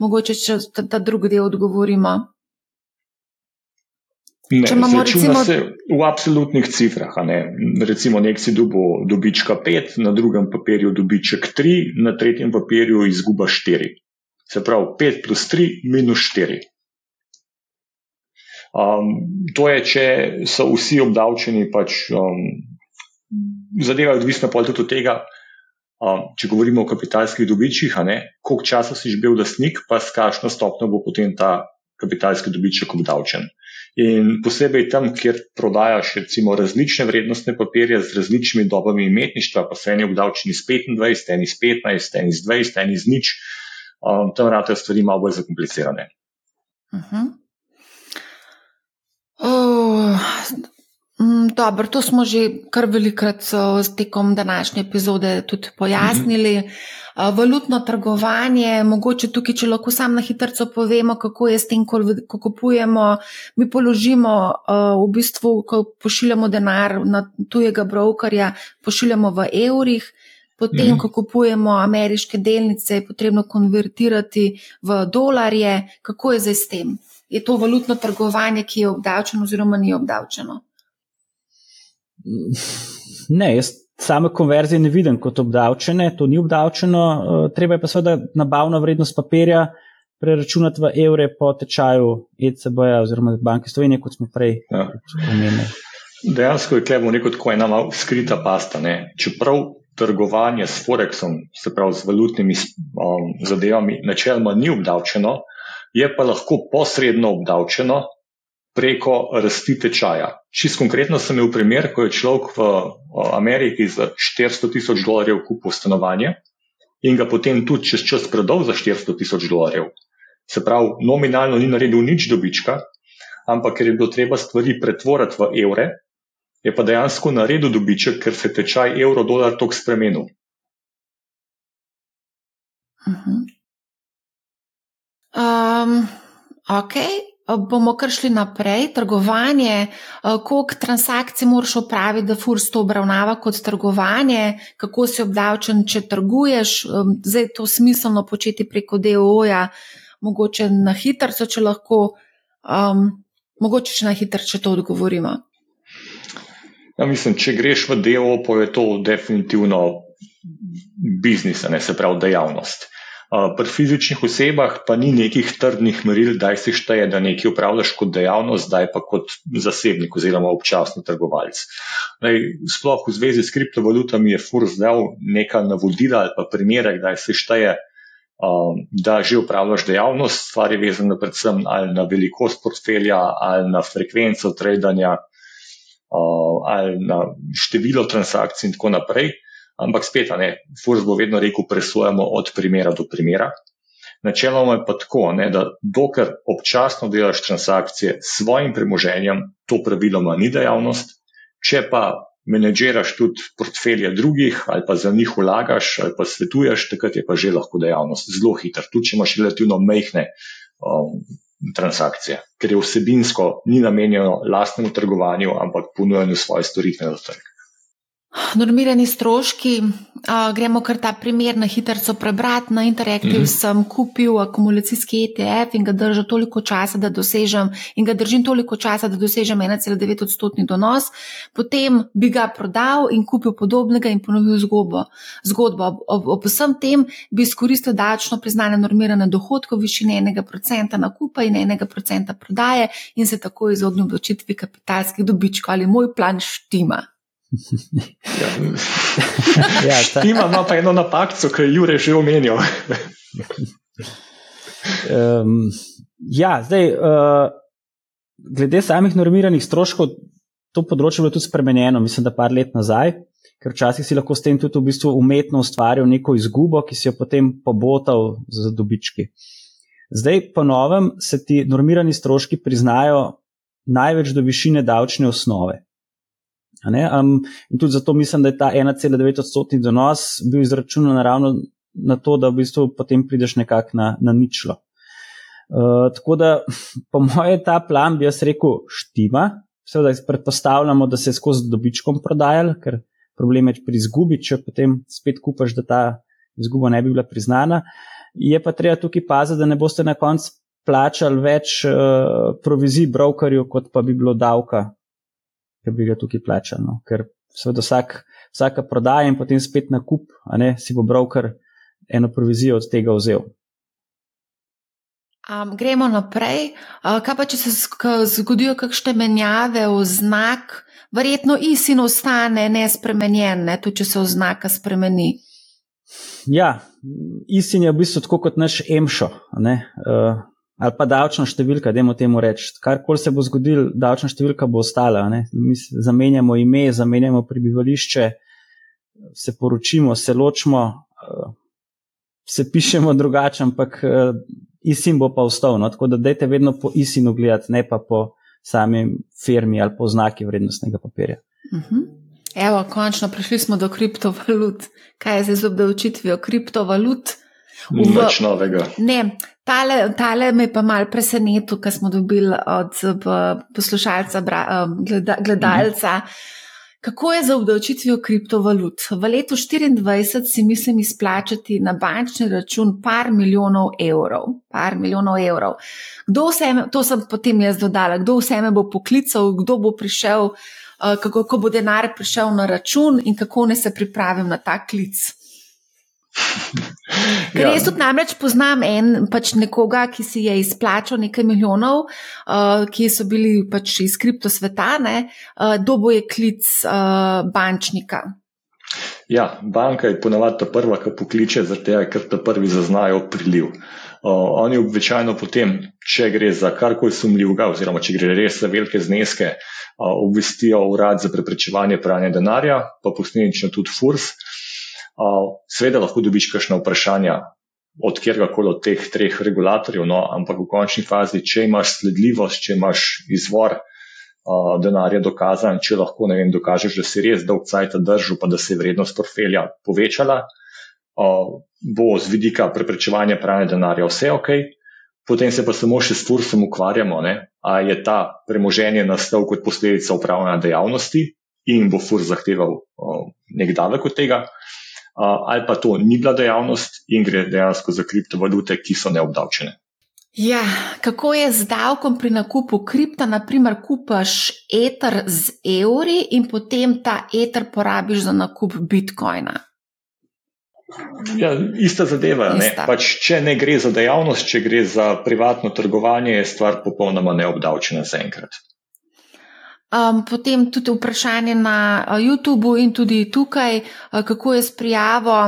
Mogoče, če ta, ta drugi del odgovorimo. Ne, če imamo recimo v absolutnih cifrah, ne? recimo nek si dubo dobička 5, na drugem papirju dobiček 3, na tretjem papirju izguba 4. Se pravi 5 plus 3 minus 4. Um, to je, če so vsi obdavčeni, pač um, zadeva je odvisna tudi od tega, um, če govorimo o kapitalskih dobičkih, koliko časa si že bil lastnik, pa s kakšno stopno bo potem ta kapitalski dobiček obdavčen. In posebej tam, kjer prodajaš recimo različne vrednostne papirje z različnimi dobami imetništva, pa so eni obdavčeni s 25, eni s 15, eni s 20, eni z nič, um, tam rade stvari malo bolj zakomplicirane. Uh mhm. -huh. Mm, dobro, to smo že kar velikrat s tekom današnje epizode tudi pojasnili. Mhm. Valutno trgovanje, mogoče tukaj, če lahko sam na hitro povemo, kako je s tem, ko, ko kupujemo. Mi položimo, v bistvu, ko pošiljamo denar na tujega brokerja, pošiljamo v evrih, potem, mhm. ko kupujemo ameriške delnice, je potrebno konvertirati v dolarje. Kako je zdaj s tem? Je to valutno trgovanje, ki je obdavčeno, oziroma ni obdavčeno? Ne, jaz same konverzije ne vidim kot obdavčene, to ni obdavčeno. Eh, treba je pa seveda nabavno vrednost papirja preračunati v evre po tečaju ECB-ja oziroma Banke Slovenije, kot smo prej ja. omenili. Dejansko je klemo neko tako ena skrita pasta. Ne? Čeprav trgovanje s Forexom, se pravi z valutnimi um, zadevami, načeloma ni obdavčeno, je pa lahko posredno obdavčeno preko rasti tečaja. Čist konkretno sem imel primer, ko je človek v Ameriki za 400 tisoč dolarjev kupil stanovanje in ga potem tudi čez čas prodal za 400 tisoč dolarjev. Se pravi, nominalno ni naredil nič dobička, ampak ker je bilo treba stvari pretvoriti v evre, je pa dejansko naredil dobiček, ker se tečaj evro-dolar tok spremenil. Uh -huh. Um, ok, bomo kar šli naprej. Trgovanje, koliko transakcij moraš opraviti, da furs to obravnava kot trgovanje, kako si obdavčen, če trguješ, zdaj je to smiselno početi preko DOO-ja, mogoče na hitro, če lahko. Um, Mogoče še na hitro, če to odgovorimo. Ja, mislim, če greš v delo, pa je to definitivno biznis, ne se pravi dejavnost. Pri fizičnih osebah pa ni nekih trdnih meril, da se šteje, da nekaj upravljaš kot dejavnost, zdaj pa kot zasebnik oziroma občasni trgovalec. Sploh v zvezi s kriptovalutami je FURS dal neka navodila ali pa primere, da se šteje, um, da že upravljaš dejavnost, stvar je vezana predvsem ali na velikost portfelja, ali na frekvenco tradanja, uh, ali na število transakcij in tako naprej. Ampak spet, ne, Furs bo vedno rekel, presojamo od primera do primera. Načeloma je pa tako, ne, da dokler občasno delaš transakcije s svojim premoženjem, to praviloma ni dejavnost. Če pa menedžiraš tudi portfelje drugih, ali pa za njih vlagaš, ali pa svetuješ, takrat je pa že lahko dejavnost zelo hiter, tudi če imaš relativno mehne um, transakcije, ker je vsebinsko ni namenjeno lastnemu trgovanju, ampak ponujanju svoje storitve na trg. Normirani stroški, uh, gremo kar ta primer na hitro prebrati. Na Interactive mm -hmm. sem kupil akumulacijski ETF in ga držim toliko časa, da dosežem, in ga držim toliko časa, da dosežem 1,9 odstotni donos, potem bi ga prodal in kupil podobnega in ponovil zgodbo. zgodbo. Ob, ob, ob vsem tem bi izkoristil davčno priznane normirane dohodke v višini enega procenta nakupa in enega procenta prodaje in se tako izognil odločitvi kapitalskih dobičkov ali moj plan štima. Ja, ta... Ima pa eno napako, ki je Jure že omenil. um, ja, zdaj, uh, glede samih normiranih stroškov, to področje je bilo tudi spremenjeno, mislim, da par let nazaj, ker včasih si lahko s tem tudi v bistvu umetno ustvaril neko izgubo, ki si jo potem pobotal z dobički. Zdaj, po novem, se ti normirani stroški priznajo največ do višine davčne osnove. Um, in tudi zato mislim, da je ta 1,9 odstotni donos bil izračunan naravno na to, da v bistvu potem prideš nekako na, na ničlo. Uh, tako da, po mojem, ta plan bi jaz rekel štima. Seveda, predpostavljamo, da se je skozi dobičkom prodajal, ker problem je pri izgubi, če potem spet kupaš, da ta izguba ne bi bila priznana. Je pa treba tukaj paziti, da ne boste na koncu plačali več uh, provizij brokerju, kot pa bi bilo davka ki bi ga tukaj plačal. No. Ker seveda vsak, vsaka prodaja in potem spet nakup, ne, si bo broker eno provizijo od tega vzel. Um, gremo naprej. Uh, kaj pa, če se zgodijo kakšne menjave v znak, verjetno isin ostane nespremenjen, ne, tudi če se oznaka spremeni. Ja, isin je v bistvu tako kot naš emšo. Uh, ali pa davčna številka, da imamo temu reči. Karkoli se bo zgodil, davčna številka bo ostala. Mi zamenjamo ime, zamenjamo prebivališče, se poročimo, se ločimo, eh, se pišemo drugače, ampak eh, isin bo pa ostal. No? Tako da dajte vedno po isinu gledati, ne pa po sami firmi ali po znaki vrednostnega papirja. Uh mhm. -huh. Evo, končno prišli smo do kriptovalut. Kaj je zdaj z obdavčitvijo kriptovalut? Nič novega. Ne, tale, tale me pa mal presenetil, kar smo dobili od poslušalca, gleda, gledalca. Kako je za obdavčitvijo kriptovalut? V letu 2024 si mislim izplačati na bančni račun par milijonov evrov. Par milijonov evrov. Kdo vse, to sem potem jaz dodala, kdo vse me bo poklical, kdo bo prišel, kako, kako bo denar prišel na račun in kako ne se pripravim na ta klic. Ker ja. jaz tudi namreč poznam en, pač nekoga, ki si je izplačal nekaj milijonov, uh, ki so bili pač iz kriptosveta, uh, dobo je klic uh, bančnika. Ja, banka je ponavadi ta prva, ki pokliče, zato ker ta prvi zaznajo priliv. Uh, oni običajno potem, če gre za karkoli sumljivega, oziroma če gre res za velike zneske, uh, obvestijo urad za preprečevanje pranja denarja, pa posledično tudi FURS. Uh, Sveda lahko dobiš kakšno vprašanje od kjerkoli od teh treh regulatorjev, no, ampak v končni fazi, če imaš sledljivost, če imaš izvor denarja dokazan, če lahko vem, dokažeš, da si res dolg cajt držal, pa da se je vrednost portfelja povečala, bo z vidika preprečevanja pranja denarja vse ok. Potem se pa samo še s fursom ukvarjamo, ne? a je ta premoženje nastal kot posledica upravljanja dejavnosti in bo furs zahteval nek davek od tega, ali pa to ni bila dejavnost in gre dejansko za kriptovalute, ki so neobdavčene. Ja, kako je z davkom pri nakupu kripta? Naprimer, kupaš eter z evri in potem ta eter porabiš za nakup bitcoina. Ja, ista zadeva. Ista. Pač, če ne gre za dejavnost, če gre za privatno trgovanje, je stvar popolnoma neobdavčena zaenkrat. Um, potem tudi vprašanje na YouTubu in tudi tukaj, kako je s prijavo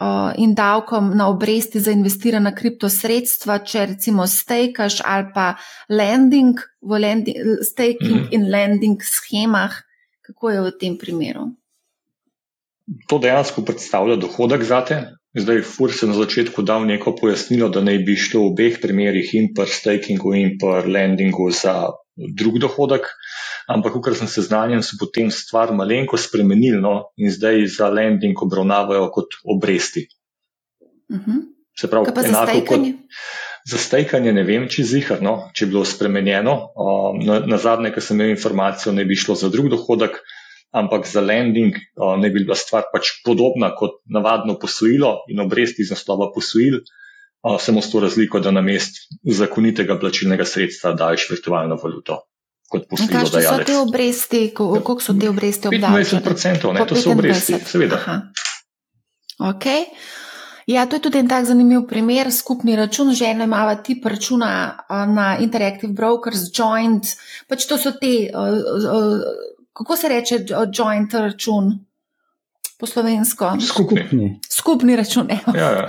uh, in davkom na obresti za investirana kriptosredstva, če recimo stekaš ali pa lending v lending, staking mm -hmm. in lending schemah, kako je v tem primeru? To dejansko predstavlja dohodek za te. Zdaj, Furs je na začetku dal neko pojasnilo, da naj bi šlo v obeh primerih in pri stakingu in pri lendingu za drug dohodek. Ampak, kar sem seznanjen, so potem stvar malenko spremenili no, in zdaj za lending obravnavajo kot obresti. Uh mhm. -huh. Se pravi, enako kot za stajkanje, ne vem, če zihar, no, če je bilo spremenjeno. Na, na zadnje, ko sem imel informacijo, ne bi šlo za drug dohodek, ampak za lending ne bi bila stvar pač podobna kot navadno posojilo in obresti iz naslova posojil. Samo s to razliko, da na mest zakonitega plačilnega sredstva daješ virtualno valuto kot posojilo. Kaj so te obresti, koliko so te obresti obdavčene? 25%, ne, to so obresti, seveda. Ok. Ja, to je tudi en tak zanimiv primer, skupni račun. Žena ima tip računa na Interactive Brokers, Joint, pač to so te, kako se reče, Joint račun po slovensko? Skupni. Skupni račun, evo. Ja, ja.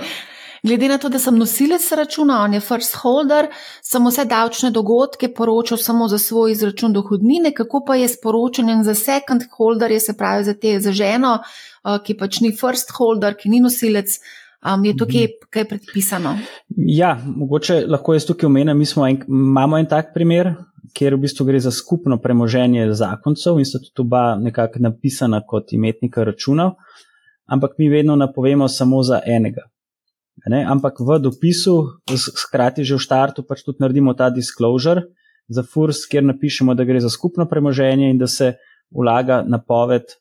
Glede na to, da sem nosilec računa, on je first holder, sem vse davčne dogodke poročal samo za svoj izračun dohodnine, kako pa je s poročanjem za second holder, se pravi za te za ženo, eh, ki pač ni first holder, ki ni nosilec. Um, je tukaj mhm. kaj predpisano? Ja, mogoče lahko jaz tukaj omenim. Mi en, imamo en tak primer, kjer v bistvu gre za skupno premoženje zakoncev in sta tudi oba nekako napisana kot imetnika računov, ampak mi vedno napovemo samo za enega. Ne? Ampak v dopisu, skrati že v štartu, pač tudi naredimo ta disclosure za FURS, kjer napišemo, da gre za skupno premoženje in da se vlaga napoved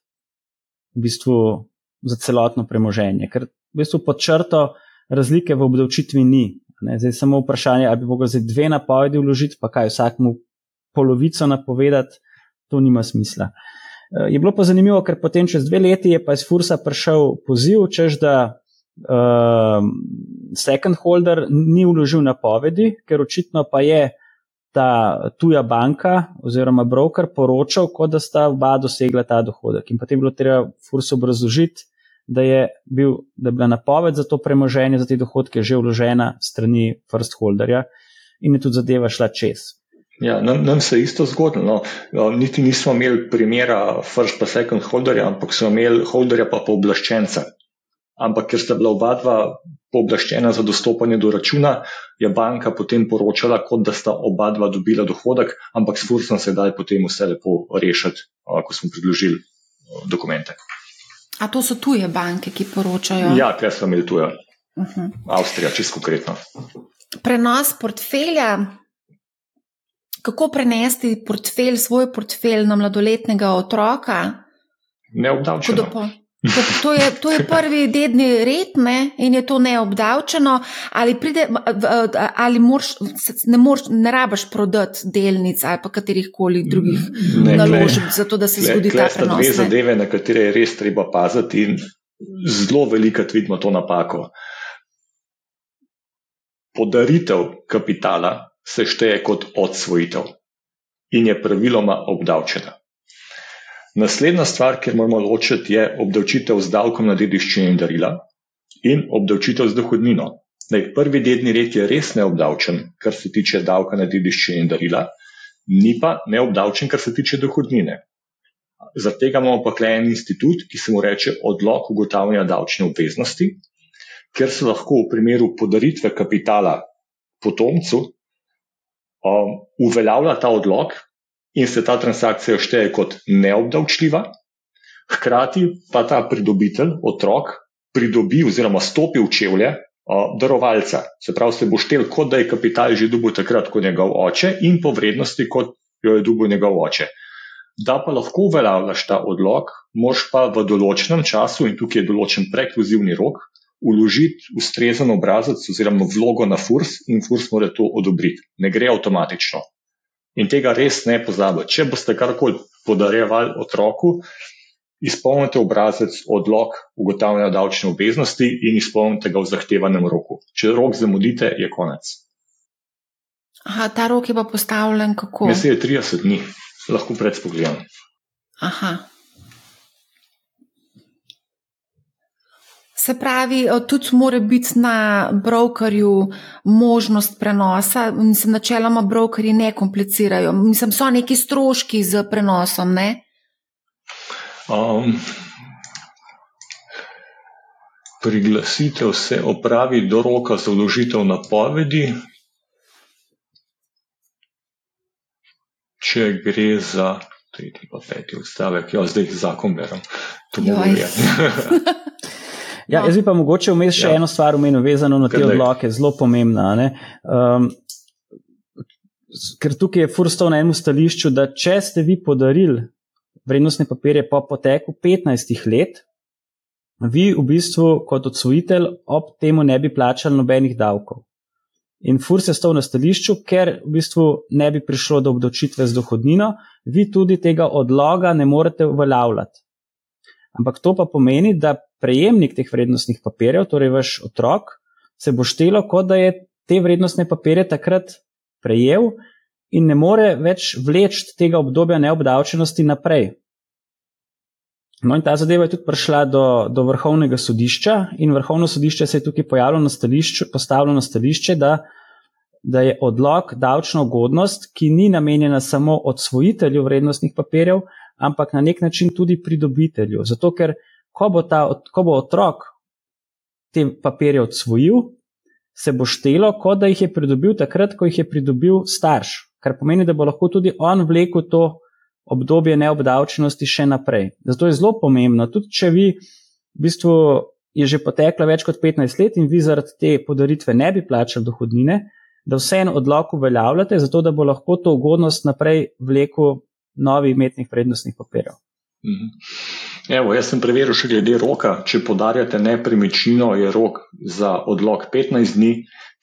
v bistvu za celotno premoženje. Ker v bistvu pod črto razlike v obdavčitvi ni. Ne? Zdaj samo vprašanje, ali bi mogli zdaj dve napovedi vložiti, pa kaj vsakmu polovico napovedati, to nima smisla. Eh, je bilo pa zanimivo, ker potem čez dve leti je pa iz Fursa prišel poziv, čež da uh, second holder ni vložil napovedi, ker očitno pa je ta tuja banka oziroma broker poročal, kot da sta oba dosegla ta dohodek. In potem je bilo treba furs obrazložiti, da je, bil, da je bila napoved za to premoženje, za te dohodke že vložena strani first holderja in je tudi zadeva šla čez. Ja, nam, nam se je isto zgodilo. No. Niti nismo imeli primera first pa second holderja, ampak smo imeli holderja pa pooblaščenca ampak ker sta bila oba dva pooblaščena za dostopanje do računa, je banka potem poročala, kot da sta oba dva dobila dohodek, ampak s Fursom se daj potem vse lepo rešiti, ko smo predložili dokumente. A to so tuje banke, ki poročajo? Ja, ker smo imeli tuje. Uh -huh. Avstrija, čisto konkretno. Prenos portfelja. Kako prenesti portfelj, svoj portfelj na mladoletnega otroka? Neobdavčeno. To, to, je, to je prvi dedni red ne? in je to neobdavčeno, ali, pride, ali morš, ne, morš, ne rabaš prodati delnic ali pa katerih koli drugih naložb, zato da se kle, zgodi ta prenos. To so dve zadeve, na katere je res treba paziti in zelo velikrat vidimo to napako. Podaritev kapitala se šteje kot odsvojitev in je praviloma obdavčena. Naslednja stvar, kjer moramo ločiti, je obdavčitev z davkom na dediščine in darila in obdavčitev z dohodnino. Dej, prvi dedni red je res neobdavčen, kar se tiče davka na dediščine in darila, ni pa neobdavčen, kar se tiče dohodnine. Zaradi tega imamo pa klejen institut, ki se mu reče odlog ugotavljanja davčne obveznosti, ker se lahko v primeru podaritve kapitala potomcu um, uveljavlja ta odlog in se ta transakcija šteje kot neobdavčljiva, hkrati pa ta pridobitelj, otrok, pridobi oziroma stopi v čevlje uh, darovalca. Se pravi, se bo štel, kot da je kapital že dobil takrat kot njegov oče in po vrednosti, kot jo je dobil njegov oče. Da pa lahko uveljavljaš ta odlog, moš pa v določenem času, in tukaj je določen prekluzivni rok, uložiti ustrezen obrazec oziroma vlogo na FURS in FURS mora to odobriti. Ne gre avtomatično. In tega res ne pozabite. Če boste karkoli podarjevali otroku, izpolnite obrazec odlog ugotavljanja davčne obveznosti in izpolnite ga v zahtevanem roku. Če rok zamudite, je konec. Aha, ta rok je pa postavljen kako? Mislim, da je 30 dni lahko predspogledam. Aha. Se pravi, tudi mora biti na brokerju možnost prenosa. Mislim, načeloma brokerji ne komplicirajo. Mislim, so neki stroški z prenosom, ne? Um, priglasitev se opravi do roka za vložitev napovedi, če gre za tretji pa peti odstavek, jo zdaj zakon berem. ja, jaz bi pa mogoče vmes še ja. eno stvar omenil, vezano na te odloke, zelo pomembna. Um, ker tukaj je Furstov na enem stališču, da če ste vi podarili vrednostne papirje po poteku 15 let, vi v bistvu kot odsvojitelj ob temu ne bi plačali nobenih davkov. In furs je stal na stališču, ker v bistvu ne bi prišlo do obdočitve z dohodnino, vi tudi tega odloga ne morete uveljavljati. Ampak to pa pomeni, da prejemnik teh vrednostnih papirjev, torej vaš otrok, se bo štelo, kot da je te vrednostne papirje takrat prejel in ne more več vleči tega obdobja neobdavčenosti naprej. No, in ta zadeva je tudi prišla do, do vrhovnega sodišča, in vrhovno sodišče se je tukaj pojavilo na stališču, postavilo na stališče, da, da je odlog davčna ugodnost, ki ni namenjena samo odsvojitelju vrednostnih papirjev, ampak na nek način tudi pridobitelju. Zato, ker ko bo, ta, ko bo otrok te papirje odsvojil, se bo štelo, kot da jih je pridobil takrat, ko jih je pridobil starš, kar pomeni, da bo lahko tudi on vlekel to obdobje neobdavčenosti še naprej. Zato je zelo pomembno, tudi če vi v bistvu je že poteklo več kot 15 let in vi zaradi te podaritve ne bi plačali dohodnine, da vseeno odlog uveljavljate, zato da bo lahko to ugodnost naprej vlekel novi imetnih prednostnih papirjev. Mhm. Evo, jaz sem preveril še glede roka. Če podarjate nepremičnino, je rok za odlog 15 dni,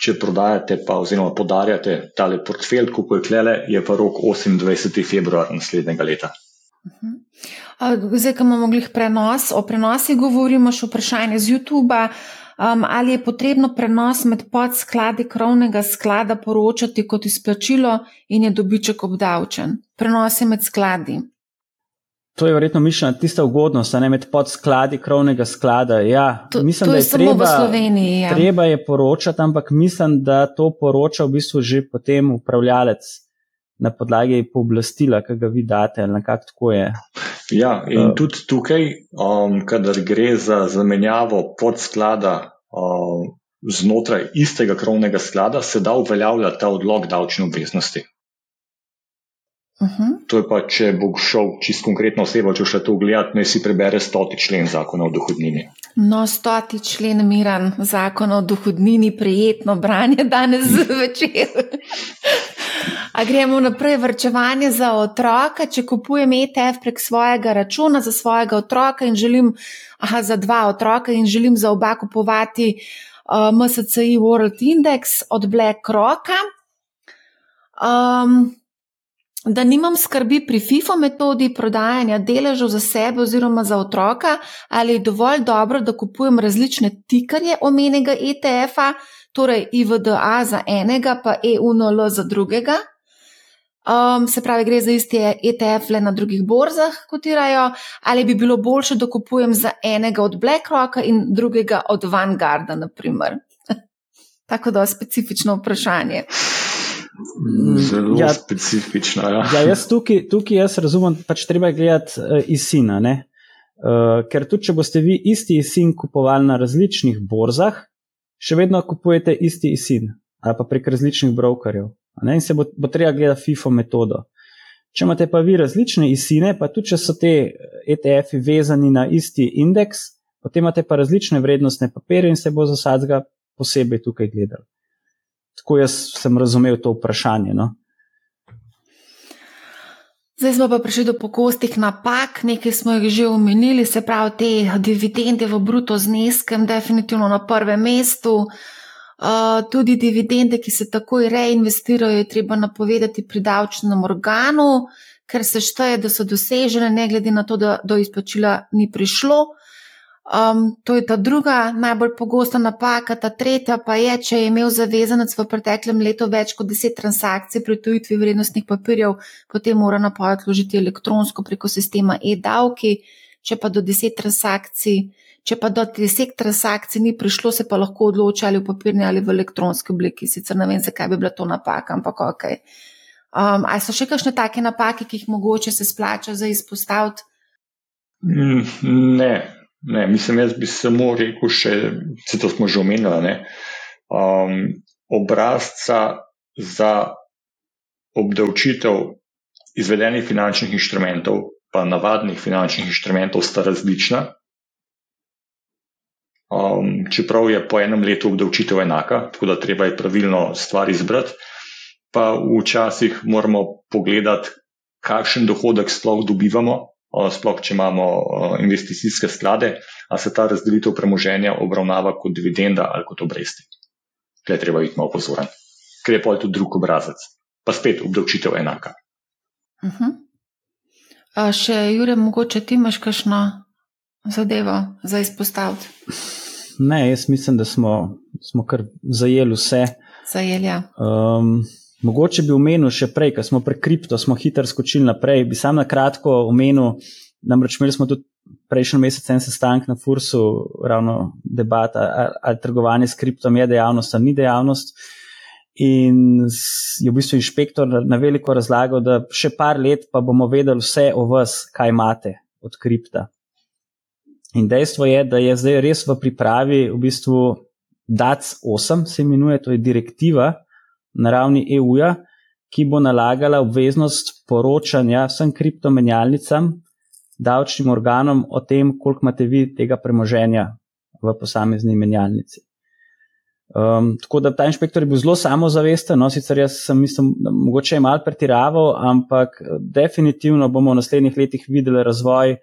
če prodajate pa oziroma podarjate tale portfelj, kupuje klele, je pa rok 28. februar naslednjega leta. Mhm. Zdaj, ko imamo glih prenos, o prenosi govorimo, še vprašanje z YouTube. Um, ali je potrebno prenos med podskladi krovnega sklada poročati kot izplačilo in je dobiček obdavčen? Prenos je med skladi. To je verjetno mišljena tista ugodnost, ne med podskladi krovnega sklada. Ja, to, mislim, to je, je samo treba, v Sloveniji. Ja. Treba je poročati, ampak mislim, da to poroča v bistvu že potem upravljalec na podlagi pooblastila, ki ga vi date ali nekako tako je. Ja, in uh, tudi tukaj, um, kadar gre za zamenjavo podsklada um, znotraj istega krovnega sklada, se da uveljavljati ta odlog davčne obveznosti. Uh mhm. -huh. To je pa, če bo šel čisto konkretno osebo, če še to gledati, naj si prebere stoti člen zakona o dohodnini. No, stoti člen miran zakona o dohodnini, prijetno branje danes zvečer. A gremo naprej, vrčevanje za otroka. Če kupujem ETF prek svojega računa za svojega otroka in želim, aha, za dva otroka in želim za oba kupovati uh, MSCI World Index od BlackRocka. Um, da nimam skrbi pri FIFO metodi prodajanja deležev za sebe oziroma za otroka, ali je dovolj dobro, da kupujem različne tikarje omenjenega ETF-a, torej IVDA za enega, pa EUNL za drugega. Um, se pravi, gre za iste ETF-le na drugih borzah, kotirajo, ali bi bilo boljše, da kupujem za enega od BlackRocka in drugega od Vanguarda, naprimer. Tako da je specifično vprašanje. Mm, zelo ja, specifično. Ja. Ja, jaz tukaj, tukaj jaz razumem, pač treba gledati uh, iz sina. Uh, ker tudi, če boste vi isti sin kupovali na različnih borzah, še vedno kupujete isti sin ali pa prek različnih brokerjev. In se bo, bo treba gledati FIFO metodo. Če imate pa vi različne isine, pa tudi če so te ETF-i vezani na isti indeks, potem imate pa različne vrednostne papirje in se bo za vsakega posebej tukaj gledal. Tako jaz sem razumel to vprašanje. No? Zdaj smo pa prišli do pokostih napak, nekaj smo jih že omenili, se pravi, te dividende v bruto zneskem, definitivno na prvem mestu. Uh, tudi dividende, ki se takoj reinvestirajo, je treba napovedati pri davčnem organu, ker se šteje, da so dosežene, ne glede na to, da do izplačila ni prišlo. Um, to je ta druga najbolj pogosta napaka, ta tretja pa je, če je imel zavezanec v preteklem letu več kot deset transakcij pri tujitvi vrednostnih papirjev, potem mora napoved ložiti elektronsko preko sistema e-davki. Če pa do deset transakcij, če pa do deset transakcij ni prišlo, se pa lahko odloča ali v papirni ali v elektronski obliki. Sicer ne vem, zakaj bi bila to napaka, ampak ok. Um, ali so še kakšne take napake, ki jih mogoče se splača za izpostaviti? Mm, ne, Ne, mislim, jaz bi samo rekel, še, se to smo že omenili, um, obrazca za obdavčitev izvedenih finančnih inštrumentov, pa navadnih finančnih inštrumentov, sta različna. Um, čeprav je po enem letu obdavčitev enaka, tako da treba je pravilno stvar izbrati, pa včasih moramo pogledati, kakšen dohodek sploh dobivamo sploh če imamo investicijske sklade, a se ta razdelitev premoženja obravnava kot dividenda ali kot obresti. Tukaj treba biti malo pozoren, ker je pa tudi drug obrazec, pa spet obdavčitev enaka. Uh mhm. -huh. A še, Jure, mogoče ti imaš kakšno zadevo za izpostaviti? Ne, jaz mislim, da smo, smo kar zajeli vse. Zajeli, ja. Um, Mogoče bi omenil še prej, ko smo pri kripto, smo hitro skočili naprej. Bi sam na kratko omenil, namreč imeli smo tudi prejšnji mesec en sestanek na Fursu, ravno debata, ali trgovanje s kriptom je dejavnost ali ni dejavnost. In je v bistvu inšpektor na veliko razlagal, da še par let pa bomo vedeli vse o vas, kaj imate od kripta. In dejstvo je, da je zdaj res v pripravi v bistvu DAC 8, se imenuje, to je direktiva, na ravni EU-ja, ki bo nalagala obveznost poročanja vsem kriptomenjalnicam, davčnim organom o tem, koliko imate vi tega premoženja v posamezni menjalnici. Um, tako da ta inšpektor je bil zelo samozavesten, no, sicer jaz sem, mislim, mogoče je mal pretiraval, ampak definitivno bomo v naslednjih letih videli razvoj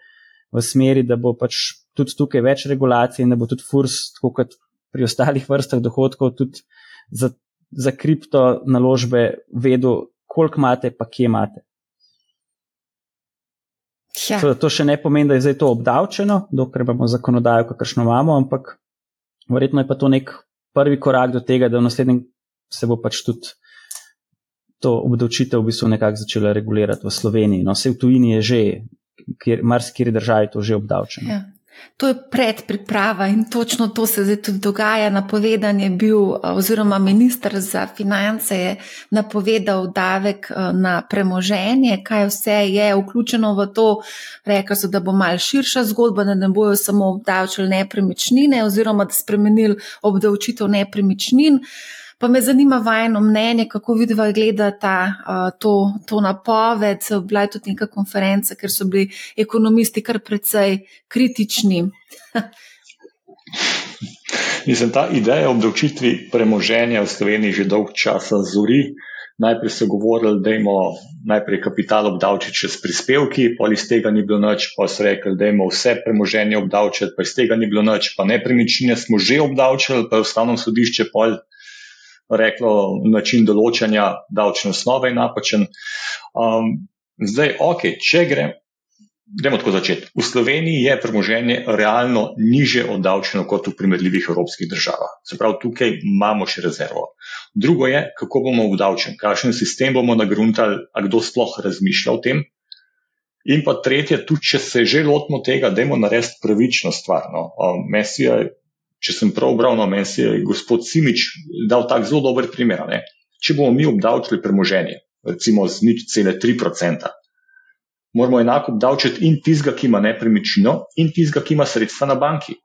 v smeri, da bo pač tudi tukaj več regulacij in da bo tudi FURS, tako kot pri ostalih vrstah dohodkov, tudi za za kripto naložbe vedel, koliko imate, pa kje imate. Ja. To še ne pomeni, da je zdaj to obdavčeno, dokler imamo zakonodajo, kakršno imamo, ampak verjetno je pa to nek prvi korak do tega, da v naslednjem se bo pač tudi to obdavčitev v bistvu nekako začela regulirati v Sloveniji. No, vse v tujini je že, kjer, marsikiri državi to že obdavčeno. Ja. To je predpriprava in točno to se zdaj tudi dogaja. Napovedan je bil, oziroma ministr za finance je napovedal davek na premoženje, kaj vse je vključeno v to. Rekl so, da bo mal širša zgodba, da ne bojo samo obdavčili nepremičnine oziroma da spremenili obdavčitev nepremičnin. Pa me zanima vajno mnenje, kako vidiva gledata uh, to, to napoved. Bila je tudi neka konferenca, ker so bili ekonomisti kar precej kritični. Mislim, ta ideja o obdavčitvi premoženja v Sloveniji že dolg časa zori. Najprej so govorili, da imamo najprej kapital obdavčiti čez prispevki, pa iz tega ni bilo nič, pa so rekli, da imamo vse premoženje obdavčiti, pa iz tega ni bilo nič, pa nepremičnine smo že obdavčili, pa je ustavno sodišče pol reklo, način določanja davčne osnove je napačen. Um, zdaj, ok, če gre, Dajmo tako začeti. V Sloveniji je premoženje realno niže obdavčeno kot v primerljivih evropskih državah. Se pravi, tukaj imamo še rezervo. Drugo je, kako bomo obdavčeni, kakšen sistem bomo nagruntali, a kdo sploh razmišlja o tem. In pa tretje, tudi če se že lotimo tega, da imamo narediti pravično stvar. No. Je, če sem prav bral, no, meni je gospod Simič dal tak zelo dober primer. Ne. Če bomo mi obdavčili premoženje, recimo z nič cele 3%, moramo enako obdavčiti in tistega, ki ima nepremičnino, in tistega, ki ima sredstva na banki.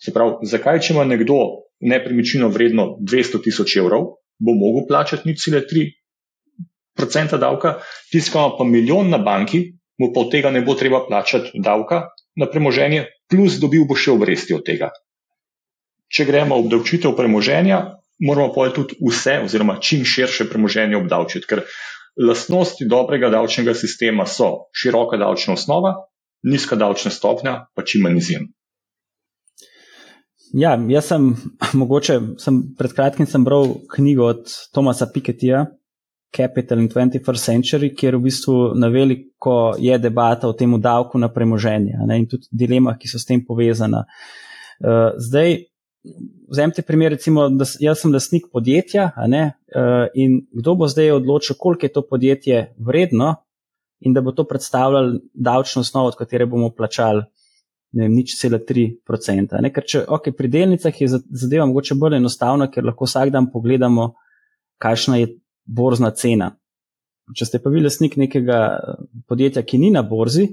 Se pravi, zakaj, če ima nekdo nepremičnino vredno 200 tisoč evrov, bo mogel plačati nič cele 3% davka, ima pa milijon na banki, mu pa od tega ne bo treba plačati davka na premoženje, plus dobil bo še obresti od tega. Če gremo obdavčitev premoženja, moramo pa tudi vse, oziroma čim širše premoženje obdavčiti, ker Lastnosti dobrega davčnega sistema so široka davčna osnova, nizka davčna stopnja, pa čim manj izjem. Ja, jaz sem, mogoče, sem pred kratkim sem bral knjigo od Tomasa Pikettija, Capital in 21st Century, kjer v bistvu na veliko je debata o tem davku na premoženje ne, in tudi dilema, ki so s tem povezana. Uh, zdaj, Vzemite primer, recimo, da jaz sem lastnik podjetja ne, uh, in kdo bo zdaj odločil, koliko je to podjetje vredno in da bo to predstavljalo davčno osnovo, od katere bomo plačali vem, nič cela tri procenta. Ker če okay, pri delnicah je zadeva mogoče bolj enostavna, ker lahko vsak dan pogledamo, kakšna je borzna cena. Če ste pa vi lastnik nekega podjetja, ki ni na borzi,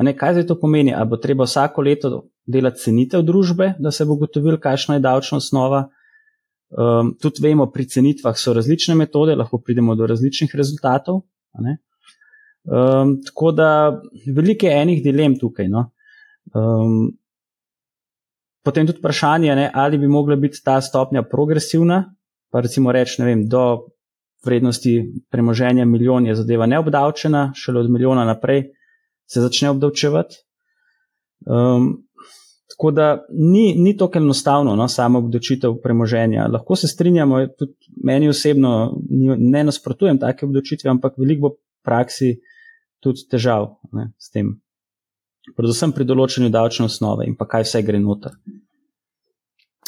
ne, kaj zdaj to pomeni? Ali bo treba vsako leto delati cenitev družbe, da se bo gotovil, kakšna je davčna osnova. Um, tudi vemo, pri cenitvah so različne metode, lahko pridemo do različnih rezultatov. Um, tako da veliko je enih dilem tukaj. No. Um, potem tudi vprašanje, ne, ali bi mogla biti ta stopnja progresivna, pa recimo reči, ne vem, do vrednosti premoženja milijon je zadeva neobdavčena, šele od milijona naprej se začne obdavčevati. Um, Tako da ni, ni tako enostavno, no, samo obdočitev premoženja. Lahko se strinjamo, tudi meni osebno ne nasprotujem take obdočitve, ampak veliko bo praksi tudi težav ne, s tem. Predvsem pri določanju davčne osnove in pa kaj vse gre noter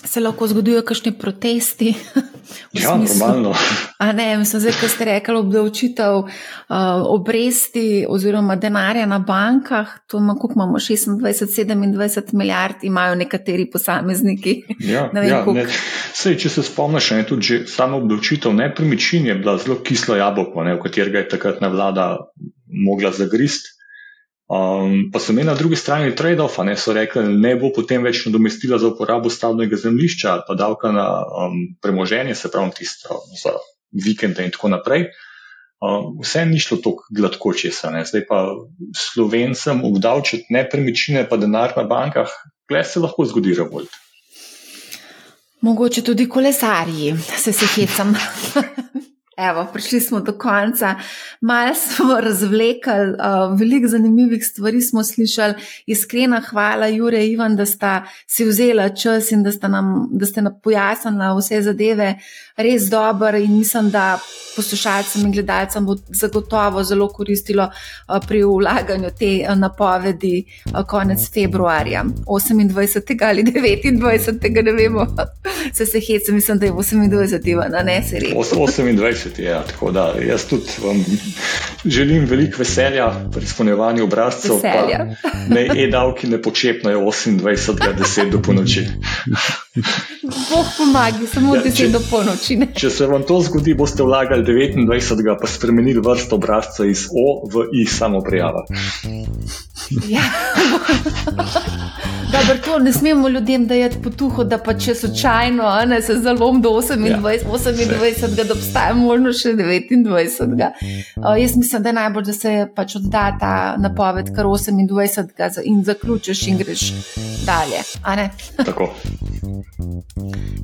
se lahko zgodijo kakšni protesti. Ja, normalno. A ne, mislim, zdaj, ko ste rekli obdavčitev uh, obresti oziroma denarja na bankah, to ima, koliko imamo, 26-27 milijard, imajo nekateri posamezniki. Ja, ne vem, ja, ne. Sej, če se spomniš, ne, tudi že sama obdavčitev nepremičnin je bila zelo kislo jabolko, v katerega je takratna vlada mogla zagrist. Um, pa so imeli na drugi strani trade-off, ne so rekli, ne bo potem več nadomestila za uporabo stavnega zemljišča, pa davka na um, premoženje, se pravi, tisto za vikende in tako naprej. Um, vse ni šlo tako gladko česa. Ne. Zdaj pa slovencem obdavčiti nepremičnine, pa denar na bankah, kle se lahko zgodi revolt. Mogoče tudi kolesarji, se se hecam. Evo, prišli smo do konca, malo smo razvlekli, uh, veliko zanimivih stvari smo slišali. Iskrena hvala, Jure Ivan, da sta si vzela čas in da, nam, da ste nam pojasnili vse zadeve res dobro. In mislim, da poslušalcem in gledalcem bo zagotovo zelo koristilo uh, pri vlaganju te uh, napovedi uh, konec februarja, 28. ali 29. ne vemo, se se heca, mislim, da je 28. Ivan, ne se reče. 28 rešiti. Ja. Tako da jaz tudi vam želim veliko veselja pri izpolnjevanju obrazcev. Ne, e-davki ne počepnajo 28.10 do ponoči. Bog pomagi, samo ja, 10 do ponoči. Ne. Če se vam to zgodi, boste vlagali 29. pa spremenili vrsto obrazca iz O v I samo prijava. Ja. Dobro, to ne smemo ljudem dajati potuho, da pa če slučajno se zalom do 28, ja. 28 da obstaja možno še 29. Uh, jaz mislim, da je najbolj, da se pač odda ta napoved kar 28 in zaključiš in greš dalje. Tako.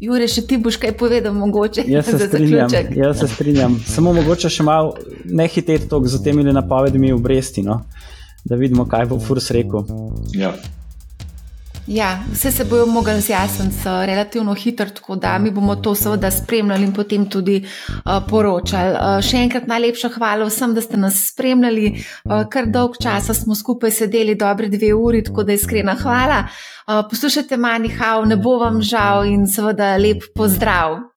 Jure, še ti boš kaj povedal, mogoče. Jaz se, strinjam, jaz se strinjam. Samo mogoče še malo ne hiteti tok z temi napovedmi obresti, no? da vidimo, kaj bo Furs rekel. Ja. Ja, vse se bojo mogli zjasniti relativno hitro, tako da mi bomo to seveda spremljali in potem tudi uh, poročali. Uh, še enkrat najlepša hvala vsem, da ste nas spremljali. Uh, kar dolg časa smo skupaj sedeli, dobre dve uri, tako da iskrena hvala. Uh, poslušajte, manjhav, ne bo vam žal in seveda lep pozdrav.